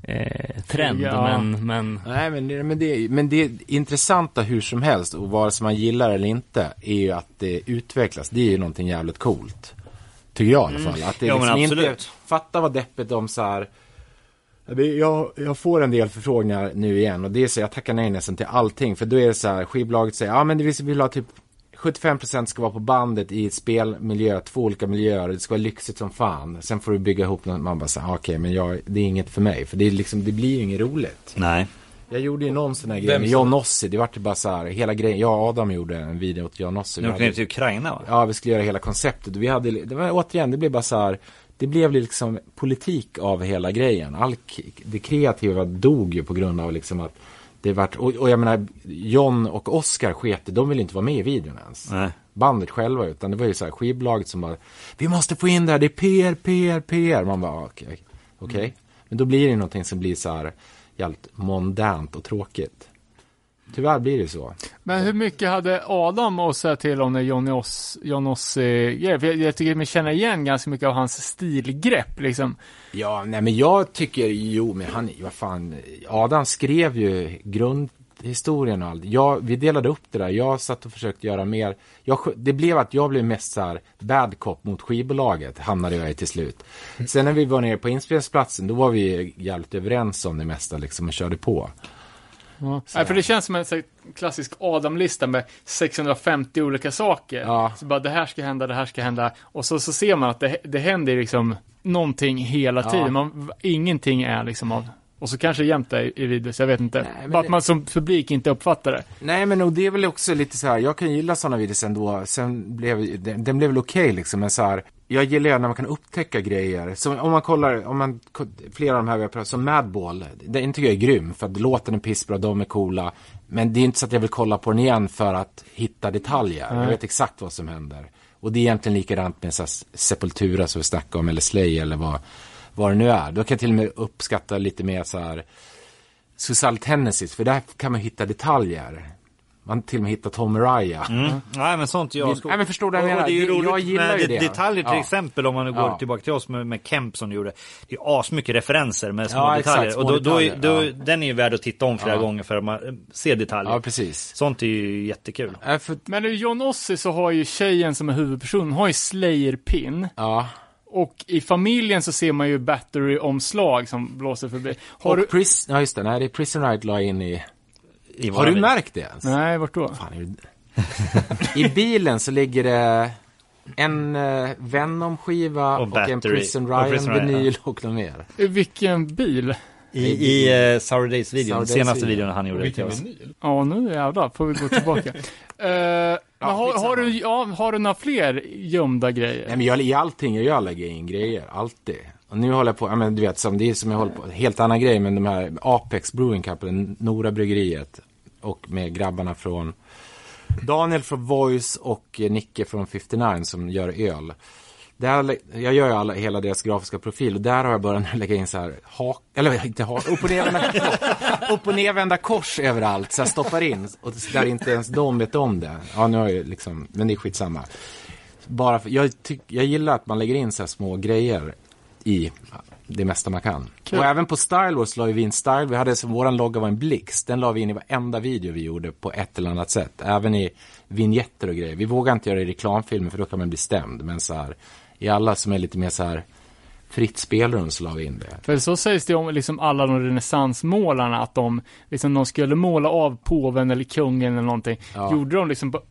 eh, trend. Ja. Men, men Nej, men, det- men, det, men det intressanta hur som helst och vare sig man gillar eller inte är ju att det utvecklas. Det är ju någonting jävligt coolt. Tycker jag i alla fall. Att det Ja, men liksom inte, absolut. fatta vad deppigt de så här jag, jag får en del förfrågningar nu igen och det är så jag tackar nej nästan till allting för då är det så här skivbolaget säger ja men det vill, vi vill ha typ 75% ska vara på bandet i spelmiljö, två olika miljöer, det ska vara lyxigt som fan. Sen får du bygga ihop något, man bara säger okej men jag, det är inget för mig för det är liksom, det blir ju inget roligt. Nej. Jag gjorde ju någon sån här grej Vem med John Ossie. Det vart ju bara så här, hela grejen. Jag och Adam gjorde en video åt John Ossie. Nu Vi åkte ni hade- till Ukraina va? Ja, vi skulle göra hela konceptet. Vi hade, det var återigen, det blev bara så här. Det blev liksom politik av hela grejen. All, k- det kreativa dog ju på grund av liksom att det vart, och, och jag menar, John och Oscar sket i- de ville inte vara med i videon ens. Nej. Bandet själva, utan det var ju så här skivbolaget som bara, vi måste få in det här, det är PR, PR, PR. Man bara, okej, okej. Men då blir det någonting som blir så här, jävligt mondant och tråkigt. Tyvärr blir det så. Men hur mycket hade Adam att säga till om när Johnny Oss, John jag, jag tycker mig känna igen ganska mycket av hans stilgrepp liksom. Ja, nej men jag tycker, jo men han, vad fan, Adam skrev ju grundhistorien och allt. Jag, vi delade upp det där, jag satt och försökte göra mer. Jag, det blev att jag blev mest så här bad cop mot skivbolaget, hamnade jag i till slut. Sen när vi var nere på inspelningsplatsen, då var vi jävligt överens om det mesta liksom och körde på. Ja. Nej, för det känns som en här, klassisk Adam-lista med 650 olika saker. Ja. Så bara det här ska hända, det här ska hända. Och så, så ser man att det, det händer liksom någonting hela Ja. tiden. Man, ingenting är liksom av... Och så kanske jämt i, i videos, jag vet inte. Nej, bara det- att man som publik inte uppfattar det. Nej men och det är väl också lite så här, jag kan gilla sådana videos ändå, sen blev den, den blev väl okej liksom, men så här, jag gillar ju när man kan upptäcka grejer. Så om man kollar, om man, flera av de här vi har pratat som Madball, den tycker jag är grym, för att låten är pissbra, de är coola. Men det är inte så att jag vill kolla på den igen för att hitta detaljer. Jag vet exakt vad som händer. Och det är egentligen likadant med så Sepultura som vi snackade om, eller Slay eller vad, vad det nu är. Då kan jag till och med uppskatta lite mer så här Suicide Tendencies, för där kan man hitta detaljer. Man till och med hittar Tom Araya. Mm. Nej men sånt jag... Nej, men förstår du vad jag menar? det är ju roligt jag gillar med ju det. det. detaljer till Ja. exempel om man nu går Ja. tillbaka till oss med, med Kemp som du gjorde. Det är asmycket referenser med små Ja, exakt, detaljer. små och då, då, detaljer, då, ja. den är ju värd att titta om flera Ja. gånger för att man eh, ser detaljer. Ja, precis. Sånt är ju jättekul. Äh, för, Men i John Ossie så har ju tjejen som är huvudpersonen, har ju Slayer-pin. ja. Och i familjen så ser man ju Battery-omslag som blåser förbi. Har och du... Pris, ja just det, nej det är Prison Riot la in i... I Har du liv. märkt det ens? Nej, vart då? Fan, är det... [laughs] I bilen så ligger det en uh, Venom-skiva Och och, en. Prison Och Riot, Riot-vinyl och något mer. I Vilken bil? I, i uh, Sour Days-videon, senaste video. videon han gjorde till oss. Ja, nu jävlar får vi gå tillbaka. [laughs] Eh, men har, har, du, ja, har du några fler gömda grejer? Nej men jag, i allting, jag lägger in grejer, alltid. Och nu håller jag på, ja men du vet, som, det är som jag håller på, helt annan grej, men de här Apex Brewing Company, Nora Bryggeriet. Och med grabbarna från Daniel från Voice och Nicke från 59 som gör öl. Där, jag gör ju alla, hela deras grafiska profil och där har jag börjat lägga in så här, hak, eller inte hak, upp och nervända, upp och nervända kors överallt. Så jag stoppar in, och där inte ens de vet om det. Ja, nu har jag ju liksom, men det är skitsamma. Bara för, jag, tyck, jag gillar att man lägger in så här små grejer i det mesta man kan. Kul. Och även på Style Wars la vi in Style, vi hade som våran logga var en blixt, den la vi in i varenda video vi gjorde på ett eller annat sätt. Även i vignetter och grejer. Vi vågar inte göra det i reklamfilmer för då kan man bli stämd. Men så här, i alla som är lite mer så här fritt spelrum så la vi in det. För så sägs det om liksom alla de renässansmålarna att de, liksom de skulle måla av påven eller kungen eller någonting. Ja. Gjorde de liksom på-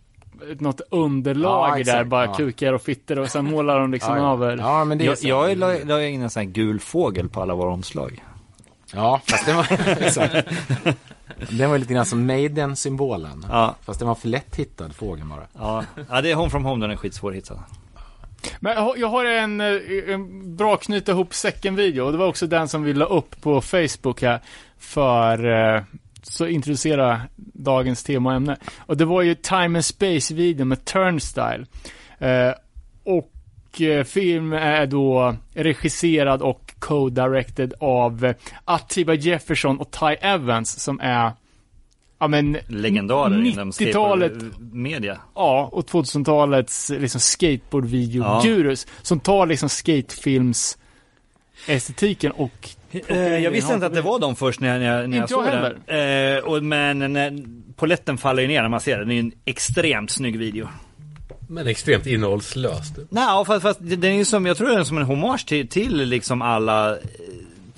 något underlag Ja, exakt, där, bara ja. kukar och fitter och sen målar de liksom [laughs] Ja, ja. över. Ja, men det är Jag, så. jag la, la in en sån här gul fågel på alla våra omslag. Ja, fast den var, [laughs] exakt. Den var lite grann som Maiden-symbolen. Ja. Fast den var för lätt hittad, fågeln bara. Ja, ja det är Home from Home, den är skitsvår att hitta. Men jag har- jag har en, eh, en bra knyta ihop säcken-video och det var också den som vi la upp på Facebook här för eh, så introducera dagens tema och ämne. Och det var ju Time and Space-video med Turnstyle. Eh, och eh, film är då regisserad och co-directed av eh, Atiba Jefferson och Ty Evans som är Ja men Legendarer inom 90-talet media. Ja, och 2000-talets liksom skateboardvideo-gurus som tar liksom skatefilms estetiken och jag visste inte att det var de först när jag, när jag, när jag såg den. Eh, och, men när, poletten faller ju ner när man ser den. Det är en extremt snygg video. Men extremt innehållslöst. Nej, fast, fast den är ju som, jag tror den är som en hommage till, till liksom alla, eh,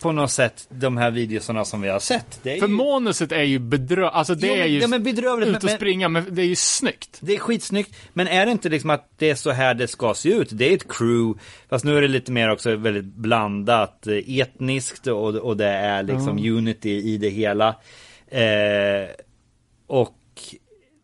på något sätt, de här videorna som vi har sett. Det är För ju, manuset är ju bedrö... Alltså det Jo, men- är ju ja, men bedrövligt, ut och men- springa, men det är ju snyggt. det är skitsnyggt, men är det inte liksom att det är så här det ska se ut? Det är ett crew, fast nu är det lite mer också väldigt blandat eh, etniskt och, och det är liksom unity i det hela. Eh, och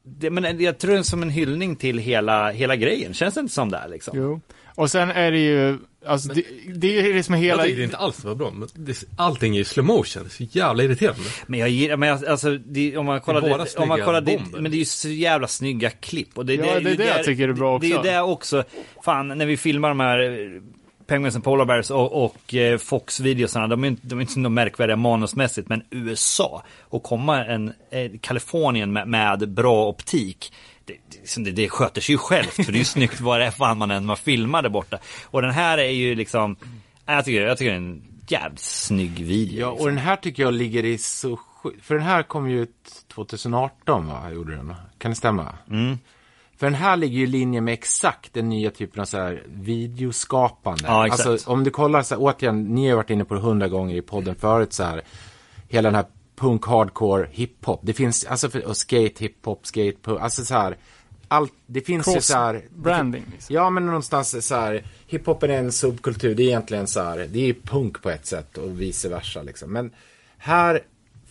det, men jag tror det är som en hyllning till hela, hela grejen, känns det inte som det här, liksom? Jo. Och sen är det ju, alltså det, det är det som är Jag hela... tycker det inte alls var bra, men det, allting är ju slow motion. Det är så jävla irriterande. Men jag gillar, men jag- alltså, det, om man kollar, Det det, om man kollar det, men det är ju så jävla snygga klipp. Och det, Ja, det är det jag tycker är bra Det är också. det också, fan, när vi filmar de här eh, Penguins and Polar Bears och, och eh, Fox-videosarna, de är inte, de är inte så märkvärdiga manusmässigt, men USA och komma en, eh, Kalifornien med, med bra optik. Det, det, liksom, det, sköter sig ju självt, för det är ju [laughs] snyggt vad det är fan man än man filmar där borta. Och den här är ju liksom, nej, jag tycker, jag tycker det är en jävligt snygg video. Ja, och den här tycker jag ligger i så För den här kom ju ut 2018 va, gjorde den? Kan det stämma? Mm. För den här ligger ju i linje med exakt den nya typen av så här videoskapande. Ja, exakt. Alltså om du kollar så här, återigen, ni har varit inne på det hundra gånger i podden förut så här. Hela den här punk, hardcore, hiphop. Det finns, alltså för, och skate, hiphop, skate, punk, alltså så här. Allt, det finns ju så här. branding. Liksom. Ja, men någonstans så här, hiphopen är en subkultur, det är egentligen så här, det är punk på ett sätt och vice versa liksom. Men här,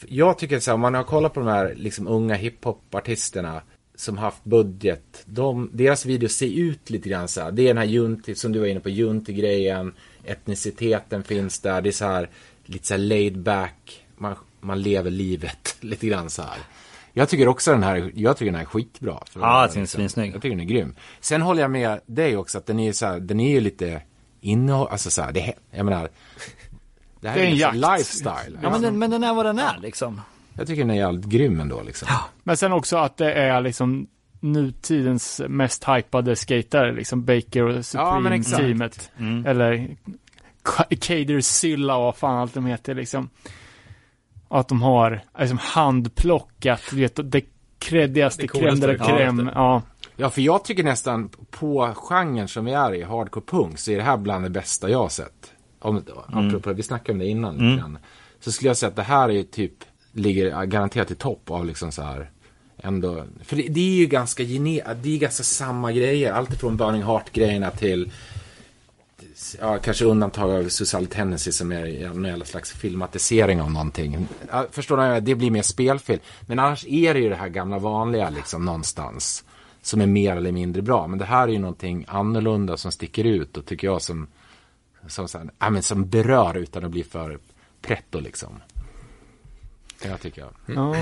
jag tycker så här, om man har kollat på de här liksom unga hiphopartisterna som haft budget, de, deras videos ser ut lite grann så här, det är den här junti, som du var inne på, junti-grejen, etniciteten finns där, det är så här, lite så här laid back, man, man lever livet [laughs] lite grann så här. Jag tycker också den här, jag tycker den här är skitbra. Ja, den den är svinsnygg. Jag tycker den är grym. Sen håller jag med dig också att den är så här, den är ju lite innehåll, alltså så här, det, jag menar, det här Det är en är, en jakt. lifestyle. Ja, men den, men den är vad den är liksom. Jag tycker den är jävligt grym ändå liksom. Men sen också att det är liksom nutidens mest hypade skatare, liksom Baker och Ja. Supreme-teamet. Mm. Eller Kader Silla och vad fan allt de heter liksom. Och att de har liksom handplockat, du vet, det creddigaste Det crème de la ja, crème. Ja. Ja, för jag tycker nästan på genren som vi är i, hardcore punk, så är det här bland det bästa jag har sett. Om, apropå, vi snackade om det innan lite grann. Så skulle jag säga att det här är typ, ligger garanterat i topp av liksom så här, ändå, för det, det är ju ganska gene, det är ganska samma grejer, allt ifrån Burning Heart-grejerna till Ja, kanske undantag av Susanne Tennessee som är någon jävla slags filmatisering av någonting. Ja, Förstår du? Det blir mer spelfilm. Men annars är det ju det här gamla vanliga liksom någonstans. Som är mer eller mindre bra. Men det här är ju någonting annorlunda som sticker ut och tycker jag som, som, så här, ja, men som berör utan att bli för pretto liksom. Kan jag tycka. Ja.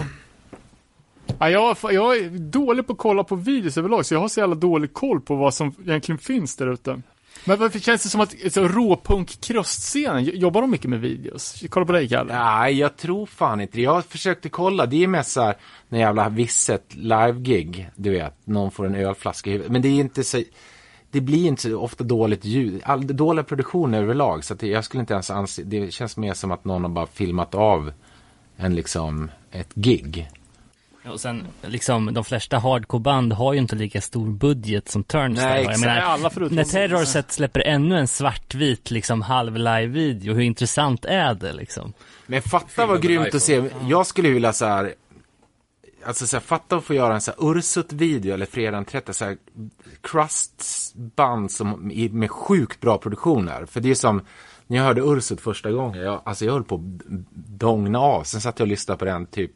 Ja, jag, jag är dålig på att kolla på videos överlag, så jag har så jävla dålig koll på vad som egentligen finns där ute. Men varför känns det som att så, råpunk scenen jobbar de mycket med videos? Kolla på dig Kalle. Nej, jag tror fan inte det. Jag försökte kolla. Det är mest så här, jävla visset live-gig. Du vet, någon får en ölflaska i huvudet. Men det är inte så... Det blir inte så ofta dåligt ljud. All, dåliga produktioner överlag. Så att det, jag skulle inte ens anse... Det känns mer som att någon har bara filmat av en liksom, ett gig. Och sen liksom de flesta hardcore-band har ju inte lika stor budget som Turnstile Nej, exakt. menar, Alla förutom... när Terror Set släpper ännu en svartvit liksom halv live-video, hur intressant är det liksom? Men fatta vad grymt att se. Jag skulle vilja så här. Alltså så här, fatta att få göra en så här Ursut-video eller Fredag den 30, så här Crust-band som, i- med sjukt bra produktioner. För det är som, när jag hörde Ursut första gången, jag, alltså jag höll på att dongna av. Sen satt jag och lyssnade på den typ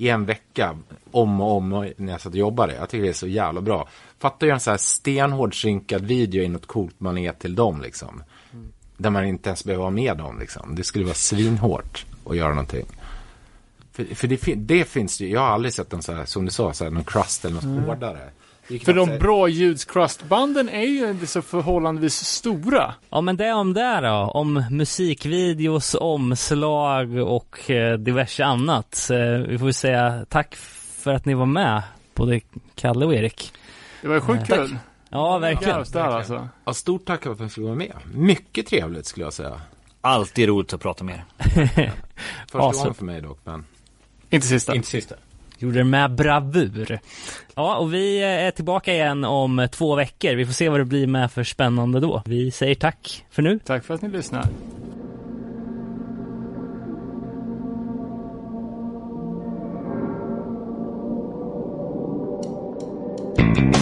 i en vecka, om och om när jag satt och jobbade. Jag tycker det är så jävla bra. Fatta att göra en så här stenhård synkad video i något coolt man är till dem liksom. Där man inte ens behöver vara med dem liksom. Det skulle vara svinhårt att göra någonting. För, för det, det finns ju, jag har aldrig sett en så här, som du sa, så här, någon crust eller något hårdare. För de bra ljudscrustbanden är ju inte så förhållandevis stora. Ja men det om det då, om musikvideos, omslag och eh, diverse annat. Eh, vi får ju säga tack för att ni var med, både Kalle och Erik. Det var ju sjukt Tack. kul. Ja, verkligen. Garvs där alltså. Ja, stort tack för att jag fick vara med. Mycket trevligt skulle jag säga. Alltid roligt att prata med er. [laughs] Första Ja, gången för mig dock, men. Inte sista. Inte sista. Gjorde det med bravur. Ja, och vi eh, är tillbaka igen om två veckor. Vi får se vad det blir med för spännande då. Vi säger tack för nu. Tack för att ni lyssnar. Thank